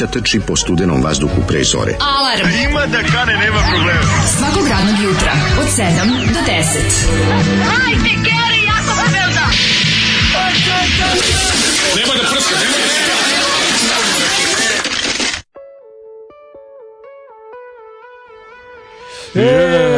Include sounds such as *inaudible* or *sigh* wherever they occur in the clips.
mladića trči po studenom vazduhu pre zore. Alarm! A ima da kane, nema problema. Svakog radnog jutra, od 7 do 10. Hajde, Geri, jako se velda! Nema da prska, nema da prska! Ej,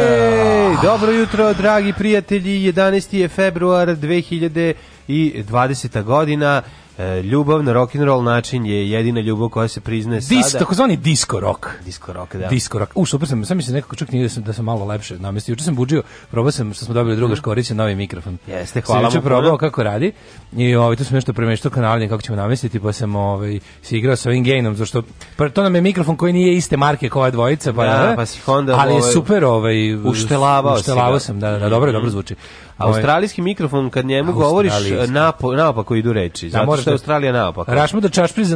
dobro jutro, dragi prijatelji, 11. je februar 2020. godina. E, ljubav na rock and roll način je jedina ljubav koja se priznaje Dis, sada. Dis, takozvani disco rock. Disco rock, da. Disco rock. U, super sam, sam mislim se nekako čak nije da sam, da sam malo lepše namestio. Juče sam budžio, probao sam što smo dobili druga mm. Škorića, novi mikrofon. Jeste, hvala Sam juče probao kako radi i ovaj, tu sam nešto premeštao kanalnje kako ćemo namestiti, pa sam ovaj, se igrao sa ovim gainom, zašto, pa to nam je mikrofon koji nije iste marke kao ova dvojica, pa, da, da. pa si Honda, ali je ovaj, super ovaj, uštelavao, uštelavao sam, da, da, dobro, mhm. dobro zvuči. Australijski mikrofon kad njemu govoriš napo, naopako idu reči. Da, Zato što je da- Australija naopako. Rašmo da čašpri za,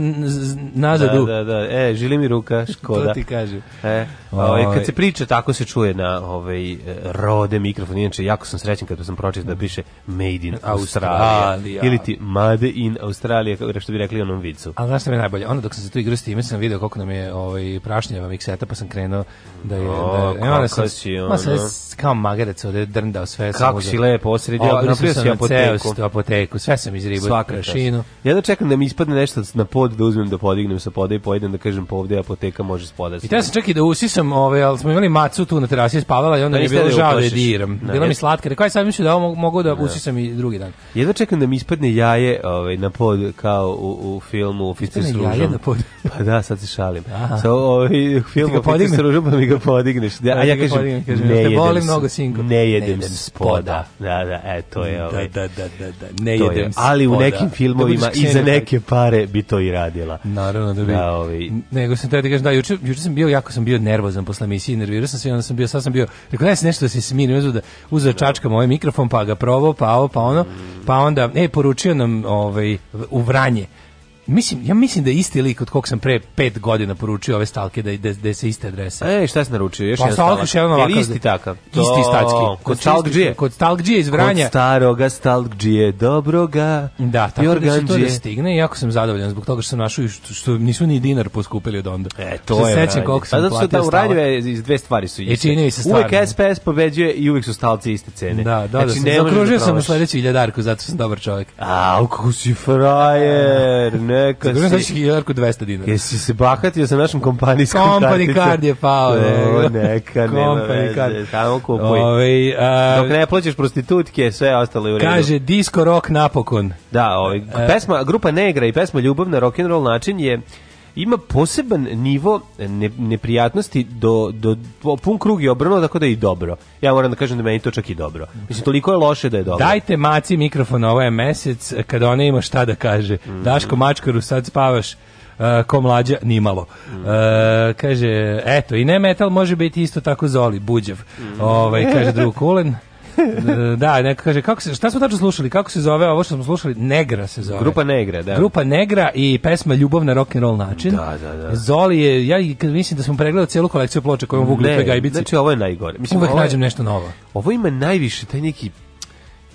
nazadu. Da, da, da. E, žili mi ruka, *laughs* škoda. to ti kaže. E, ovaj, kad se priča, tako se čuje na ovaj, e, rode mikrofon. Inače, jako sam srećen kad sam pročitao da piše Made in Australia. Ili ti Made in Australia, što bi rekli onom vicu. Ali znaš što mi je najbolje? Onda dok sam se tu igrao s time, sam video koliko nam je ovaj, prašnjava mikseta, pa sam krenuo da je... O, da je, e, kako si ono? Ma sam kao magarec ovde drndao sve. Kako si le sve posredio, o, napravio sam apoteku. Ceo apoteku, sve sam izribao. Svaka šinu. Ja da čekam da mi ispadne nešto na pod, da uzmem da podignem sa poda i pojedem da kažem po pa ovde apoteka može spoda. I ja sam čak da usisam, ove, ali smo imali macu tu na terasi spavala i onda da mi je bilo da žao da diram. Da, Bila ne, mi slatka, rekao da je sad mislio da ovo mogu da usisam i drugi dan. Ja da čekam da mi ispadne jaje ovaj, na pod kao u, u filmu Oficir s ružom. Jaje na pod? *laughs* pa da, sad se šalim. Sa ovaj film Oficir s ružom pa mi ga podigneš. A ja kažem, ne jedem, ne jedem spoda. Da, da, e, to je da, ovaj. Da, da, da, da, ne jedem. Je. Ali u nekim da filmovima i za neke pare bi to i radila. Naravno da bi. Da, ovaj. Nego sam te da kažem, da, juče, juče sam bio, jako sam bio nervozan posle emisije, nervirao sam se i onda sam bio, sad sam bio, rekao, daj se nešto da se smiri, uzeo da uzeo da. čačka moj ovaj mikrofon, pa ga probao, pa ovo, pa ono, pa onda, e, poručio nam ovaj, u Vranje, Mislim, ja mislim da je isti lik od kog sam pre 5 godina poručio ove stalke da da, da se iste adrese. Ej, šta si naručio? Još pa, jedan stalak. Još jedan ovakav. Ili isti takav? To... Isti statski. Kod stalkđije. Kod stalkđije iz Vranja. Kod starog staroga stalkđije, dobroga. Da, tako Jorganđije. da se to da stigne i jako sam zadovoljan zbog toga što sam našao što, što nisu ni dinar poskupili od onda. E, to što je. Sećam koliko sam pa, platio. Pa da što da uradio iz dve stvari su e, iste. E, se Uvek SPS pobeđuje i uvek su stalci iste cene. Da, da, da znači, da. Sam, zakružio sam u sledeću iljadarku, zato sam dobar čovjek. A, kako si frajer, *laughs* ne Čeka se. Znači da 1200 dinara. Jesi se bahatio sa našom kompanijskom Company card je pao. Ne, neka, nema veze. Samo kupuj. Ove, ovaj, a, Dok ne plaćaš prostitutke, sve ostalo je u redu. Kaže, disco rock napokon. Da, ovaj, e. pesma, grupa Negra i pesma Ljubav na rock'n'roll način je ima poseban nivo ne, neprijatnosti do, do, do pun krug je obrnuo, tako da je i dobro. Ja moram da kažem da meni to čak i dobro. Mislim, toliko je loše da je dobro. Dajte maci mikrofon, ovo je mesec, kada ona ima šta da kaže. Mm Daško Mačkaru, sad spavaš. Uh, ko mlađa, nimalo. Mm. Uh, kaže, eto, i ne metal može biti isto tako zoli, buđev. Mm. Ovaj, kaže drug Kulen. *laughs* *laughs* da, neka kaže, kako se, šta smo tačno slušali, kako se zove, ovo što smo slušali, Negra se zove. Grupa Negra, da. Grupa Negra i pesma Ljubav na rock'n'roll način. Da, da, da. Zoli je, ja mislim da smo pregledali cijelu kolekciju ploča kojom vugli ne, gajbici. Znači, ovo je najgore. Mislim, Uvek ovo nađem nešto novo. Ovo ima najviše, taj neki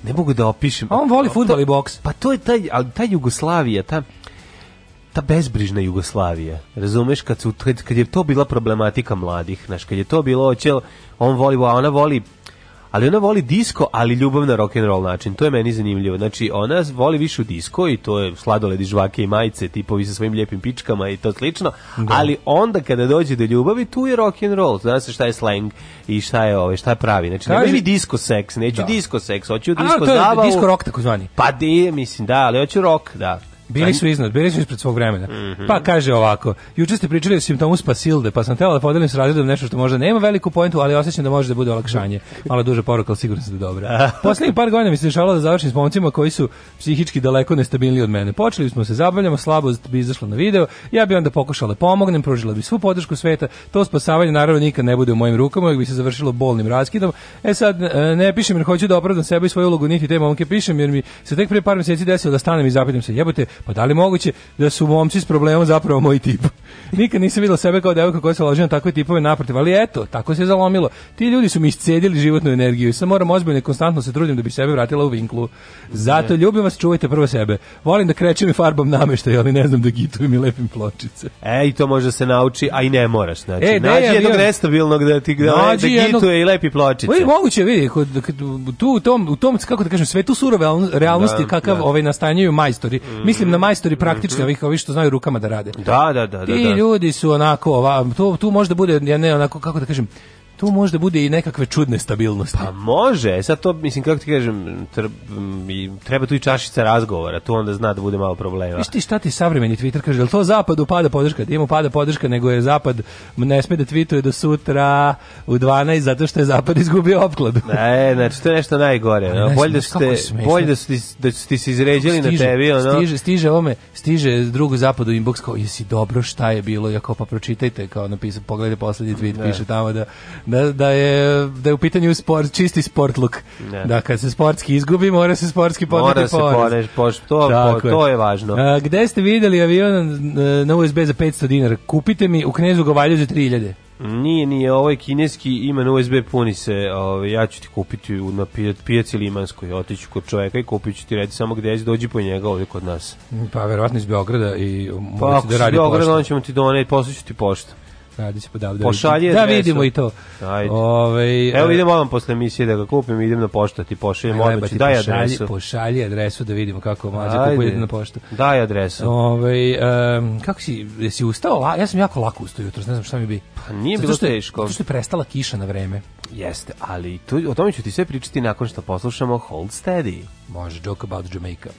ne mogu da opišem. A on voli pa fudbal i boks. Pa to je taj, ali ta Jugoslavija, ta ta bezbrižna Jugoslavija. Razumeš kad su kad, kad je to bila problematika mladih, znaš, kad je to bilo hoćel on voli, a ona voli ali ona voli disko, ali ljubav na rock and roll način. To je meni zanimljivo. Znači ona voli više u disko i to je sladoledi, žvake i majice, tipovi sa svojim lijepim pičkama i to slično. Da. Ali onda kada dođe do ljubavi, tu je rock and roll. Znaš šta je slang i šta je ovaj, šta je pravi. Znači Kaži... nemoj mi disko seks, neću da. disko seks, hoću disko zabavu. A, to je disko rock tako zvani. Pa di, mislim, da, ali hoću rock, da. Bili su iznad, bili su ispred svog vremena. Mm -hmm. Pa kaže ovako, juče ste pričali o simptomu spasilde, pa sam tela da podelim s razredom nešto što možda nema veliku poentu, ali osjećam da može da bude olakšanje. Malo duže poruka, ali sigurno sam da dobra. *laughs* Poslednjih par godina mi se dešavalo da završim s momcima koji su psihički daleko nestabilniji od mene. Počeli smo da se zabavljamo, slabost bi izašla na video, ja bi onda pokušala da pomognem, pružila bi svu podršku sveta. To spasavanje naravno nikad ne bude u mojim rukama, uvek bi se završilo bolnim raskidom. E sad e, ne pišem jer hoću da opravdam sebe i svoju ulogu, niti te momke pišem jer mi se tek pre par meseci desilo da stanem i zapitam se, jebote, Pa da li moguće da su momci s problemom zapravo moj tip? *laughs* Nikad nisam videla sebe kao devojka koja se loži na takve tipove naprotiv, ali eto, tako se zalomilo. Ti ljudi su mi iscedili životnu energiju i sam moram ozbiljno i konstantno se trudim da bi sebe vratila u vinklu. Zato ljubim vas, čuvajte prvo sebe. Volim da krećem i farbam nameštaj, ali ne znam da gitujem i lepim pločice. E, i to može se nauči, a i ne moraš. Znači, e, nađi jednog nestabilnog da ti da, da gituje i lepi pločice. Ovi, moguće vidi, kod, tu, u, tom, u tom, kako da kažem, svetu surove realnosti da, kakav da. ovaj nastanjaju majstori. Mm. Mislim mislim na mhm. majstori praktični, mm -hmm. ovih, ovih što znaju rukama da rade. Da, da, da. Ti da, da. ljudi su onako, ova, tu, tu možda bude, ja ne, onako, kako da kažem, tu možda bude i nekakve čudne stabilnosti. Pa može, sad to, mislim, kako ti kažem, treba tu i čašica razgovora, tu onda zna da bude malo problema. Viš ti šta ti savremeni Twitter kaže, je li to zapadu pada podrška? Da Ima pada podrška, nego je zapad, ne sme da tweetuje do sutra u 12, zato što je zapad izgubio opkladu. *laughs* Ne, znači, to je nešto najgore. Pa no? Da bolje da ste, bolje da ste, da ste se izređali stiže, na tebi, ono. Stiže, stiže ome, stiže drugu zapadu inbox, kao, jesi dobro, šta je bilo, ja kao, pa pročitajte, kao napisao, pogledajte poslednji tweet, ne. Da. piše tamo da da, da, je, da je u pitanju sport, čisti sportluk. Ne. Da kad se sportski izgubi, mora se sportski podneti porez. Mora se to, Tako to je važno. A, gde ste videli avion e, na USB za 500 dinara? Kupite mi u Knezu Govalju za 3000. Nije, nije, ovaj kineski ima na USB puni se, ovaj, ja ću ti kupiti na pijaci Limanskoj, otiću kod čoveka i kupit ću ti reći samo gde jesi, dođi po njega ovdje kod nas. Pa verovatno iz Beograda i pa, da radi pošta. Pa ako iz Beograda, on ćemo ti doneti, posle ću ti poštu. Radić podavde. Pošalje Da vidimo i to. Ajde. Ove, ovaj, Evo e, idem odmah posle emisije da ga kupim, idem na poštu, ti pošaljem odmah, daj adresu. Pošalji adresu da vidimo kako mlađa kupuje na poštu. Daj adresu. Ovaj um, kako si jesi ustao? Ja sam jako lako ustao jutros, ne znam šta mi bi. Pa nije bilo teško. Zato što je prestala kiša na vreme. Jeste, ali tu, o tome ću ti sve pričati nakon što poslušamo Hold Steady. Može, Joke About Jamaica.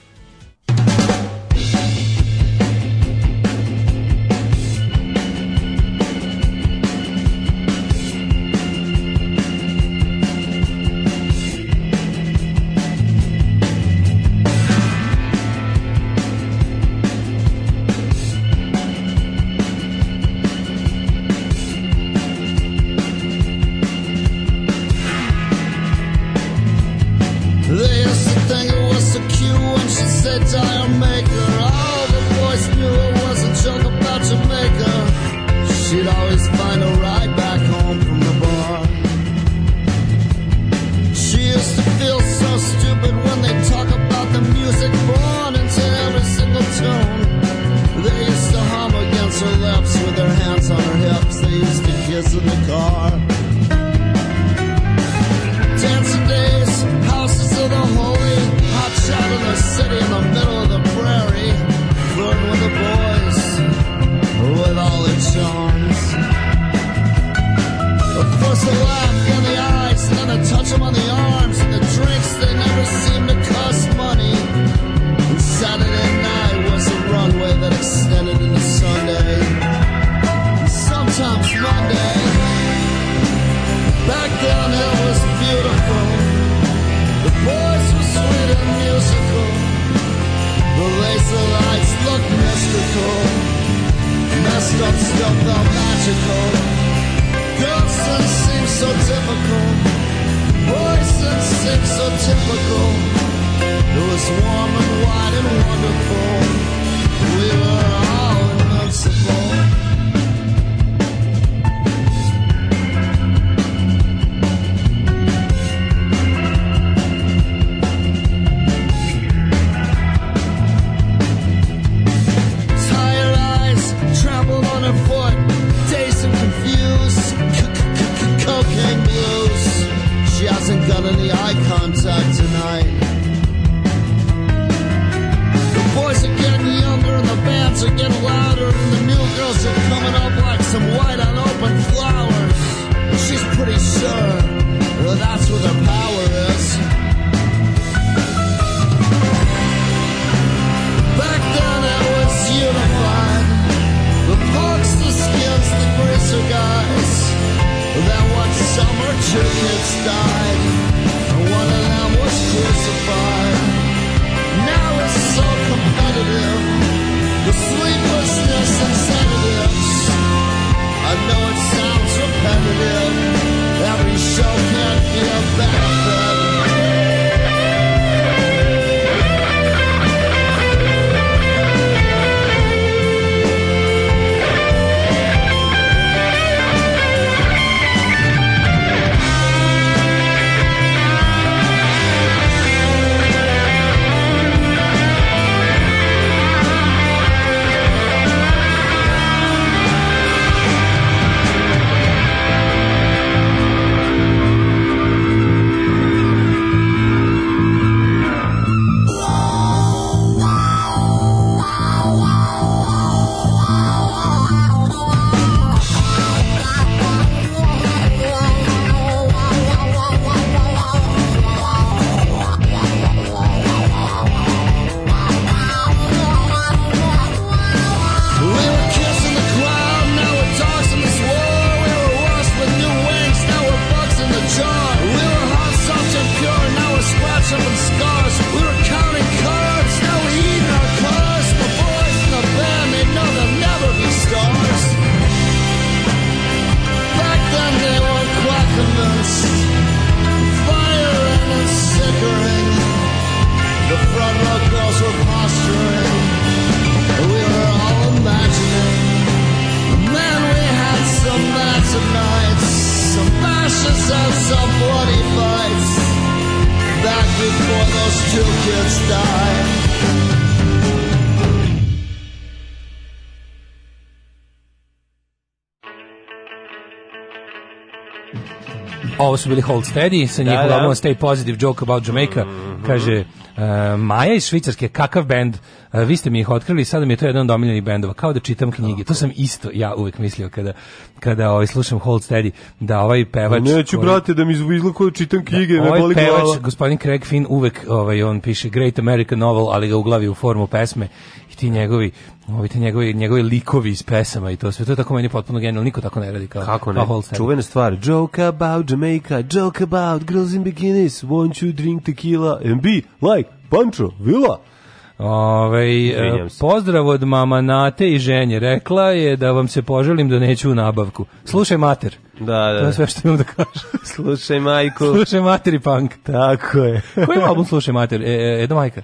to the eyes, and then touch them on the arms, and the drinks, they never seem to cost money. And Saturday night was a runway that extended into Sunday, sometimes Monday. Back was beautiful, the sweet and musical, the laser lights looked mystical, magical seems so typical. so typical. It was warm and white and wonderful. We were. su bili Hold Steady sa njihovom da, da. Stay Positive Joke About Jamaica. Mm -hmm. Kaže, uh, Maja iz Švicarske, kakav bend, uh, e, vi ste mi ih otkrili, sada mi je to jedan od omiljenih bendova, kao da čitam knjige, to sam isto ja uvek mislio kada, kada ovaj, slušam Hold Steady, da ovaj pevač... Neću, koji, brate, da mi izgleda da čitam da, knjige, da, me ovaj boli pevač, glava. gospodin Craig Finn, uvek ovaj, on piše Great American Novel, ali ga uglavi u formu pesme ti njegovi, ovi ti njegovi, njegovi likovi iz pesama i to sve, to je tako meni potpuno genijalno, niko tako ne radi kao Kako ne? Kao Čuvena stvar, joke about Jamaica, joke about girls in bikinis, won't you drink tequila and be like Pancho Villa. Ove, ovaj, pozdrav od mama Nate i ženje. Rekla je da vam se poželim da neću u nabavku. Slušaj mater. Da, da. To je da. sve što imam da kažem. *laughs* Slušaj majku. Slušaj mater i punk. Tako je. Koji je album Slušaj mater? E, e Edo Majka?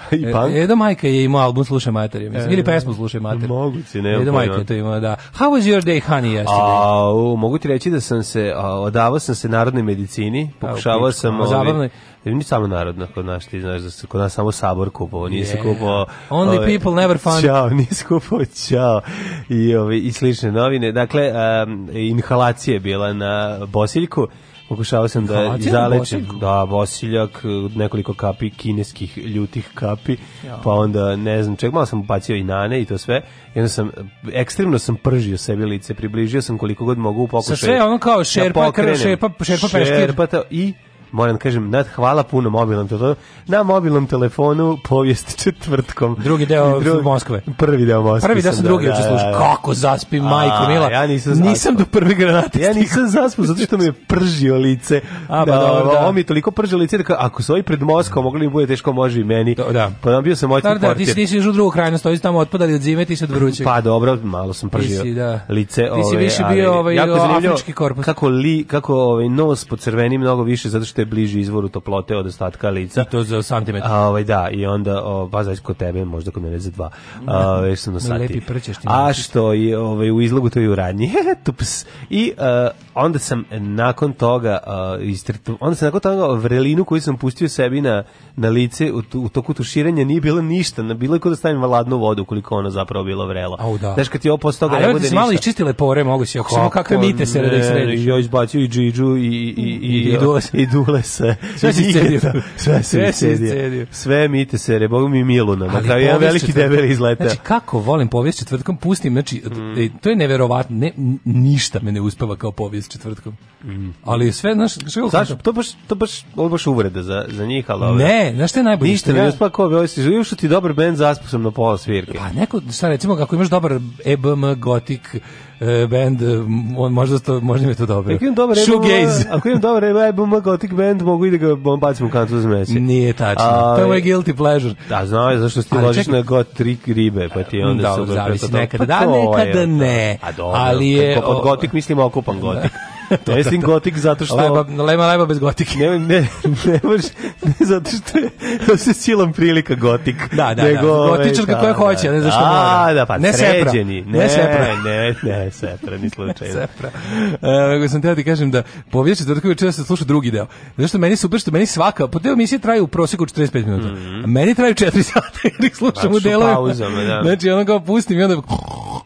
*laughs* I e, punk? Edo Majka je imao album Slušaj mater, ja mislim. E, Ili pesmu Slušaj mater. Moguće, ne. Edo Majka je to imao, da. How was your day, honey, yesterday? A, mogu ti reći da sam se, a, odavao sam se narodnoj medicini, pokušavao a, sam... Ovaj, Zabavno da je ni samo narodna kod nas, ti znaš da se kod nas samo sabor kupovao, nije yeah. se kupovao. Only ove, ovaj, people never found. Ćao, *laughs* nije se kupovao, ćao. I, ove, ovaj, I slične novine. Dakle, um, inhalacija je bila na Bosiljku. Pokušao sam da Hrvatija zalečim. Da, bosiljak, e, nekoliko kapi, kineskih ljutih kapi, ja. pa onda ne znam ček, malo sam bacio i nane i to sve. I sam, ekstremno sam pržio sebi lice, približio sam koliko god mogu u pokušaju. Sa sve ono kao šerpa, da šerpa, šerpa, šerpa, šerpa, šerpa, šerpa, šerpa, moram da kažem, nad, hvala puno mobilnom telefonu, na mobilnom telefonu povijest četvrtkom. Drugi deo drugi, Moskve. Prvi deo Moskve. Prvi deo sam drugi da, da slušao. Da. Kako zaspi, majko Mila. Ja nisam, nisam do prve granate. Ja nisam zaspao zato što mi je pržio lice. A, ba, da, dobro, da. On mi je toliko pržio lice da ako su ovi pred Moskvom mogli mi bude teško, može i meni. da. Pa nam bio sam moćni portir. Da, ti si nisi u drugu krajinu, stoji tamo otpadali od zime, ti si od vrućeg. Pa dobro, malo sam pržio si, da. lice. Ti si više bio ovaj, jako afrički korpus. Kako, li, kako ovaj, nos po crveni mnogo više zato što što je bliži izvoru toplote od ostatka lica. I to za santimetar. A, ovaj, da, i onda, o, ba, pa znači kod tebe, možda kod mene za dva. A, već sam na sati. Lepi prčeš ti. A što i, ovaj, u izlogu, to je u radnji. *laughs* Tups. I uh, onda sam nakon toga, uh, e, istretu, onda sam nakon toga vrelinu koju sam pustio sebi na, na lice u, u toku tuširanja nije bilo ništa. Na, bilo je kod da stavim ladnu vodu, koliko ono zapravo bilo vrelo. Au, da. Znaš, kad ti ovo posle toga A, ne bude ništa. malo isčistile pore, mogu si oko. Samo kakve mite se da ih sredi. Ja izbacio i džidžu i, i, i, i, i, i, i, i, i, i, i, i, i Dole se. Sve si iscedio. Da. *laughs* Sve se iscedio. Sve mite se, re, Bog mi Miluna. Na kraju jedan veliki debeli izleta. Znači, kako volim povijest četvrtkom, pustim, znači, mm. E, to je neverovatno, ne, ništa me ne uspeva kao povijest četvrtkom. Mm. Ali sve, znaš, što Zašto? To baš, to baš, ovo baš uvreda za, za njih, ali ove. Ne, znaš što je najbolje? Ništa, ne uspeva kao bi si živio što ti dobar band zaspao sam na pola svirke. Pa neko, šta recimo, ako imaš dobar EBM, gotik, uh, band, e, možda, to možda mi je to dobro. Ako imam dobar Shoegaze. *laughs* Ako imam dobar EBM Gothic band, mogu i da ga bacim u kantu za smeće. Nije tačno. A, to je moj guilty pleasure. Da, znao zašto ti ložiš na got tri ribe, pa ti onda da, se... Pa pa da, zavisi nekada, da, nekada ne. A dobro, ali je, kako pod Gothic mislimo gotik. Gothic. *laughs* *laughs* je Wrestling gotik zato što... Leba, lema, leba bez gotike. Ne, ne, ne, može, ne zato što je to se silom prilika gotik. Da, da, da. nego, ovaj, da. Gotičarka da, koja hoće, da, ne znaš što mora. Da, da, pa ne sređeni. Ne, ne sepra. Ne, ne, sepra, ni slučajno. ne *laughs* sepra. Uh, sam teo ti kažem da povijek četvrtka večera da se sluša drugi deo. Zato što meni super što meni svaka, po deo emisije traju u proseku 45 minuta. Mm -hmm. A meni traju 4 *laughs* sata jer slušam u znači, delovima. Pauzama, da. Znači, ono kao pustim i onda...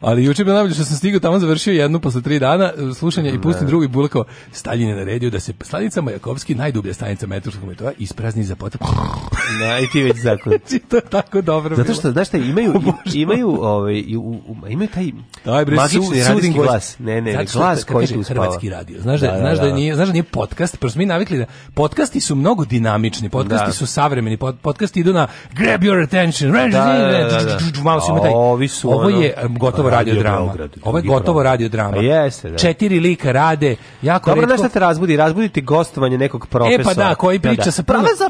Ali juče je bilo najbolje što sam stigao tamo, završio jednu posle 3 dana slušanja i da. pustim drugu Bulakova, Stalin je naredio da se stanica Majakovski, najdublja stanica metarskog metoda, isprazni za potop. Na, *laughs* da, i ti već zakon. *laughs* Znači, to je tako dobro Zato što, znaš šta, imaju, *laughs* imaju, ovaj, imaju taj Daj, bre, magični su, radijski glas. Ne, ne, ne, glas koji ti uspava. Hrvatski radio. Znaš da, da, da znaš da, da, nije, znaš da nije podcast, prosto mi navikli da podcasti su mnogo dinamični, podcasti su savremeni, podcasti idu na grab your attention, da, da, da, malo su taj, ovo je gotovo radiodrama. Ovo je gotovo radiodrama. Pa jeste, da. Četiri lika rade, Jako Dobro, retko... da te razbudi? Razbuditi gostovanje nekog profesora. E pa da, koji priča da, da. sa puno... Profesor,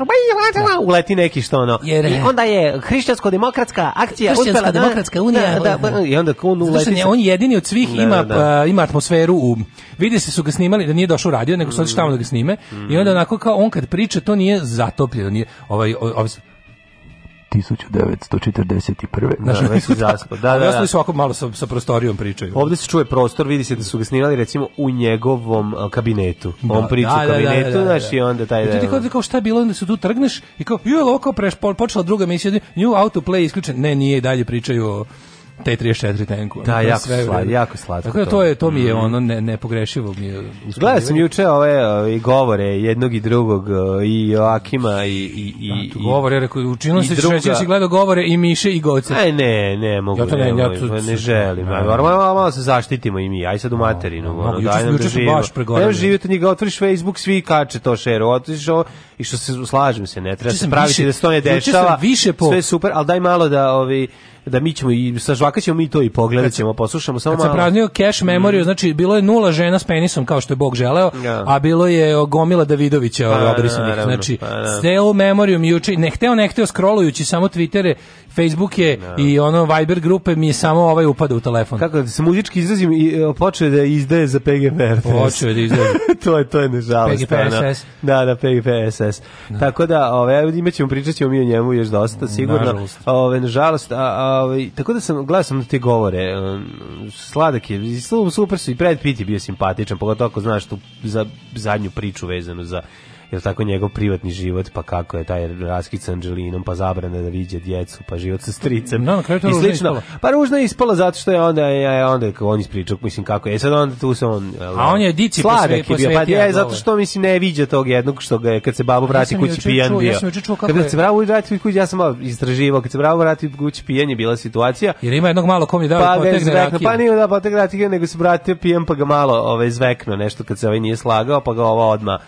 da. uleti neki što ono. Jer... I onda je hrišćansko-demokratska akcija uspela da- demokratska unija. Da, da, I onda on uleti. Znači, on jedini od svih da, ima, uh, ima atmosferu u... Vidi se su ga snimali, da nije došao u radio, nego su otišli tamo da ga snime. Mm. I onda onako kao on kad priča, to nije zatopljeno. Nije, ovaj, ovaj, ovaj 1941. Znaš, da, već su da. zaspo. Da, da, da. su ovako malo sa, sa prostorijom pričaju. Ovde se čuje prostor, vidi se da su ga snimali recimo u njegovom kabinetu. Da, On priča da, u da, da, kabinetu, da, da, znaš, i onda taj... I e, ti kao, kao šta je bilo, onda se tu trgneš i kao, ju, ovo kao preš, počela druga misija, nju autoplay isključen. Ne, nije, dalje pričaju o T34 tenku. Da, jako, sve sla, jako slatko. Tako da to, je, to mi je mhm. ono ne, nepogrešivo. Mi je sam juče ove, ove govore jednog i drugog e, i Joakima i... i, i da, govore, rekao, učinilo se druga... da si znači, gledao govore i Miše i Goce. Aj, e, ne, ne, mogu. Ja to ne, ne, ja to, pa ne želim. Aj, da, da, da. malo, malo, se zaštitimo i mi, aj sad u materinu. No, ono, daj nam da živimo. Baš ne živite njega, otvoriš Facebook, svi kače to šeru, otvoriš ovo i što se slažem se, ne treba se praviti više, da se to ne dešava. Više po... Sve super, ali daj malo da ovi da mi ćemo i sa žvaka ćemo mi to i pogledat poslušamo samo malo. Kad sam praznio cash mhm. memoriju, mm. znači bilo je nula žena s penisom kao što je Bog želeo, ja. a bilo je gomila Davidovića pa, ovaj, obrisanih. Znači, pa, da. celu memoriju mi juče, ne hteo, ne hteo, scrollujući samo Twittere Facebook je no. i ono Viber grupe mi je samo ovaj upad u telefon. Kako da se muzički izrazim i e, počeo da izdaje za PGP. Počeo da izdaje. *laughs* to je to je nežalost. PGPSS. Da, da PGPSS. No. Da. Tako da, ovaj imaćemo pričaćemo mi o njemu još dosta sigurno. Nažalost. Ove nažalost, a, a, tako da sam gledao sam da ti govore. E, sladak je, super su i pred Pitt bio simpatičan, pogotovo ako znaš tu za zadnju priču vezanu za jel tako njegov privatni život, pa kako je taj raskid sa Anđelinom, pa zabrane da viđe djecu, pa život sa stricem. No, da, na kraju I slično. Pa ružno je ispala zato što je onda je onda on ispričao, mislim kako je. E sad onda tu se on jel, A on je dici sladak je bio, pa je zato što mislim ne viđa tog jednog što ga je kad se babo vrati kući pijan bio. Ja sam čuo kako kad se bravo vrati kući, ja sam malo istraživao, kad se bravo vrati kući pijan je bila situacija. Jer ima jednog malo kom je dao pa da potegne Pa nije da potegne rakiju, nego se vratio pijan pa ga malo ovaj zvekno nešto kad se ovaj nije slagao, pa ga ova odma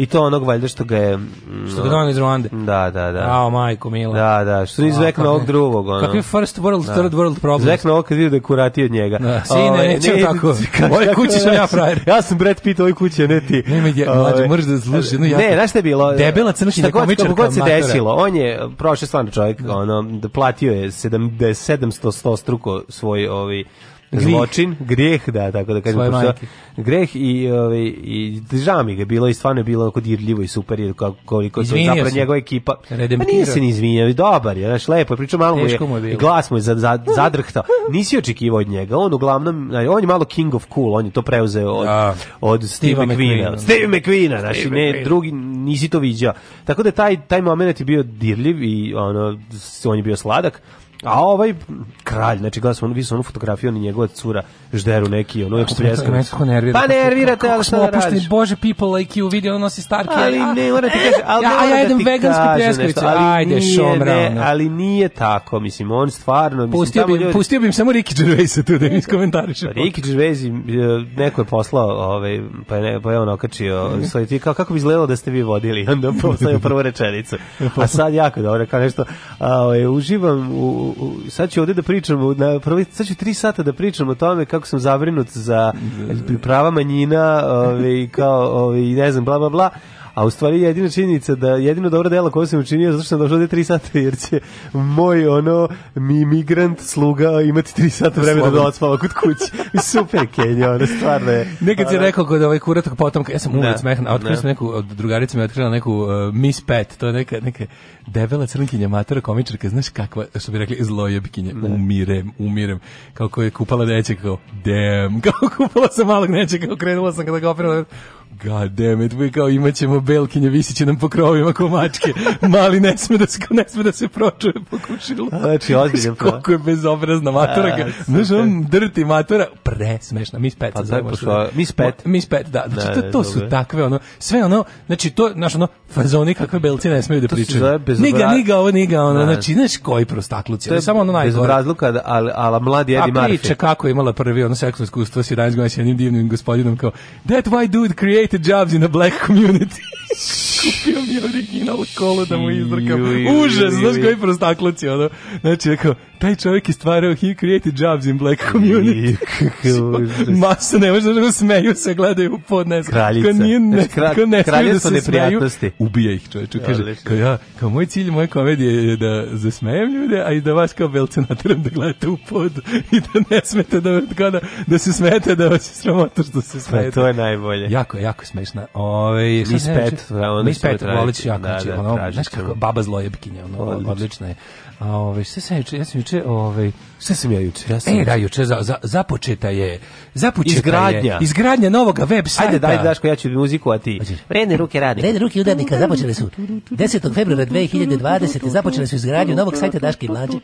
I to onog valjda što ga je... Mm, što ga dono iz Ruande. Da, da, da. Ao, majko, mila. Da, da, što je izvekna ovog drugog. Ono. Kakvi first world, da. third world problem. Izvekna ovog kad vidio da je kurati od njega. Da, sine, ovaj, neću ne, tako. Ovoj *laughs* kući sam ja frajer. Ja sam Brad Pitt, ovoj kući, ne ti. Ne, me, ovaj, mlađe, mrš da služi. No, ja, ne, znaš šta je bilo? Debela crnšina komičarka. Kako god se desilo, on je prošao stvarno čovjek, da. ono, platio je 700 100 da struko svoj ovi ovaj, Grih. zločin, grijeh, da, tako da kažem, pošto, greh i, ovaj, i žao ga bilo i stvarno je bilo kod dirljivo i super, jer koliko se zapravo njegova ekipa, Redemptira. pa nije se ni izvinjao, dobar je, znaš, lepo je, pričao malo Teško mu je, glas mu je za, zadrhtao, nisi očekivao od njega, on uglavnom, on je malo king of cool, on je to preuzeo od, da. od Steve McQueen-a, Steve mcqueen znaš, ne, drugi, nisi to viđao, tako da taj, taj moment je bio dirljiv i ono, on je bio sladak, A ovaj kralj, znači gledam sam, vi sam onu fotografiju, ni njegova cura žderu neki, ono je pljeskan. Nekako Pa nervira te, ali šta da radiš? Bože, people like you, vidi, ono nosi starke. Ali ne, mora da ti kaže, ali ja, ja jedem veganski pljeskavice. Ajde, šomra. Ali nije tako, mislim, on stvarno... Mislim, Pustio bi, pustio bi im samo Ricky Gervaisa tu da mi iskomentariše. Pa Ricky Gervais e, neko je poslao, ovaj, pa je, pa je on okačio, mhm. svoj ti kao, kako bi izgledalo da ste vi vodili? Onda poslao prvu rečenicu. *laughs* A sad jako dobro, kao nešto, ovaj, uživam u u, sad ću ovde da pričamo, na, prvi, sad ću tri sata da pričam o tome kako sam zabrinut za da, da, da. prava manjina, *laughs* ovaj, kao, ovaj, ne znam, bla, bla, bla, a u stvari jedina činjenica da jedino dobro delo koje sam učinio zato što sam došao do 3 sata jer će moj ono mi migrant sluga imati 3 sata vremena da odspava kod kuće. Super Kenja, ono stvarno je. Nekad si rekao kod ovaj kuratok potom ja sam umrli da, mehan, a otkrio da. sam neku od drugarica mi otkrila neku uh, Miss Pet, to je neka neka debela crnkinja matora komičarka, znaš kakva, što bi rekli zlojebkinja, da. umirem, umirem. Kako je kupala neće kao dem, *laughs* kako kupala sam malog dečaka, kao krenula sam kada ga operala God damn it, vi kao ćemo belkinje, visiće nam po krovima ko mačke. *laughs* Mali ne sme da se, ne sme da se pročuje po kušilu. Znači, ozbiljno. Koliko je bezobrazna matora. Znaš, on drti matora, pre smešna, mis pet. Pa, da, pošto, mis pet. Mis pet, da. Znači, da, to, da, to su takve, ono, sve ono, znači, to, znaš, ono, fazoni kakve belci ne smeju da pričaju. Niga, niga, ovo, niga, ono, da. znači, znaš, koji prostakluci, ali samo ono najgore. Bezobrazluka, ali, ali mladi Eddie Murphy. A priče kako je imala prvi, ono, seksualno iskustvo s 11 godina s jednim divnim gospodinom, kao, that white dude create The jobs in the black community. *laughs* kupio mi original kolo da mu izdrkam. Užas, znaš koji prostakluci, ono. Znači, rekao, taj čovjek je stvarao, he created jobs in black community. *laughs* Masa, ne možda da smeju se, gledaju u podnesu. Kraljica. Ko nije, znači, ne, ko ne smiju da se smeju, ubija ih čovječe. Kaže, kao ja, kao moj cilj moje komedije je da zasmejem ljude, a i da vas kao belce natiram da gledate u pod *laughs* i da ne smete da, da, da se smete, da vas je sramota što se pa, smete. to je najbolje. Jako, jako smešna. Ove, ovaj, Miss Pet, Miss Petra Volić, ja da, da, ono, baba zlojebkinja, ona odlična je. A, ovaj sve se, ja sam juče, ovaj Šta sam ja juče? Ja sam... E, da, juče za, za, započeta je započeta izgradnja. Je, izgradnja novog web sajta. Ajde, daj Daško, ja ću muziku, a ti... Vredne ruke radnika. Vredne ruke udarnika započele su 10. februara 2020. započele su izgradnju novog sajta Daške i Mlađe.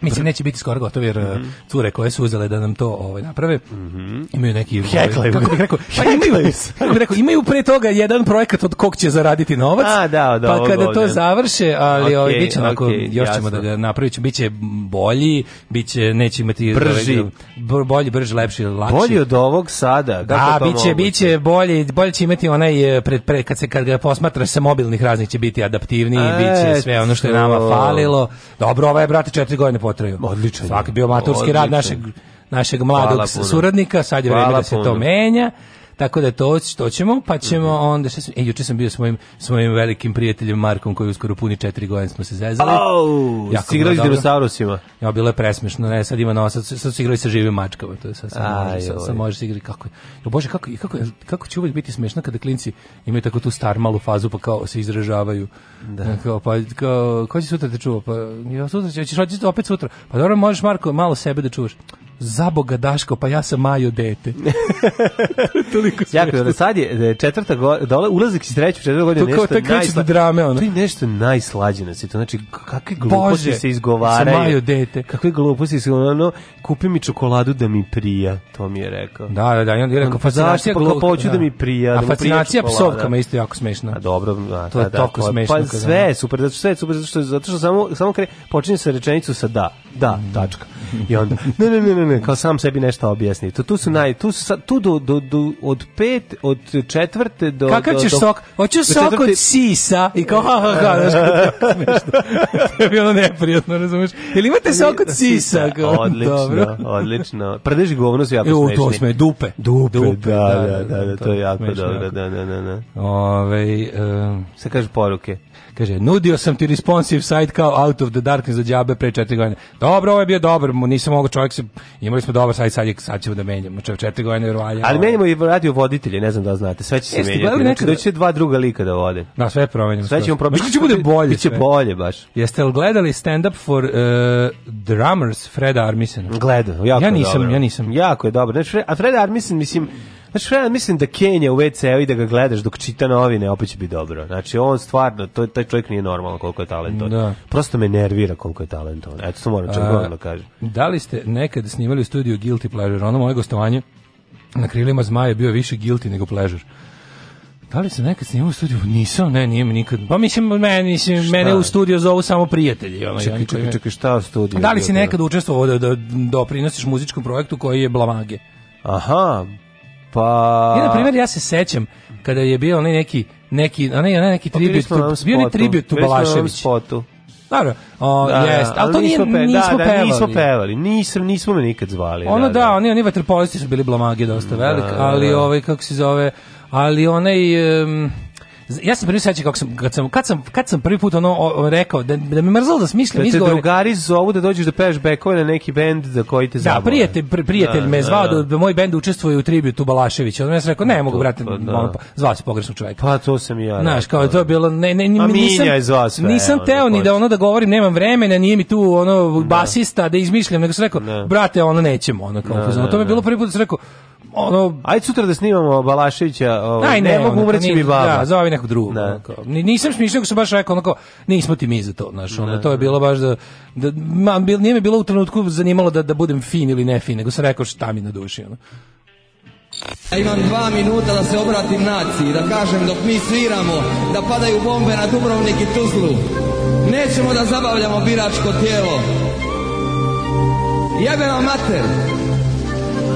Mislim, neće biti skoro gotovo, jer mm -hmm. cure koje su uzele da nam to ovaj, naprave, mm -hmm. imaju neki... Heklaju. Kako bih rekao, pa imaju, kako bih rekao, imaju pre toga jedan projekat od kog će zaraditi novac, a, da, da, pa kada to završe, ali okay, ovaj, biće okay, onako, još jasno. ćemo da ga napravit, biće bolji, biće neće imati brži, ovaj, da, bolji, brži, lepši, lakši. Bolji od ovog sada. Da, biće biće bolje, bolje će imati onaj eh, pred, pred kad se kad ga posmatraš sa mobilnih raznih će biti adaptivniji, e, biće sve ono što je nama falilo. Dobro, ovaj je brate 4 godine potraju. Odlično. Svaki bio maturski rad našeg našeg mladog Hvala suradnika, sad je vreme da se to menja. Tako da to što ćemo, pa ćemo mm -hmm. onda što sam, e, juče sam bio s mojim, s mojim velikim prijateljem Markom koji uskoro puni četiri godine smo se zezali. Au, si igrali s dinosaurusima. Ja, bilo je presmešno, ne, sad ima nosa, sad, sad su igrali sa živim mačkama, to je sad, sad, Aj, možeš igrati kako Jo bože, kako, kako, kako će uvijek biti smešno kada klinci imaju tako tu star malu fazu pa kao se izražavaju. Da. E, kao, pa, kao, ko će sutra da te čuva? Pa, ja, sutra ćeš, ćeš opet sutra. Pa dobro, možeš Marko malo sebe da čuvaš zaboga Daško, pa ja sam Majo dete. *laughs* Toliko jako, da sad je da četvrta godina, ulazak iz treću četvrta godina nešto najslađe. To kao najsla... drame, ono. To je nešto najslađe na svijetu, znači kakve gluposti se izgovaraju. Bože, Majo dete. Kakve gluposti se ono, kupi mi čokoladu da mi prija, to mi je rekao. Da, da, da, i onda je rekao, pa fascinacija glup... Pa hoću da. da mi prija, da A fascinacija psovkama isto jako smešna. A dobro, da, to je da, da toliko pa- smešno. Pa sve je super, zato sve super, zato što, zato što samo, samo kre, počinje sa rečenicu sa da, da, tačka. I onda, ne, ne, ne, ne, uvek kao sam sebi nešto objasni. Tu, tu su naj tu su tu do, do, do od pet od četvrte do Kakav ćeš do, sok? Hoću sok četvrte... od sisa i kao ha ha ha To je bilo neprijatno, razumeš? Jel imate sok od sisa? Odlično, Dobro. odlično. Prdeži govno su jako smešni. to sme dupe. Dupe, dupe da, da, da, da, to je jako dobro, da, da, da, da. Ove, um, se kaže poruke. Kaže, nudio sam ti responsive site kao Out of the Darkness za džabe pre četiri godine. Dobro, ovo je bio dobro, nisam mogao čovjek se, imali smo dobar sajt, sad, je, sad ćemo da menjamo, čovjek četiri godine valja. Ali ovaj. menjamo i radio voditelje, ne znam da znate, sve će se Jeste, menjati. Znači, nekada... Znači, doći dva druga lika da vode. Da, sve promenjamo. Sve ćemo promenjamo. Da će bude bolje. Biće bolje baš. Jeste li gledali stand up for uh, drummers Freda Armisen? Gledao, jako ja nisam, dobro. Ja nisam. Jako je dobro. Znači, a Fred Armisen, mislim, Znaš, ja mislim da Kenja u WC-u i da ga gledaš dok čita novine, opet će biti dobro. Znači, on stvarno, to, taj čovjek nije normalan koliko je talentovan. Da. Prosto me nervira koliko je talentovan. Eto, to moram čak da kažem. Da li ste nekad snimali u studiju Guilty Pleasure? Ono moje gostovanje na krilima zmaja je bio više guilty nego pleasure. Da li se nekad snimao u studiju? Nisam, ne, nije mi nikad. Pa mislim, meni, mislim, mene u studiju zovu samo prijatelji. Ono, čekaj, čekaj, čekaj, šta u pa studiju? Da li si nekad učestvovao da, da doprinosiš muzičkom projektu koji je Blamage? Aha, Pa... I, na primjer, ja se sećam kada je bio onaj neki neki, onaj, onaj neki pa tribut, bio ne tribut tu Balašević. Dobro, o, da, da jest, ali to nije, pe, nismo da, da pevali. Da, nismo pevali, nisam, nismo me nikad zvali. Ono da, da, da. oni, oni vaterpolisti su bili blomage dosta mm, velik, da, ali da, ovaj, kako se zove, ali onaj... Um, ja sam prvi sećam kako sam kad sam kad sam kad sam prvi put ono o, o, rekao da da me mrzalo da smislim izgovore. Da te drugari zovu da dođeš da pevaš bekove na neki bend za koji te da, zabole. Da, prijatelj pri, prijatelj da, me zvao da, da, da, da moj bend učestvuje u tributu Balaševića. Ja sam rekao ne pa mogu brate, pa da. Pa, zvao se pogrešno čovjek. Pa to sam i ja. Znaš, kao to je da. bilo ne ne nisam sve, nisam teo ni da ono da govorim nemam vremena, nije mi tu ono basista da izmišljam, nego sam rekao brate, ono nećemo, ono kao to je bilo prvi put da sam rekao ono Ajde sutra da snimamo Balaševića, ovaj, Aj, ne, ne mogu umreći mi baba. Da, zavi ovaj nekog drugog. Da. Onako. Nisam smišljao, nego sam baš rekao onako, nismo ti mi za to, znaš, ono, da, to je da. bilo baš da, da ma, nije mi bilo u trenutku zanimalo da, da budem fin ili ne fin, nego sam rekao šta mi na duši, ono. Ja imam dva minuta da se obratim naciji, da kažem dok mi sviramo, da padaju bombe na Dubrovnik i Tuzlu. Nećemo da zabavljamo biračko tijelo. Jebe vam mater!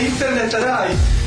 interneta radite.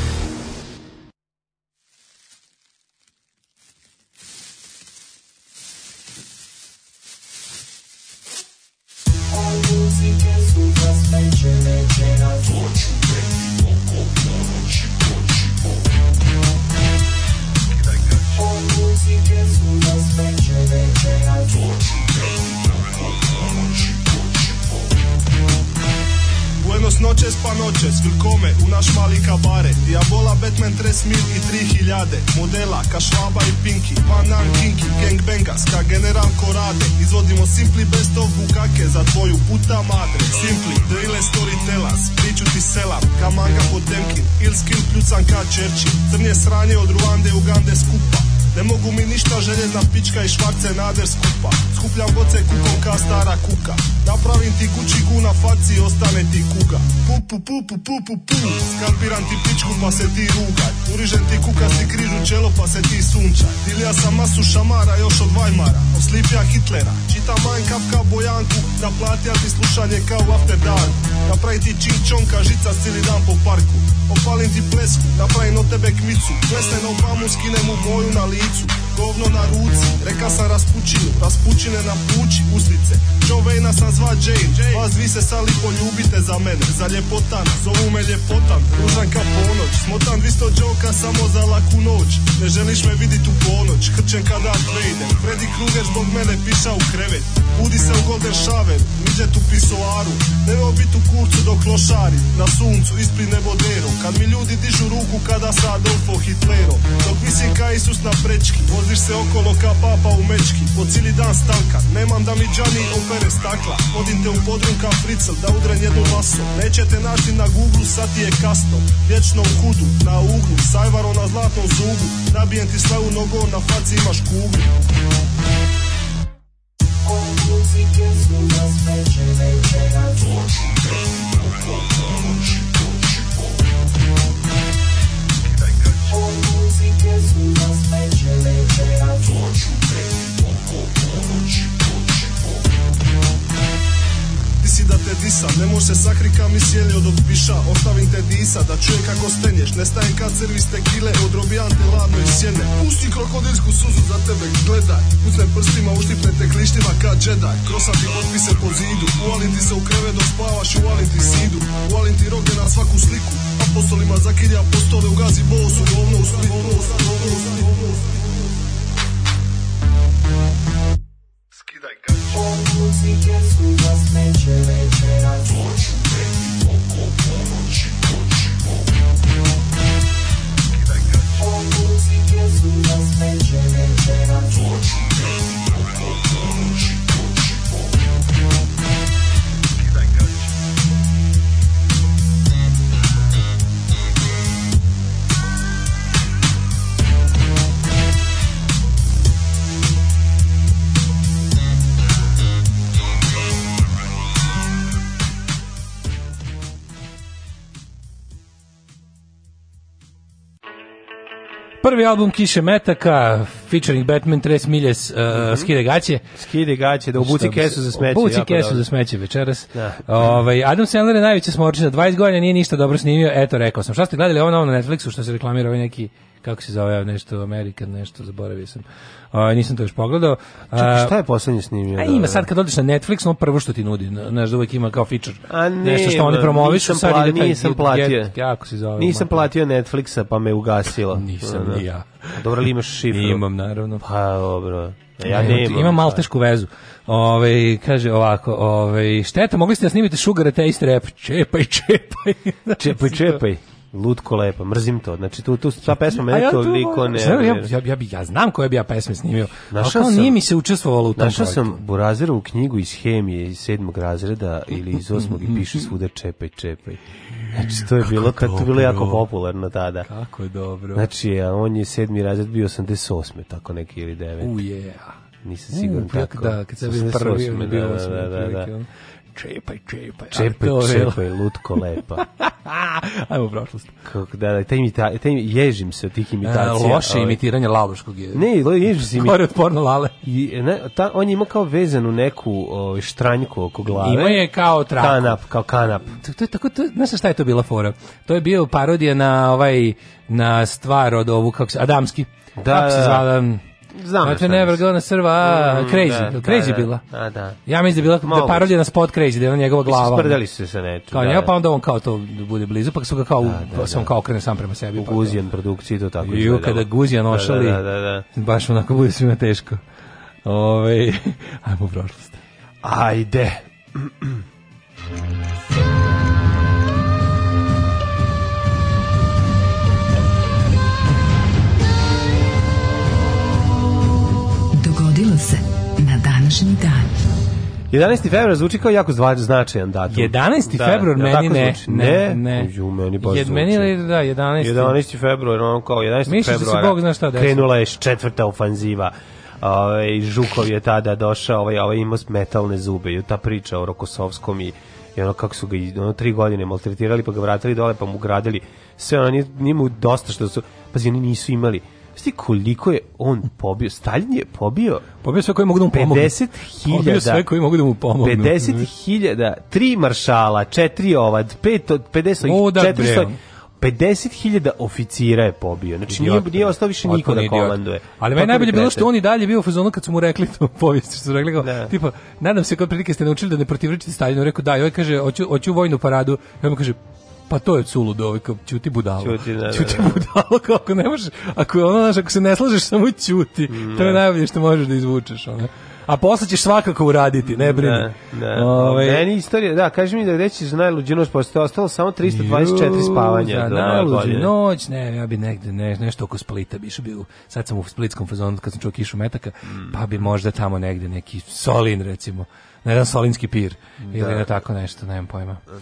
mil i 3 hiljade Modela, kašvaba i pinki Banan kinki, gangbanga Ska general korade Izvodimo simpli bez to bukake Za tvoju puta madre Simpli, drile storytellers Priču ti selam, kamanga potemkin Ilskim pljucan ka čerči Crnje sranje od Ruande, Ugande skupa Ne mogu mi ništa željezna pička i švarce nader skupa Skupljam boce kukom ka stara kuka Napravim ti kućiku na faci ostane ti kuga Pu pu pu pu pu pu pu Skalpiram ti pičku pa se ti rugaj Urižem ti kuka si križu čelo pa se ti sunča Dilija sam masu šamara još od Vajmara Oslipja Hitlera Čita Mein Kafka Bojanku Naplatija da ti slušanje kao after dark Napravi da ti čing čonka žica cijeli dan po parku Opalim ti plesku, napravim da od tebe kmicu Plesne na opamu, skinem u boju na licu YouTube. govno na ruci Reka sam raspučinu, raspučine na pući uzlice Čovejna sam zva Jane, vas vi se sali poljubite za mene Za ljepotan, zovu me ljepotan, ka ponoć Smotan 200 džoka samo za laku noć Ne želiš me vidit u ponoć, krčen kada Vader Freddy Krueger zbog mene piša u krevet Budi se u Golden Shower, Miđe tu pisoaru Nemoj bit u kurcu dok lošari, na suncu ispri nebodero Kad mi ljudi dižu ruku kada sad Adolfo Hitlero Dok mislim ka Isus na prečki, Voziš se okolo ka papa u mečki Po cili dan stanka Nemam da mi džani opere stakla Vodim te u podrum ka fricel Da udren jednu maso Nećete naći na Google Sad ti je kasno Vječno u hudu Na uglu Sajvaro na zlatnom zubu Nabijem ti slavu nogo Na faci imaš kuglu Oh, Da disa Ne može sakrika mi sjelio dok piša Ostavim disa da čuje kako stenješ Nestaje kad servis tekile od robijante ladnoj sjene Pusti krokodilsku suzu za tebe gledaj Pucnem prstima uštipne te klištima kad Jedi Krosam ti po zidu Uvalim se u krevet dok spavaš Uvalim ti sidu Uvalim ti svaku sliku Posolima zakidja postove, ugazi bos u govno, u split, govno, Skidaj ga. Odluci su vas smeće večera. Doću tebi oko ponoći, doći Skidaj ga. Odluci su vas smeće večera. Doću Prvi album Kiše Metaka, featuring Batman Tres Miljes, uh, mm -hmm. Skide gaće. Skide gaće, da obuci kesu za smeće. Obuci kesu dobro. za smeće večeras. Da. Ove, ovaj, Adam Sandler je najveća smorčina, 20 godina nije ništa dobro snimio, eto rekao sam. Šta ste gledali ovo na Netflixu što se reklamira ovaj neki kako se zove nešto American nešto zaboravio sam. A, nisam to još pogledao. A, Čekaj, šta je poslednje snimio? A ima sad kad odeš na Netflix, on prvo što ti nudi, znaš da uvek ima kao feature. A ne, nešto što oni promovišu, sad da pla, ide taj nisam platio. kako se zove? Nisam platio Netflixa, pa me ugasilo. Nisam da, da. ni ja. Dobro li imaš šifru? Imam naravno. Pa dobro. Ja ne imam. Imam malo tešku vezu. Ove, ovaj, kaže ovako, ove, ovaj, šteta, mogli ste da snimite Sugar Taste Rap. Čepaj, čepaj. *laughs* čepaj, čepaj lutko lepo, mrzim to. Znači tu tu ta pesma meni ja toliko ne. Ja, ja, ja, ja, znam koja bi ja pesme snimio. Našao kao sam, nije mi se učestvovalo u tom Našao sam Burazerovu knjigu iz hemije iz 7. razreda ili iz 8. i piše svuda čepaj, čepaj. Znači to je Kako bilo, kad to bilo jako popularno tada. Kako je dobro. Znači on je 7. razred bio 88. tako neki ili 9. Uje. Nisam siguran e, tako. Da, kad se bio prvi, bio da, da, da, da. da čepaj, čepaj. Čepaj, to čepaj, lutko lepa. *laughs* Ajmo u prošlost. Kako, da, da, taj imita, taj ježim se od tih e, imitacija. E, loše ovaj. imitiranje laloškog je. Ne, lo, ježim se. *laughs* Gore otporno lale. I, ne, ta, on ima kao vezanu neku o, ovaj, štranjku oko glave. Ima je kao traku. Kanap, kao kanap. To, to, tako, to, znaš šta je to bila fora? To je bio parodija na ovaj, na stvar od ovu, kako se, Adamski. Da, kako se da, da. zvala? Znam. What znači, never gonna serve, mm, a, mm, crazy, da, crazy da, bila. A, da. Ja mislim da bila da parodija na spot crazy, da je ona njegova glava. Sprdali su se sa nečim. Kao da, njega, da. pa onda on kao to da bude blizu, pa su ga kao, da, da, pa sam kao krene sam prema sebi. U pa, Guzijan produkciji to tako izgleda. I kada Guzijan ošali, da, da, da, baš onako bude svima teško. Ove, *laughs* ajmo u prošlost. Ajde. *clears throat* današnji dan. 11. februar zvuči kao jako značajan datum. 11. Da, februar ja, meni ne, ne, ne, ne. Ju, meni baš Jed, meni li, da, 11. 11. februar, on kao 11. Mišli februara. Se Bog zna šta desi. Krenula je četvrta ofanziva. Ovaj Žukov je tada došao, ovaj ovaj ima metalne zube i ta priča o Rokosovskom i i ono kako su ga ono tri godine maltretirali pa ga vratili dole pa mu gradili sve oni mu dosta što su pazi oni nisu imali Sti koliko je on pobio? Stalin je pobio... Pobio sve koji mogu da mu pomognu. 50.000... Pobio sve koji mogu da mu pomognu. 50.000, tri maršala, četiri ovad, pet od 50... O, da, 400, 50.000 oficira je pobio. Znači idiot, nije, nije ostao više niko da komanduje. Ali meni najbolje bilo što on i dalje bio u fazonu kad su mu rekli to povijest, što su rekli kao, ne. Da. tipa, nadam se kao prilike ste naučili da ne protivrčite Stalinu, rekao da, i on ovaj kaže, hoću, hoću vojnu paradu, i on kaže, pa to je culo do da ovih, ovaj ćuti budalo. Ćuti, da, da *laughs* ćuti da, da. budalo, kako ne možeš, ako, ono, znaš, ako se ne slažeš, samo ćuti. Mm, to je da. najbolje što možeš da izvučeš, ona. A posle ćeš svakako uraditi, ne brini. Da, da. Ovaj- Meni istorija, da, kaži mi da reći za najluđu noć, pošto je ostalo samo 324 Juuu, spavanja. Da, do najluđu noć, ne, ja bi negde, ne, nešto oko Splita bi bio, sad sam u splitskom fazonu kad sam čuo kišu metaka, mm. pa bi možda tamo negde neki solin, recimo, na jedan solinski pir ili da. na tako nešto, nemam pojma. Ove,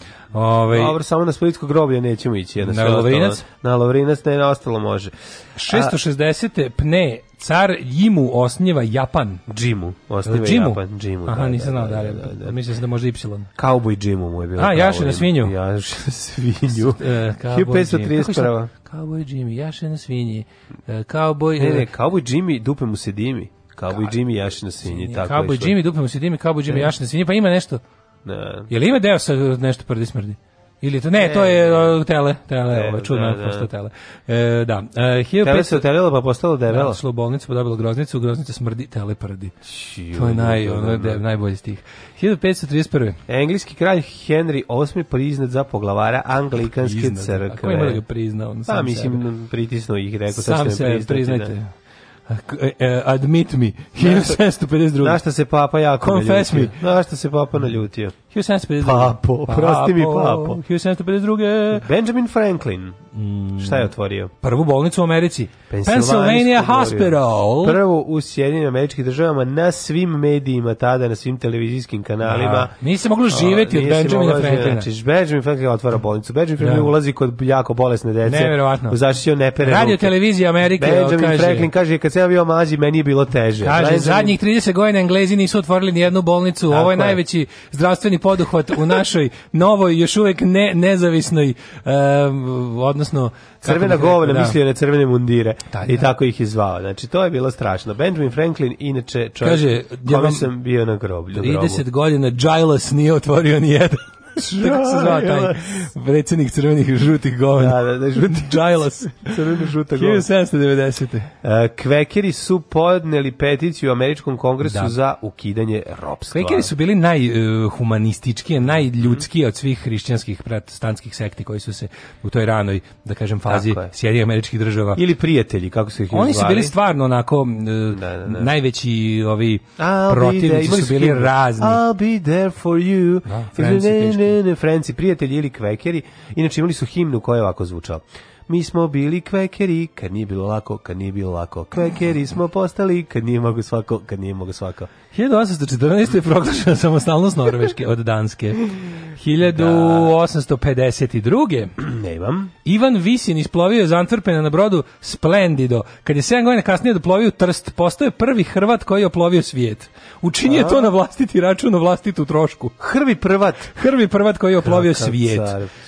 ovaj, Dobro, samo na splitsko groblje nećemo ići. Na, Lovrinac? Na Lovrinac ne, na ostalo može. 660. A, pne car Jimu osnjeva Japan. Jimu osnjeva Jimu? Japan. Jimu, Aha, da, nisam da, znao da, da, da, da, da. Mislim se da može Y. Cowboy Jimu mu je bilo. A, Jaše na svinju. Jaše na svinju. Uh, *laughs* 1531. E, cowboy Jimmy, Jaše na svinji. Uh, cowboy... Ne, ne, e, Cowboy Jimmy, dupe mu se dimi. Cowboy Jimmy jaš na svinji, tako Cowboy Jimmy, dupimo se dimi, Cowboy Jimmy jaš na svinji, pa ima nešto. Ne. Je li ima deo sa nešto prdi smrdi? Ili to ne, ne to je tele, tele, ne, ovo je čudno, da, da. tele. E, da. E, tele se otelila pa postalo da, debela. Da, u bolnicu, pa dobila groznicu, groznica smrdi, tele prdi. Čiju, to je naj, da, da, ono, da, najbolji stih. 1531. Engleski kralj Henry VIII priznat za poglavara Anglikanske priznat. crkve. Ako ima da ga prizna, on pa sam pa, mislim, pritisno ih rekao, sam, sam se priznajte. Da. E, e, admit me, 1752. Na što se papa jako Confess me. Na što se papa naljutio. 1752. Papo, papo, prosti mi papo. 1752. Benjamin Franklin, Mm. Šta je otvorio? Prvu bolnicu u Americi. Pennsylvania Hospital. Prvu u Sjedinim američkih državama na svim medijima tada, na svim televizijskim kanalima. Da. Nije moglo živeti od Benjamina Franklina. Znači, Benjamin Franklin otvara bolnicu. Benjamin Franklin da. ulazi kod jako bolesne dece. Neverovatno. Zaštio nepere Radio televizija Amerike. Benjamin kaže, Franklin kaže, kad sam ja bio mlađi, meni je bilo teže. Kaže, Benjamin... zadnjih 30 godina Englezi nisu otvorili nijednu bolnicu. Tako Ovo je, je, najveći zdravstveni poduhvat u našoj novoj, još uvek ne, nezavisnoj um, odnosno crvena govna da. mislio na crvene mundire da, i da. tako ih je zvao. Znači to je bilo strašno. Benjamin Franklin inače čovjek Kaže, ja sam bio na groblju. 30 godina Giles nije otvorio ni jedan Tako se zvao taj predsjednik crvenih žutih govna. Da, da, da, žuti. Džajlas. Crveni žuta govna. 1790. Uh, e, kvekeri su podneli peticiju u Američkom kongresu da. za ukidanje ropstva. Kvekeri su bili najhumanističkije, e, uh, najljudskije od svih hrišćanskih protestantskih sekti koji su se u toj ranoj, da kažem, fazi Sjedinjenih američkih država. Ili prijatelji, kako se ih Oni su bili stvarno onako uh, da, da, najveći ovi I'll protivnici su bili razni. I'll be there for you. Da, ne, Franci, prijatelji ili kvekeri, inače imali su himnu koja je ovako zvučala. Mi smo bili kvekeri, kad nije bilo lako, kad nije bilo lako. Kvekeri smo postali, kad nije mogo svako, kad nije mogo svako. 1814. je proglašena samostalnost Norveške od Danske. 1852. Ne imam. Ivan Visin isplovio iz Antwerpena na brodu Splendido. Kad je 7 godina kasnije doplovio u Trst, postao je prvi Hrvat koji je oplovio svijet. Učinio je to na vlastiti račun, na vlastitu trošku. Hrvi prvat. Hrvi prvat koji je oplovio svijet.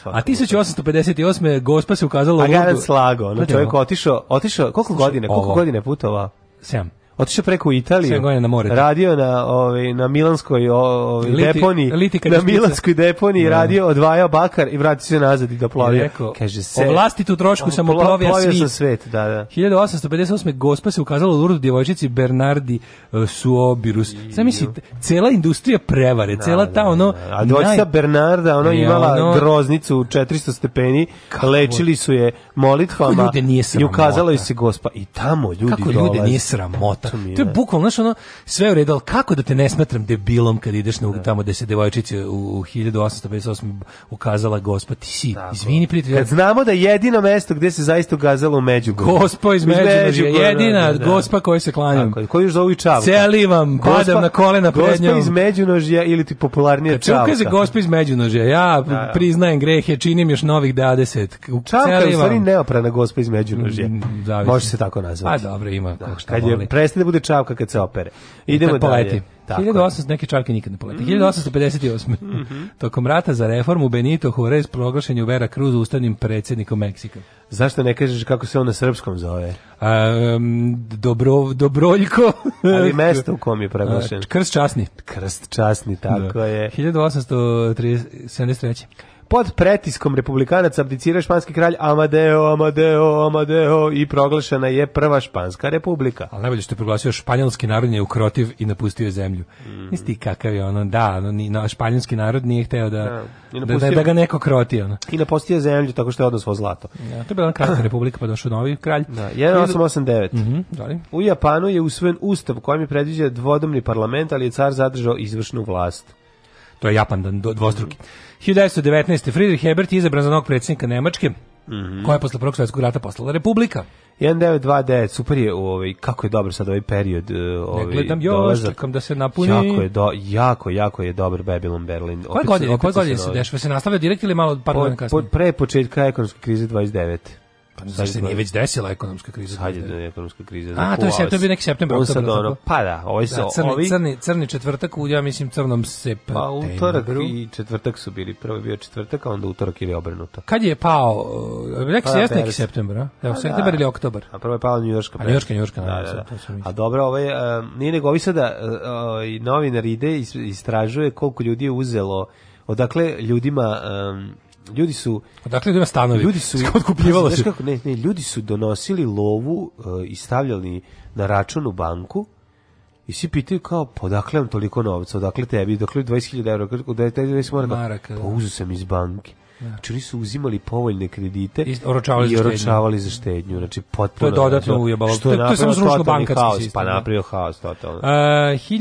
A 1858. Gospa se ukazala u Draganac slago, ono čovjek otišao, otišao, koliko godine, koliko godine putovao? 7 otišao preko Italije. na more. Da. Radio na ovaj na Milanskoj ovaj Liti, deponiji, Litika na Milanskoj deponiji, da. radio odvajao bakar i vratio se nazad i doplavio. I Kaže se. O tu trošku sam oplovio svi. Sa svet, da, da. 1858. Gospa se ukazala Lurdu djevojčici Bernardi uh, Suobirus. Zamisli, cela industrija prevare, da, cela ta ono da, A dvojčica Bernarda, ona imala groznicu u 400 stepeni, lečili su je molitvama. Kako ljude nije sramota. I ukazala se gospa i tamo ljudi Kako ljude dolazi. nije sramota to je da. bukvalno, znaš, ono, sve u redu, ali kako da te ne smatram debilom kad ideš na, da. tamo gde se devojčice u 1858 ukazala gospa, ti si, Tako. izvini prijatelj. Kad znamo da je jedino mesto gde se zaista ukazalo među Gospa iz Međugorja, da, jedina da, da, gospa kojoj se klanjam. Tako, koju još zovu i čavka. Celivam, padam na kolena pred njom. Gospa iz Međunožja ili ti popularnije čavka. Čavka kaže gospa iz Međunožja, ja da, priznajem grehe, činim još novih 20. Čavka je u stvari neoprana gospa iz Međunožja. Mm, Može se tako nazvati. A pa dobro, ima. Da, kad je prestane da bude čavka kad se opere. Idemo dalje. Tako. 1800 neke čavke nikad ne poleti. 1858. Mm -hmm. Tokom rata za reformu Benito Juarez proglašen je Vera Cruz ustavnim predsjednikom Meksika. Zašto ne kažeš kako se on na srpskom zove? Um, dobro, dobroljko. Ali *laughs* mesto u kom je proglašen? Krst časni. Krst časni, tako da. je. 1873 pod pretiskom republikanaca abdicira španski kralj Amadeo, Amadeo, Amadeo i proglašena je prva španska republika. Ali najbolje što je proglasio španjolski narod je ukrotiv i napustio zemlju. Mm. Isti kakav je ono, da, ono, no, španjolski narod nije hteo da, da, da, da napustio, da, da, ga neko kroti. Ono. I napustio zemlju tako što je odnosvo zlato. Ja, da, to je bila kratka *clears throat* republika pa došao novi kralj. Da, 1889. Mm -hmm, u Japanu je usvojen ustav kojim je predviđa dvodomni parlament, ali je car zadržao izvršnu vlast. To je Japan, dvostruki. Mm. 1919. Friedrich Ebert je izabran za novog predsjednika Nemačke, mm -hmm. koja je posle Prvog svjetskog rata poslala republika. 1929, super je ovaj, kako je dobar sad ovaj period. E, ovaj, ne gledam još, čekam da se napuni. Jako je, do, jako, jako je dobar Babylon Berlin. Koje godine, koje godine se, se dešava? Se nastavlja direkt ili malo par godina kasnije? Po, pre početka ekonomske krize 29. Pa sad se nije već desila ekonomska kriza. Sad je da ekonomska kriza. A, da, to je, to je bio neki ovaj september. On sad ono, pa da, ovaj se, da, crni, ovi... Crni, crni četvrtak, u, ja mislim, crnom se... Pa, pa- utorak i četvrtak su bili. Prvo je bio četvrtak, a onda utorak ili obrnuto. Kad je pao, rekli uh, pa se da, jesno neki september, a? Evo, pa september ili oktobar. A prvo je pao Njujorska. A Njujorska, Njujorska. Da, da, A dobro, ovaj, nije nego ovi sada e, ovaj, novinar ide i istražuje koliko ljudi je uzelo odakle ljudima ljudi su odakle da stanovi ljudi su otkupljivalo se kako ne ne ljudi su donosili lovu uh, i stavljali na račun u banku i svi pitaju kao, pa odakle toliko novca, odakle tebi, dokle 20.000 € da odakle 20.000 eura, maraka, da. pa uzeo sam iz banke. Da. Znači oni su uzimali povoljne kredite i oročavali, i oročavali za štednju. Znači potpuno to je dodatno ujebalo. Što je to, to samo zrušilo bankarski pa sistem. Pa napravio haos totalno. Uh, 1945.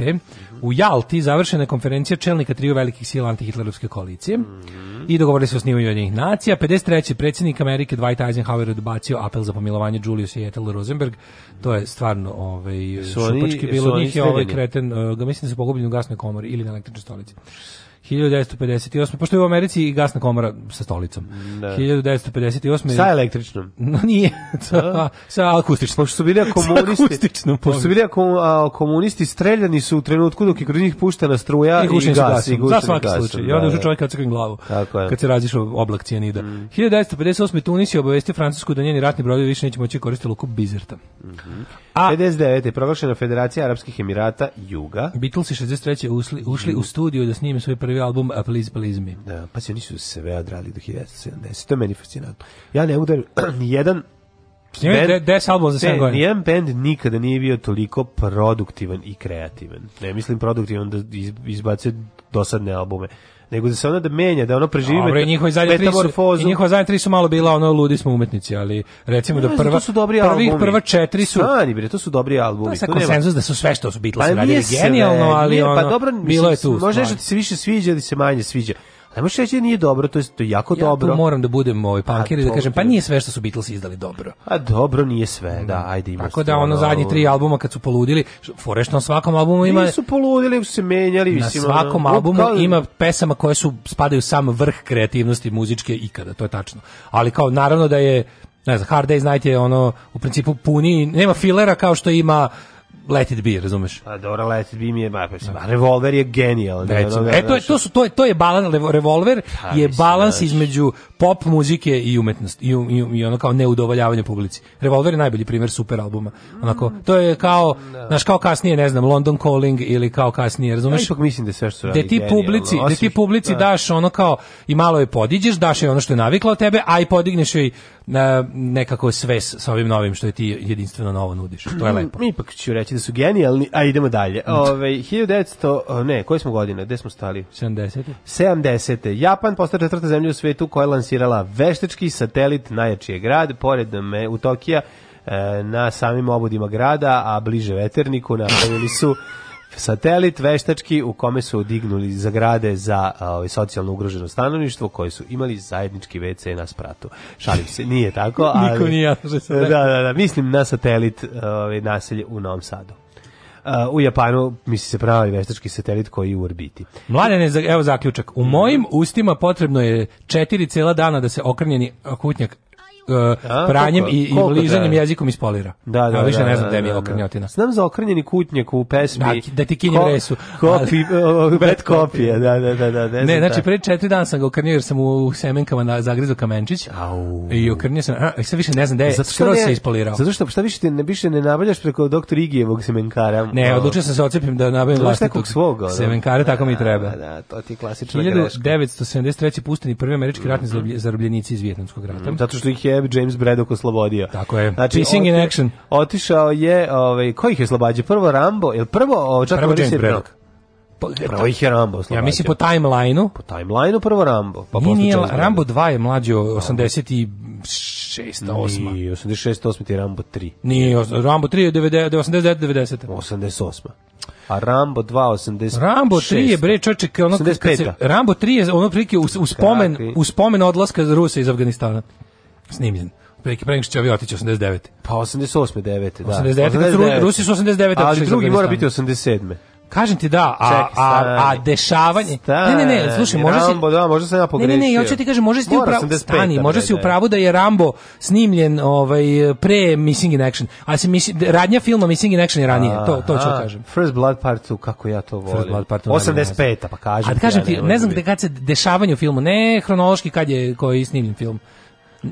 Mm -hmm. u Jalti završena konferencija čelnika triju velikih sila antihitlerovske koalicije mm -hmm. i dogovorili se o snimanju jednih nacija. 53. predsjednik Amerike Dwight Eisenhower odbacio apel za pomilovanje Julius i Ethel Rosenberg. To je stvarno ovaj, šupački bilo njih je ovaj kreten, uh, ga mislim da su pogubljeni u gasnoj komori ili na električnoj stolici. 1958. Pošto je u Americi i gasna komora sa stolicom. Da. 1958. Sa električnom? *laughs* No nije, sa, sa akustičnom. Pošto su bili *laughs* komunisti, pošto su bili komunisti streljani su u trenutku dok je kroz njih puštena struja i, i gas. I za svaki gasom, slučaj. I da, onda da, da. čovjek kad glavu. Tako je. Kad se raziš u oblak cijanida. Mm. 1958. Tunis je obavestio Francusku da njeni ratni brodovi više neće moći koristiti luku Bizerta. Mm -hmm. A, 59. je proglašena Federacija Arapskih Emirata Juga. Beatlesi 63. ušli, ušli mm. u studiju da snime svoj prvi prvi album A Please Please Me. Da, pa se oni su sve odrali do 1970. To je meni fascinantno. Ja ne mogu da jedan Band, des album za 7 godina. Nijedan band nikada nije bio toliko produktivan i kreativan. Ne mislim produktivan da izbacuje dosadne albume nego da se ona da menja, da ono preživi Dobre, njihovi zadnje tri su, i zadnje tri su malo bila ono ludi smo umetnici, ali recimo ne, da prva, su dobri prvih albumi. prva četri su... Stani, bre, to su dobri albumi. To je konsenzus da su sve što su Beatlesi pa radili genijalno, ali nije, pa ono, pa dobro, mislim, bilo je tu. Može nešto ti se više sviđa ili se manje sviđa. Ne možeš reći da nije dobro, to je to jako ja dobro. Ja moram da budem ovaj pankeri da kažem, pa nije sve što su Beatles izdali dobro. A dobro nije sve, da, mm. ajde ima. Tako da ono zadnji tri albuma kad su poludili, forešno na svakom albumu ima... Nisu poludili, su se menjali, mislim. Na svakom ono, albumu kao... ima pesama koje su, spadaju sam vrh kreativnosti muzičke ikada, to je tačno. Ali kao, naravno da je, ne znam, Hard Day, Night ono, u principu puni, nema filera kao što ima Let It Be, razumeš? A pa dobro, Let It Be mi je, ma, pa revolver je genijal. Da, e, to je, to, su, to, je, to je pa balans, revolver ha, je balans između pop muzike i umetnosti, i, i, i ono kao neudovoljavanje publici. Revolver je najbolji primer super albuma. Onako, mm. to je kao, da. znaš, kao kasnije, ne znam, London Calling ili kao kasnije, razumeš? Ja mislim da sve što radi da ti publici, da ti publici da. daš ono kao, i malo je podiđeš, daš je ono što je navikla od tebe, a i podigneš joj e, nekako sve sa ovim novim što je ti jedinstveno novo nudiš. To je mm, lepo. Mi Ipak ću reći da da su genijalni, a idemo dalje. Mm. Ove, ovaj, 1900, ne, koje smo godine, gde smo stali? 70. 70. Japan postao četvrta zemlja u svetu koja je lansirala veštački satelit najjačije grad, pored me, u Tokija, e, na samim obodima grada, a bliže veterniku napravili su satelit veštački u kome su dignuli zagrade za ovaj socijalno ugroženo stanovništvo koji su imali zajednički WC na spratu. Šalim se, nije tako, *laughs* ali Niko nije da, da, da, mislim na satelit ovaj naselje u Novom Sadu. Uh, u Japanu misli se pravi veštački satelit koji je u orbiti. Mladene, evo zaključak. U mojim ustima potrebno je četiri cela dana da se okrnjeni akutnjak uh, pranjem i, i lizanjem jezikom ispolira. Da, da, da, više ne da, znam da, je mi da. okrnjotina. Znam za okrnjeni kutnjak u pesmi. Da, da ti kinjem resu. Kopi, *laughs* da. bad kopije, da, da, da. da ne, ne znači, pre četiri dana sam ga okrnjio jer sam u semenkama na, zagrizao kamenčić Au. i okrnjio sam, a, sad više ne znam gde je, skroz se ispolirao. Zato što šta više, te, ne, više ne nabavljaš preko doktor Igijevog semenkara. Ne, odlučio sam se ocepim da nabavim vlastitog svoga, semenkara, tako mi treba. Da, to ti je klasična greška. 1973. pusteni prvi američki ratni mhm. zarobljenici iz Vjetnamskog rata. Mhm, zato što ih je je James Braddock oslobodio. Tako je. Znači, Pissing in action. Otišao je, ovaj, ko ih je slobađao? Prvo Rambo, ili prvo, čak prvo James Braddock. Pa, prvo ih je Rambo slobađao. Ja mislim po timeline-u. Po timeline-u prvo Rambo. Pa nije, nije, Rambo 2 je mlađo 86. 8. Nije, 86. 8. je Rambo 3. Nije, Rambo 3 je 89. 90. 88. A Rambo 2, 286. Rambo 3 je bre čoček ono kad se Rambo 3 je ono prilike u, u spomen u spomen odlaska Rusa iz Afganistana snimljen. Preki pre nego što će ovi otići 89. Pa 88. 9. da. 89. 89. Rusi su 89. Ali drugi mora biti 87. Kažem ti da, a, Ček, a, a dešavanje... Stani, ne, ne, ne, slušaj, možda si... Rambo, da, možda sam ja pogrešio. Ne, ne, ne, ja ću ti kažem, možda si ti u pravu... Stani, da, možda si u da. pravu da je Rambo snimljen ovaj, pre Missing in Action, ali se misi, radnja filma Missing in Action je ranije, to, to ću kažem. First Blood Part 2, kako ja to volim. First Blood Part 2. 85 pa kažem. A kažem ti, ja ne, ne znam gde kad se dešavanje u filmu, ne hronološki kad je koji je snimljen film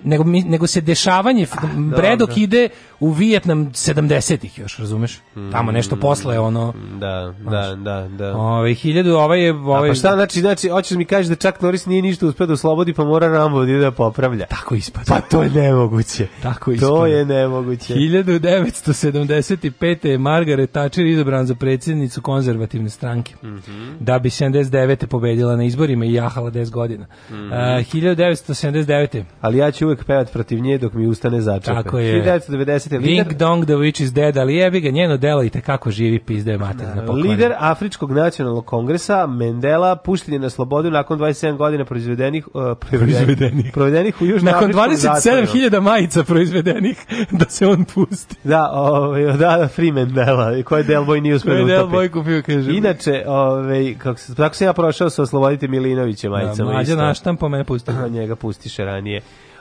nego, nego se dešavanje, Bredok ide u Vijetnam 70-ih još, razumeš? Tamo nešto mm, posle ono. Da, da, da, da. Ovaj 1000 ovaj je ovaj A pa šta znači znači hoćeš mi kažeš da čak Norris nije ništa uspeo da slobodi, pa mora Rambo da popravlja. Tako ispada. Pa to je nemoguće. Tako ispada. To je nemoguće. 1975 je Margaret Thatcher izabran za predsjednicu konzervativne stranke. Mm -hmm. Da bi 79 pobedila na izborima i jahala 10 godina. Mm -hmm. uh, 1979. Ali ja ću uvek pevat protiv nje dok mi ustane začepe. Tako je. 1990 oprostite, lider... Ding dong the witch is dead, ali jebi ga, njeno delo i tekako živi pizda je materna da, pokvarina. Lider Afričkog nacionalnog kongresa, Mendela, pušten je na slobodu nakon 27 godina proizvedenih, uh, proizvedenih. proizvedenih u Južnoj Nakon 27.000 majica proizvedenih *laughs* da se on pusti. Da, ovaj, da, da, Free Mendela, koje Delboy nije uspio da Delboy kupio, kaže. Inače, ovaj, kako, se, tako sam ja prošao sa Oslobodite Milinovića da, majicama. Da, mlađa naštampo mene pusti. Njega pustiše ranije.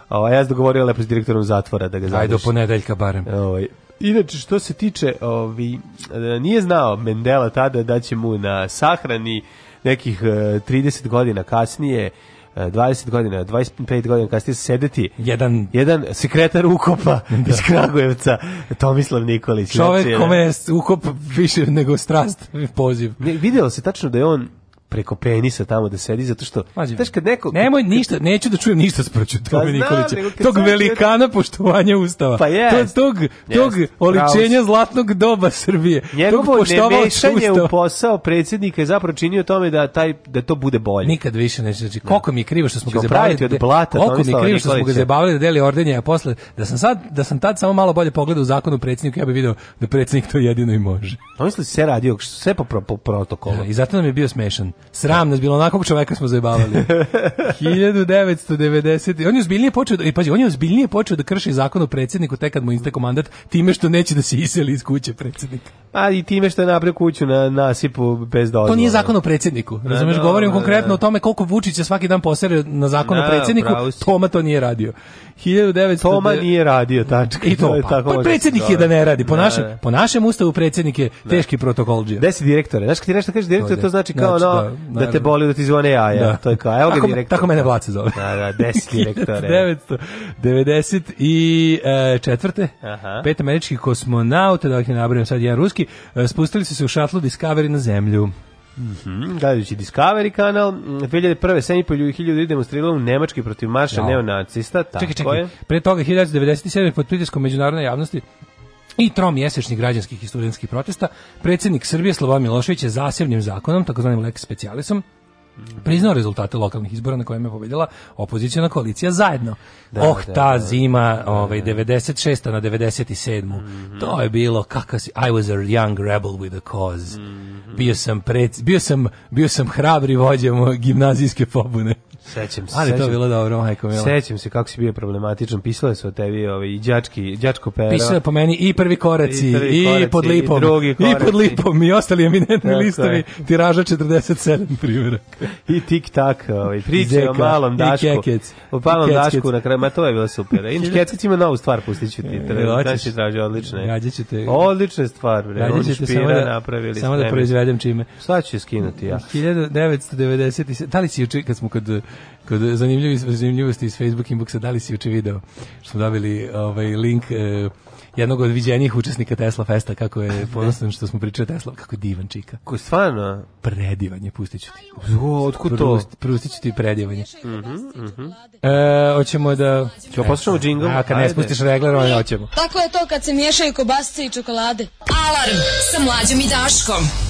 Ovaj ja sam govorio lepo s direktorom zatvora da ga zadrži. Ajde do ponedeljka barem. Ovaj Inače, što se tiče, ovi, e, nije znao Mendela tada da će mu na sahrani nekih 30 e, godina kasnije 20 e, godina, 25 godina kasnije sedeti jedan, jedan sekretar ukopa *laughs* da. iz Kragujevca, Tomislav Nikolić. Čovek znači, kome je ukop više nego strast poziv. Ne, videlo se tačno da je on preko penisa tamo da sedi zato što Mađe, kad neko nemoj ništa neću da čujem ništa spreču pa tog pa Nikolića tog velikana poštovanja ustava pa yes, to, tog yes, tog oličenja praus. zlatnog doba Srbije njegovo nemešanje u posao predsjednika je zapravo činio tome da taj da to bude bolje nikad više neće znači da. koliko mi je krivo što smo ga zabavili da- od blata koliko mi je krivo što smo ga zabavili da deli ordenje a posle da sam sad da sam tad samo malo bolje pogledao u zakonu predsjednika ja bih video da predsednik to jedino i može. on misli se radio sve po, po protokolu. Da, I zato nam je bio smešan. Sram nas bilo, onakvog čoveka smo zajebavali. 1990. *laughs* On je ozbiljnije počeo, da, i e, pađi, on je ozbiljnije počeo da krši zakon o predsjedniku tek kad mu istekao mandat time što neće da se iseli iz kuće predsjednika. Pa i time što je napravio kuću na nasipu bez dozvola. To nije zakon o predsjedniku. Da, razumeš, da, govorim da, konkretno o tome koliko Vučić svaki dan posere na zakon o predsjedniku. Toma to nije radio. 1990. Toma nije radio, tačka. I to, pa, tako pa predsjednik je da ne radi. Po, našem, po našem ustavu predsjednik je teški protokol. Gdje si direktore? Znaš, kad ti nešto kažeš direktore, to znači, znači kao, no, naravno. da te boli da ti zvone jaja. Da. To je kao, evo ga tako, direktor. Tako mene Vlace zove. Da, da, 10 *laughs* direktore. 990 i e, četvrte, Aha. pet američki kosmonauta, da ih ne nabrajam sad jedan ruski, e, spustili su se u šatlu Discovery na zemlju. Mm -hmm. Gledajući Discovery kanal, 2001. 7,5 i 1000 ljudi demonstriralo u Nemački protiv marša no. neonacista. Čekaj, čekaj, je. pre toga 1997. pod pritiskom međunarodne javnosti i tromjesečnih građanskih i studentskih protesta, predsjednik Srbije Slobodan Milošević je zasebnim zakonom, takozvanim lex specialisom, priznao rezultate lokalnih izbora na kojima je pobedila opozicijona koalicija zajedno. Da, oh, da, ta da, zima, da, da, ovaj, 96. Da. na 97. Mm -hmm. To je bilo, kakav si, I was a young rebel with a cause. Mm -hmm. Bio sam, pred, bio sam, bio sam hrabri vođa gimnazijske pobune. Sećam se. Ali sećam, to je bilo dobro, majko mila. Sećam se kako si bio problematičan, pisale se o tebi ovaj, i đački, đačko pero. Pisale po meni i prvi koraci, i, prvi i pod lipom, i, drugi koraci. i pod lipom, i ostali eminentni Tako listovi, tiraža 47 primjeraka. I tik-tak, ovaj, *laughs* priče o malom dašku. I kekec. O malom dašku na kraju, ma to je bilo super. *laughs* Inč, kekec ima novu stvar, pustit ću ti. E, znači, traži, odlične. Gađat ćete. Odlične stvar, bre. Oni špira da- napravili. Samo da proizvedem čime. Sad ću skinuti ja. 1997. Da li si juče, kad smo kad Kod zanimljivosti, zanimljivosti iz Facebook inboxa, da li si juče video što smo dobili ovaj link eh, jednog od viđenijih učesnika Tesla Festa, kako je ponosan što smo pričali Tesla, kako je divan čika. Ko je stvarno? Predivanje, je, pustit ću ti. O, otkud to? Prust, pustit ću ti predivanje. je. Mm -hmm, mm -hmm. E, hoćemo da... Ćemo poslušamo džingl? A kad ne spustiš regler, onda hoćemo. Tako je to kad se miješaju kobasice i čokolade. Alarm sa mlađom i Daškom.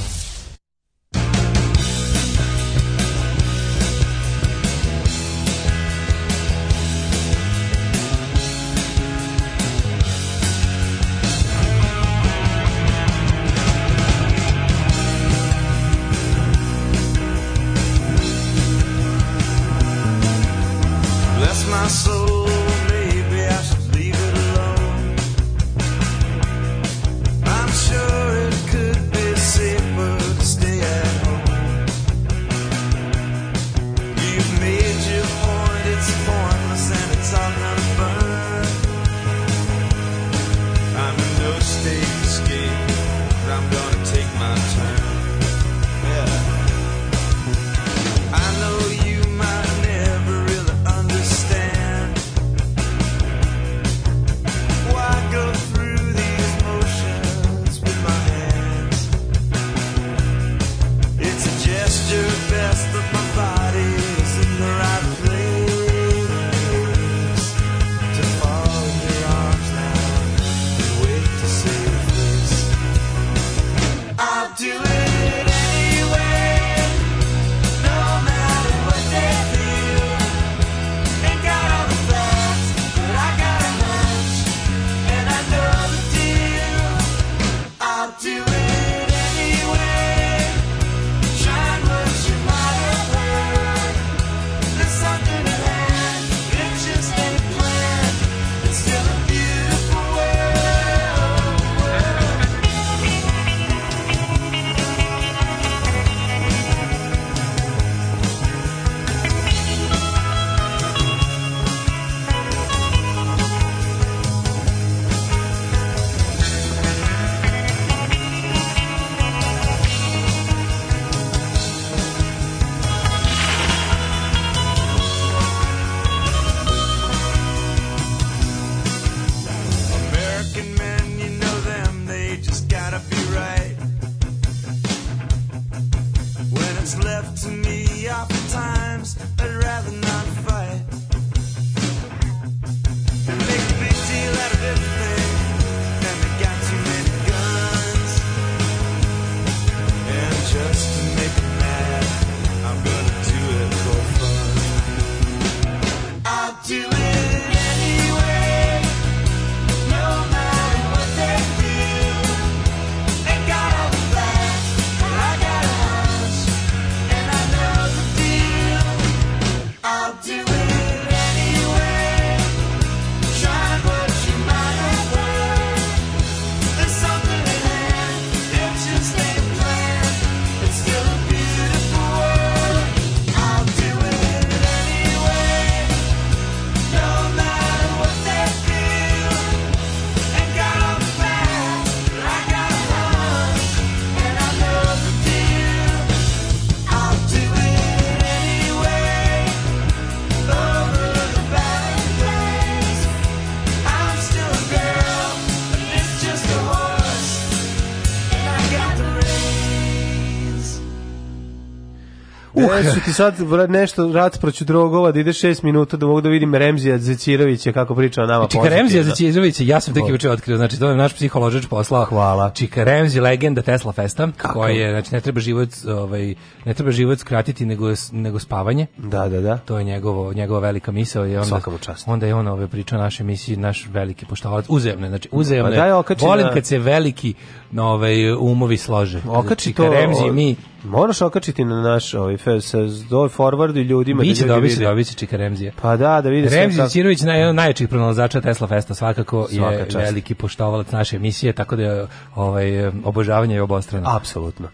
su ti sad nešto rat proću drogova da ide 6 minuta da mogu da vidim Remzija Zecirovića kako priča o nama. Čika Remzija Zecirović, ja sam tek juče otkrio, znači to je naš psiholožič posla. Hvala. Čika Remzi legenda Tesla Festa, koji je znači ne treba život ovaj ne treba život skratiti nego nego spavanje. Da, da, da. To je njegovo njegova velika misao i onda Onda je on ove ovaj, priča naše misije, naš veliki poštovalac uzemne, znači uzemne. Pa da, volim kad se veliki nove ovaj, umovi slože. Okači to Remzi mi Moraš okačiti na naš ovaj sa doj forwardu ljudima Biće da ljudi da Biće čika Remzija. Pa da, da vidi Remzi sam... Ćirović naj jedan najjačih pronalazača Tesla Festa svakako Svaka je čast. veliki poštovalac naše emisije, tako da je ovaj obožavanje je obostrano. Apsolutno.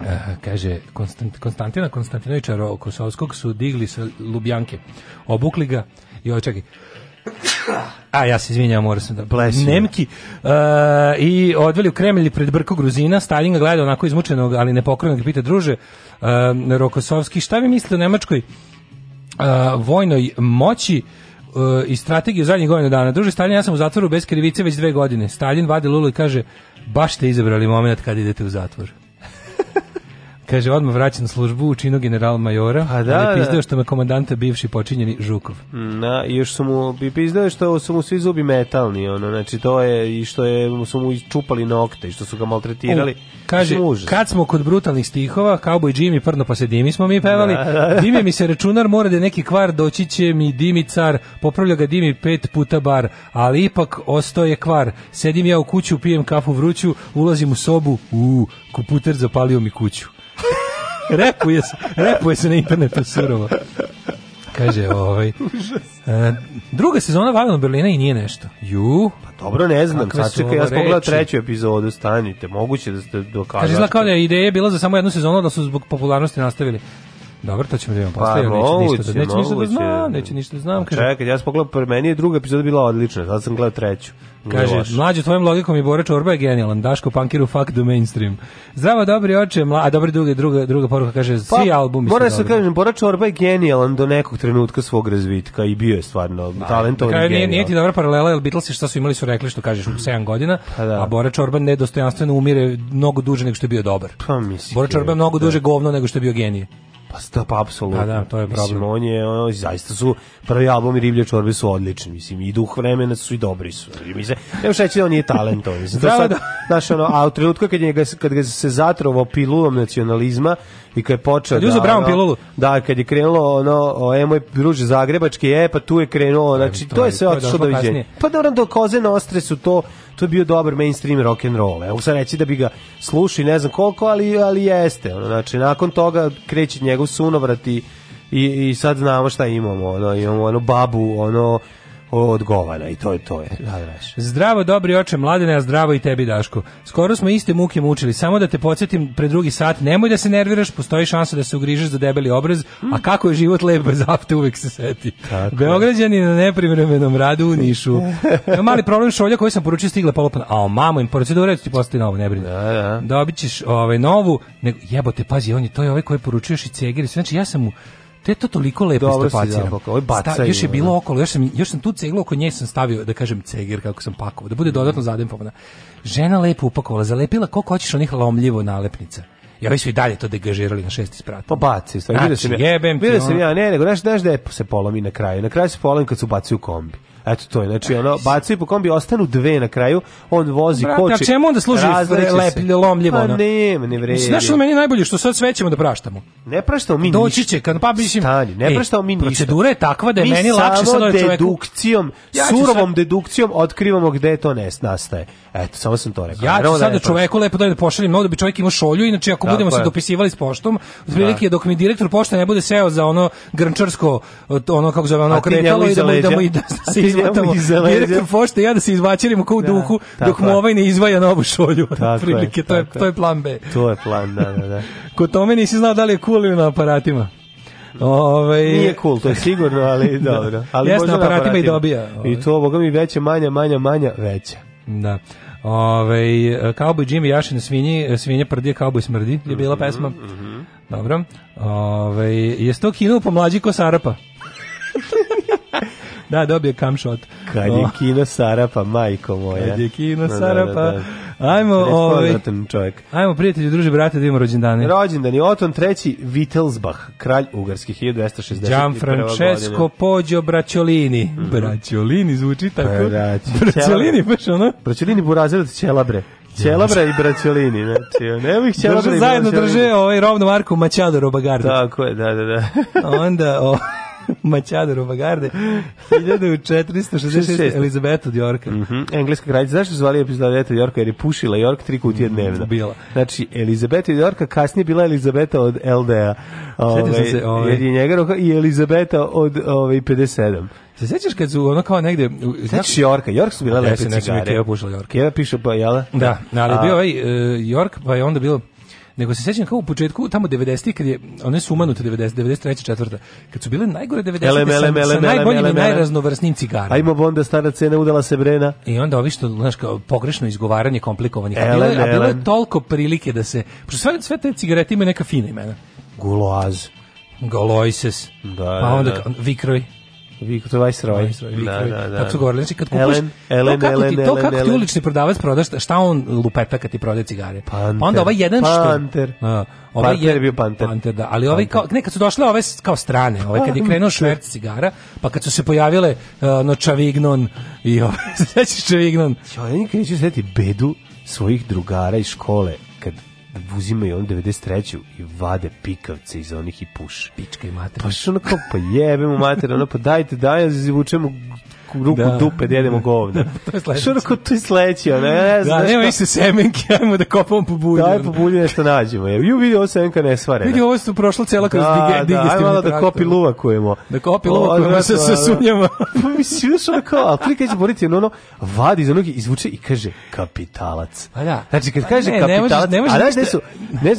E, kaže, Konstant, Konstantina Konstantinovića Kosovskog su digli sa Lubjanke. Obukli ga i ovo čekaj, A, ja se izvinjam, moram sam da... Blesim. Nemki. Uh, I odveli u Kremlj pred Brko Gruzina. Stalin ga gleda onako izmučenog, ali nepokrenog. Pita, druže, uh, Rokosovski, šta vi mislite o Nemačkoj uh, vojnoj moći i strategiju zadnjih godina dana. Druže Stalin, ja sam u zatvoru bez krivice već dve godine. Stalin vadi lulu i kaže, baš ste izabrali moment kad idete u zatvor. Kaže, odmah vraćam službu u činu general majora, pa da, ali da. pizdeo što me komandanta bivši počinjeni Žukov. Na, i još su mu, pizdeo što su mu svi zubi metalni, ono, znači to je, i što je, su mu čupali nokte, i što su ga maltretirali. U, kaže, kad smo kod brutalnih stihova, Cowboy Jimmy, prno pa se Dimi smo mi pevali, da, da, da. Dimi mi se računar, mora da je neki kvar, doći će mi Dimi car, popravlja ga Dimi pet puta bar, ali ipak ostao je kvar, sedim ja u kuću, pijem kafu vruću, ulazim u sobu, u, kuputer zapalio mi kuću repuje se, repuje se na internetu surovo. Kaže, ovaj, a, e, druga sezona Vavilon Berlina i nije nešto. Ju, Pa dobro, ne znam, sad čekaj, ja sam pogledao treću epizodu, stanite, moguće da ste dokazali. Kaže, izgleda kao da je ideja bila za samo jednu sezonu, da su zbog popularnosti nastavili. Dobro, to ćemo da imamo posle, pa, moguće, ništa da, neće ništa da znam, neće ništa da znam. Da pa kaže, čekaj, ja sam pogledao, pre meni je druga epizoda bila odlična, sad sam gledao treću. Kaže, mlađe tvojom logikom i Bore Čorba je genijalan, Daško Pankiru fuck the mainstream. Zdravo, dobri oče, mla, a dobri druga, druga, druga poruka, kaže, pa, svi albumi su da dobri. se kažem, Bore Čorba je genijalan do nekog trenutka svog razvitka i bio je stvarno pa, talentovan dakle, nije, nije ti dobra paralela, jer Beatlesi što su imali su rekli, što kažeš, u 7 godina, pa, da. a Bore Čorba nedostojanstveno umire mnogo duže nego što je bio dobar. Pa, mislim, Bore Čorba je mnogo duže govno nego što je bio genije. Pa sta pa apsolutno. Da, da, to je problem. Mislim, on je, on, zaista su prvi i Riblje čorbe su odlični, mislim, i duh vremena su i dobri su. Mislim, nema reći da on nije talentovan. Mislim, to da, sad, da. znaš, ono, a u trenutku kad, je, kad ga se zatrovao pilulom nacionalizma i kad je počeo da... Kad je da, pilulu. Da, kad je krenulo ono, o, e, moj druže zagrebački, e, pa tu je krenulo, pa, znači, to, je sve otišlo do viđenja. Pa dobro, do koze na ostre su to to je bio dobar mainstream rock and roll. Evo sam reći da bi ga slušao ne znam koliko, ali ali jeste. Ono, znači nakon toga kreće njegov sunovrat i i, i sad znamo šta imamo, ono, imamo ono babu, ono odgovara i to je to je. Da, da, da. Zdravo, dobri oče, mladene, a zdravo i tebi, Daško. Skoro smo iste muke mučili, samo da te podsjetim pre drugi sat, nemoj da se nerviraš, postoji šansa da se ugrižeš za debeli obraz, a kako je život lep bez afte, uvek se seti. Tako. Beograđani na neprivremenom radu u Nišu. *laughs* mali problem šolja koji sam poručio stigla polopana. a o mamo im procedura ti postoji novo, ne brini. Da, da. Dobit ćeš ovaj, novu, nego, jebote, pazi, on je, to je ovaj koji poručuješ i cegeri, znači ja sam mu, To je to toliko lepo istopacirano. Da, Ovo je Sta, još je bilo da. okolo, još sam, još sam tu ceglu oko nje sam stavio, da kažem, ceger kako sam pakovao, da bude mhm. dodatno zadempovana. Žena lepo upakovala, zalepila koliko hoćeš onih lomljivo nalepnica. I ovi su i dalje to degažirali na šesti sprat. Pa baci, stvarno. Znači, vidio jebem ti, sam ja, ne, nego, znaš, znaš da je se polomi na kraju. Na kraju se polomi kad se baci u kombi. Eto to je, znači ono, bacaju po kombi, ostanu dve na kraju, on vozi, Brate, koči. A čemu onda služi leplje, lomljivo? Pa ono? Pa ne, ne vredi. Znaš što meni najbolje, što sad svećemo da praštamo? Ne praštamo mi ništa. Doći će, kad pa mislim... Stani, ne e, praštamo mi ništa. Procedura je takva da je mi meni lakše sa dedukcijom, ja surovom sad... dedukcijom otkrivamo gde to nest nastaje. Eto, samo sam to rekao. Ja ću da, da čoveku lepo da pošaljem novu, da bi čovek imao šolju, inače ako budemo se dopisivali s poštom, otprilike da. dok mi direktor pošte ne bude seo za ono grnčarsko, ono kako zove, ono kretalo i da mu idemo i da se izvatamo. Direktor pošte ja da se izvaćerimo kao u da, duhu, dok mu ovaj ne izvaja novu šolju. *laughs* Prilike, to je, to je plan B. To je plan, da, da, da. *laughs* Kod tome nisi znao da li je cool na aparatima. Ove, ovaj, Nije cool, to je sigurno, ali *laughs* dobro. Da. Ali Jasno, možda aparatima, i dobija. Ove. I ovaj. to, boga mi, veće, manja, manja, manja, veća. Da. Ove, ovaj, Cowboy Jimmy jaši na svinji, svinja prdi, cowboy smrdi, je bila mhm, pesma. Mm -hmm. Dobro. Ove, je sto kinuo po mlađi ko Sarapa? da, dobije kamšot. Kad je kino Sarapa, majko moja. Kad je kino da, da, Sarapa. Da, ajmo, ovaj, čovjek. Ajmo prijatelji, druže, brate, da imamo rođendane. Rođendani Oton III Vitelsbach, kralj Ugarskih, 1260. Gianfrancesco Poggio Bracciolini. Mm -hmm. Bracciolini zvuči pa tako. Braci, *laughs* Bracciolini baš ono. Bracciolini burazirat ćelabre. Ćelabra i Braciolini, znači, ne bih Ćelabra i Zajedno drže ovaj rovnu marku Mačado Robagardi. Tako je, da, da, da. Onda, o, *laughs* Mačador u Bagarde, 1466 Elizabeta od Jorka. Mm -hmm. Engleska kraljica, zašto zvali Elizabeta od Jorka? Jer je pušila York tri kutije dnevno. bila. Znači, Elizabeta od Jorka kasnije bila Elizabeta od LDA. Ovaj se, ove... Ovaj- jer je njega i Elizabeta od ove, ovaj, 57. Se sećaš kad su ono kao negde... Sećaš Jorka? Jork su bile pa lepe cigare. Ja sam nekako pušila Jorka. Jeva piše pa, jela? Da, da, ali bio ovaj uh, Jork, pa je onda bilo nego se sećam kao u početku tamo 90-ih kad je one su umanute 90 93 četvrta kad su bile najgore 90 sa, sa najboljim i najraznovrsnijim cigarama. A ima bonda stara cena udala se brena. I onda ovi što znaš kao pogrešno izgovaranje komplikovanih. A bilo, a bilo je toliko prilike da se sve, sve te cigarete imaju neka fina imena. Guloaz. Goloises. Da, pa da, onda da, da. Vikroj. Viktor Vajsroj. Da, da, da, da. Znači, kad kupiš, Ellen, Ellen, to kako, Ellen, ti, to kako Ellen, ti ulični prodavac prodaš, šta on lupeta kad ti prodaje cigare? Panter, pa onda ovaj jedan što... Panter. A, ovaj panter je bio panter. panter da, ali ovaj kao, ne, kad su došle ove kao strane, ove ovaj kad je krenuo šverc cigara, pa kad su se pojavile uh, e, no Čavignon i ove, znači Čavignon. Ja, ja nikad neću sretiti bedu svojih drugara iz škole uzimaju on 93. i vade pikavce iz onih i puš. Pička i mater. Pa što ono kao, pa jebe mu mater, ono, pa dajte, daj, izvučemo ruku da. dupe da jedemo govna. *laughs* to je sledeće. to je sledeće, ne, ne da, znam. Da, nema više semenke, ajmo da kopamo po bulju. Daj po bulju nešto nađemo. Ju vidi ovo semenka ne nesvarena. Vidi da. ovo su prošlo cela kroz da, da digestivni da, trakt. Da, ajmo da kopi luvakujemo. Da kopi luvakujemo se sa sunjama. *laughs* Pa mislim, još onako, ali prije će boriti, ono, ono, vadi iz onog izvuče i kaže kapitalac. A pa da. Znači, kad pa kaže ne, kapitalac, ne možeš, ne možeš a znaš gde su,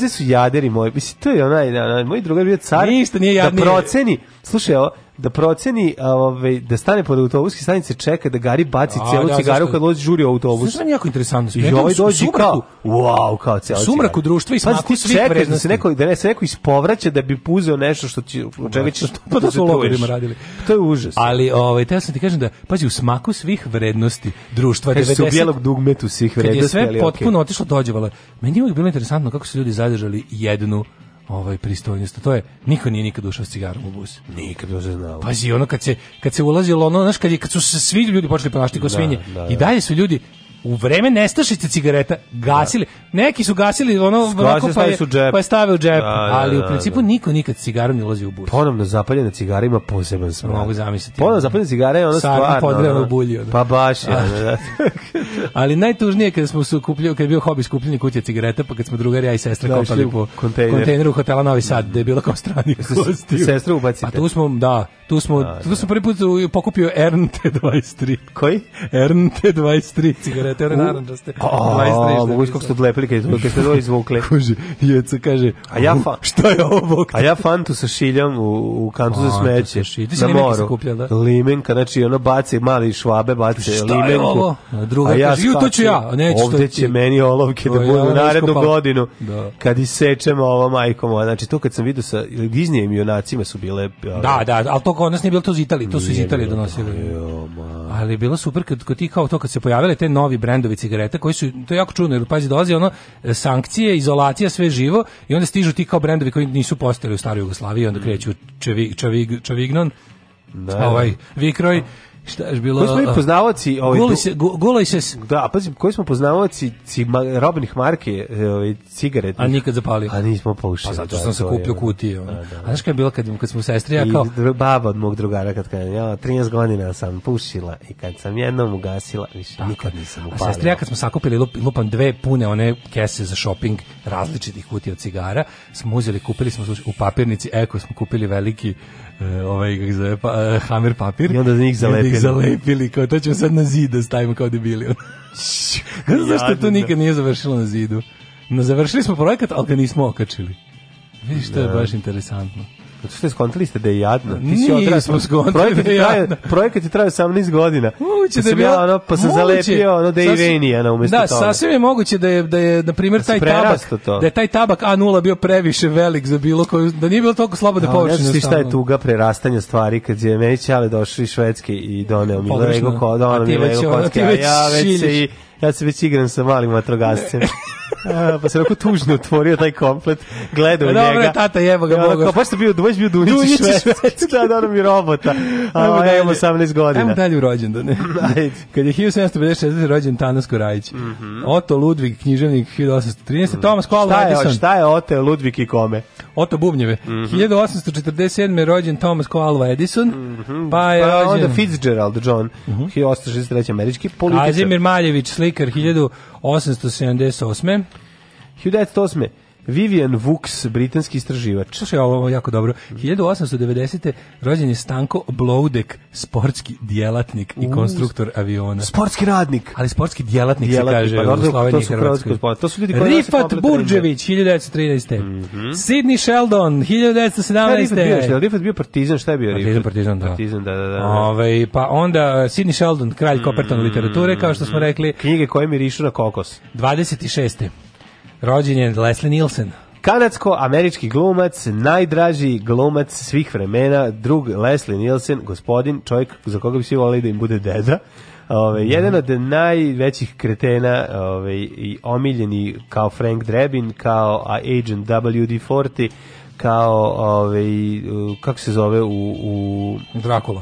ne su jaderi moji, mislim, to je onaj, onaj, onaj moj drugar bio car, ništa, nije jadnije. da proceni, slušaj, ovo, da proceni ovaj da stane pod autobuski stanice čeka da gari baci A, celu da, cigaru kad lozi žuri autobus. Znaš, da jako interesantno. I ovaj dođe kao wow, kao cela. Sumraku društva i smaku svih vrednosti. Da se neko da se neko ispovraća da bi puzeo nešto što ti čega ćeš da. pa da su logorima radili. To je užas. Ali ovaj te ja sam ti kažem da pazi u smaku svih vrednosti društva 90. Kaže u bijelog dugmetu svih vrednosti. Kad je sve potpuno otišlo dođevala. Meni je uvijek bilo interesantno kako su ljudi zadržali jednu ovaj pristojnost. To je niko nije nikad ušao s cigarom u bus. Nikad to znao. Pazi, ono kad se kad se ulazilo, ono znaš kad je kad su se svi ljudi počeli ponašati kao da, svinje. Da, da, I dalje su ljudi u vreme nestašice cigareta gasili. Da. Neki su gasili ono onako pa je, pa je stave u džep, da, da ali da, u principu da, niko nikad cigarom ne ulazi u bursu. Ponovno zapaljena cigara ima poseban smrad. Mogu zamisliti. Ponovno zapaljena cigare je ona stvar. Sad bulji. Ono. Pa baš je. Da. da. *laughs* ali najtužnije kada smo se kupljali, kad je bio hobi skupljanje kutija cigareta, pa kad smo drugari ja i sestra da, kopali po kontejner. kontejneru hotela Novi Sad, da je bilo kao strani gosti. Sestra ubacite. Pa tu smo, da, tu smo, da, tu smo prvi put pokupio RNT 23. Koji? RNT 23 cigareta ove, te one naranđaste. A, mogu iskog ste odlepili kad ste to izvukli. *laughs* Kaže, jeca kaže, a ja fa, *laughs* šta je ovo? A ja fantu sa šiljom u, u kantu za smeće. Ti si limenka skupljala, da? Limenka, znači ono baci mali švabe, baci limenku. Šta je ovo? Druga kaže, ju to ću ja, neću to Ovde će meni olovke da budu narednu godinu. Da. Kad isečem ovo majko znači to kad sam vidio sa Disneyem onacima su bile... Da, da, ali to kod nas nije bilo to iz Italije, to su iz Italije donosili. Ali bilo super kad, kad ti kao to kad se pojavile te novi brendovi cigareta koji su to je jako čudno jer pazi dolazi ono e, sankcije, izolacija, sve živo i onda stižu ti kao brendovi koji nisu postojali u staroj Jugoslaviji, onda mm. kreću čevig, čevig, čevignon da, ovaj da. Vikroj šta je bilo? Koji smo mi poznavaoci... Ovaj, gulaj se, gu, gulaj se... Da, pazi, koji smo poznavaoci cima, robnih marke ovaj, cigaret? A nikad zapalio. A nismo pušili. Pa zato da, što sam se kupio kutije. A, da, da. A da. znaš je bilo kad, kad smo sestri, ja kao... I baba od mog drugara kad kad ja 13 godina sam pušila i kad sam jednom ugasila, više Tako. nikad nisam upalio. A sestri, ja kad smo sakupili lup, lupan dve pune one kese za shopping različitih kutija od cigara, smo uzeli, kupili smo u papirnici, eko smo kupili veliki E, ovaj kako zove pa, e, hammer papir i onda za njih zalepili. Onda ih zalepili kao to ćemo sad na zid da stavimo kao debili. *laughs* Zašto to nikad nije završilo na zidu? na završili smo projekat, ali ga nismo okačili. Vidiš, to je da. baš interesantno. Ste skontali ste da je jadno. Ti si odrasao. Projekat, da je jadno. projekat je trajao 18 godina. Moguće pa da je bilo. Ja, ono, pa sam zalepio ono Dave na umesto da, toga. Da, sasvim je moguće da je, da je na primjer, da taj tabak, to. da je taj tabak A0 bio previše velik za bilo koju, da nije bilo toliko slobodne da, površine. Ne znaš ti šta je tuga prerastanja stvari kad je meni Ćale došli švedski i doneo mi Lego kod, ono mi Lego kocka, ja već se i ja se već igram sa malim vatrogascem. *laughs* A, pa se onako tužno otvorio taj komplet, gledao Dobre, njega. Dobro, tata, jebo ga, mogu. Pa sam bio, baš bio Dunić i Švedski. *laughs* Da, da, mi robota. A, ajmo ja imam 18 godina. Ajmo dalje u rođendan. *laughs* Kad je 1756. rođen Tanas Korajić. Mm -hmm. Oto Ludvig, književnik 1813. Mm. Thomas Cole Edison. Šta je, šta je Ote Ludvig i kome? Oto Bubnjeve. Mm -hmm. 1847. je rođen Thomas Cole Edison. Mm -hmm. Pa je pa rođen... onda Fitzgerald John, mm -hmm. 1863. američki političar. Kazimir Maljević, slik Baker 1878. 1908. Vivian Vux, britanski istraživač. je ovo jako dobro. 1890. Mhm. rođen je Stanko Bloudek, sportski djelatnik i konstruktor aviona. Sportski radnik. Ali sportski djelatnik, djelatnik se kaže pa, u Sloveniji i Hrvatskoj. To su ljudi koji Rifat Burđević, 1913. Mm -hmm. Sidney Sheldon, 1917. Rifat bio, Rifat bio partizan, šta je bio Rifat? Partizan, partizan, da. Partizan, da, da, da. da. Ove, ovaj, pa onda Sidney Sheldon, kralj mm -hmm. literature, kao što smo rekli. Knjige koje mi rišu na kokos. 26. Rođen je Leslie Nielsen. Kanadsko-američki glumac, najdraži glumac svih vremena, drug Leslie Nielsen, gospodin, čovjek za koga bi svi volili da im bude deda. Ove, mhm. jedan od najvećih kretena ove, i omiljeni kao Frank Drebin, kao Agent WD-40, kao ovaj kako se zove u u Drakula.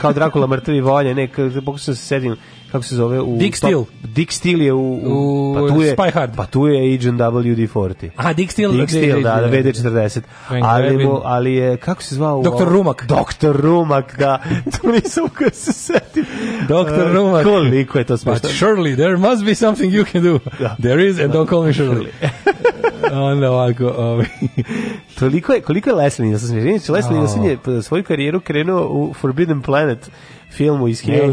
kao Drakula mrtvi volje, ne, kako da se sedim kako se zove u Dick pa- Steel. Dick Steel je u, u, pa tu je Spy Hard. Pa tu je Agent WD40. A Dick Steel, Dick da, Steel da, da, da, da VD40. Ali ali je kako se zvao Doktor Rumak. Doktor Rumak, da. *laughs* to nisam ko se setim. Doktor uh, Rumak. Koliko je to smešno. But surely there must be something you can do. Da. There is and don't call me Shirley onda ovako, ovaj. *laughs* Toliko je, koliko je Leslie Nielsen? Znači, Leslie Nielsen je svoju karijeru krenuo u Forbidden Planet filmu iz 1389.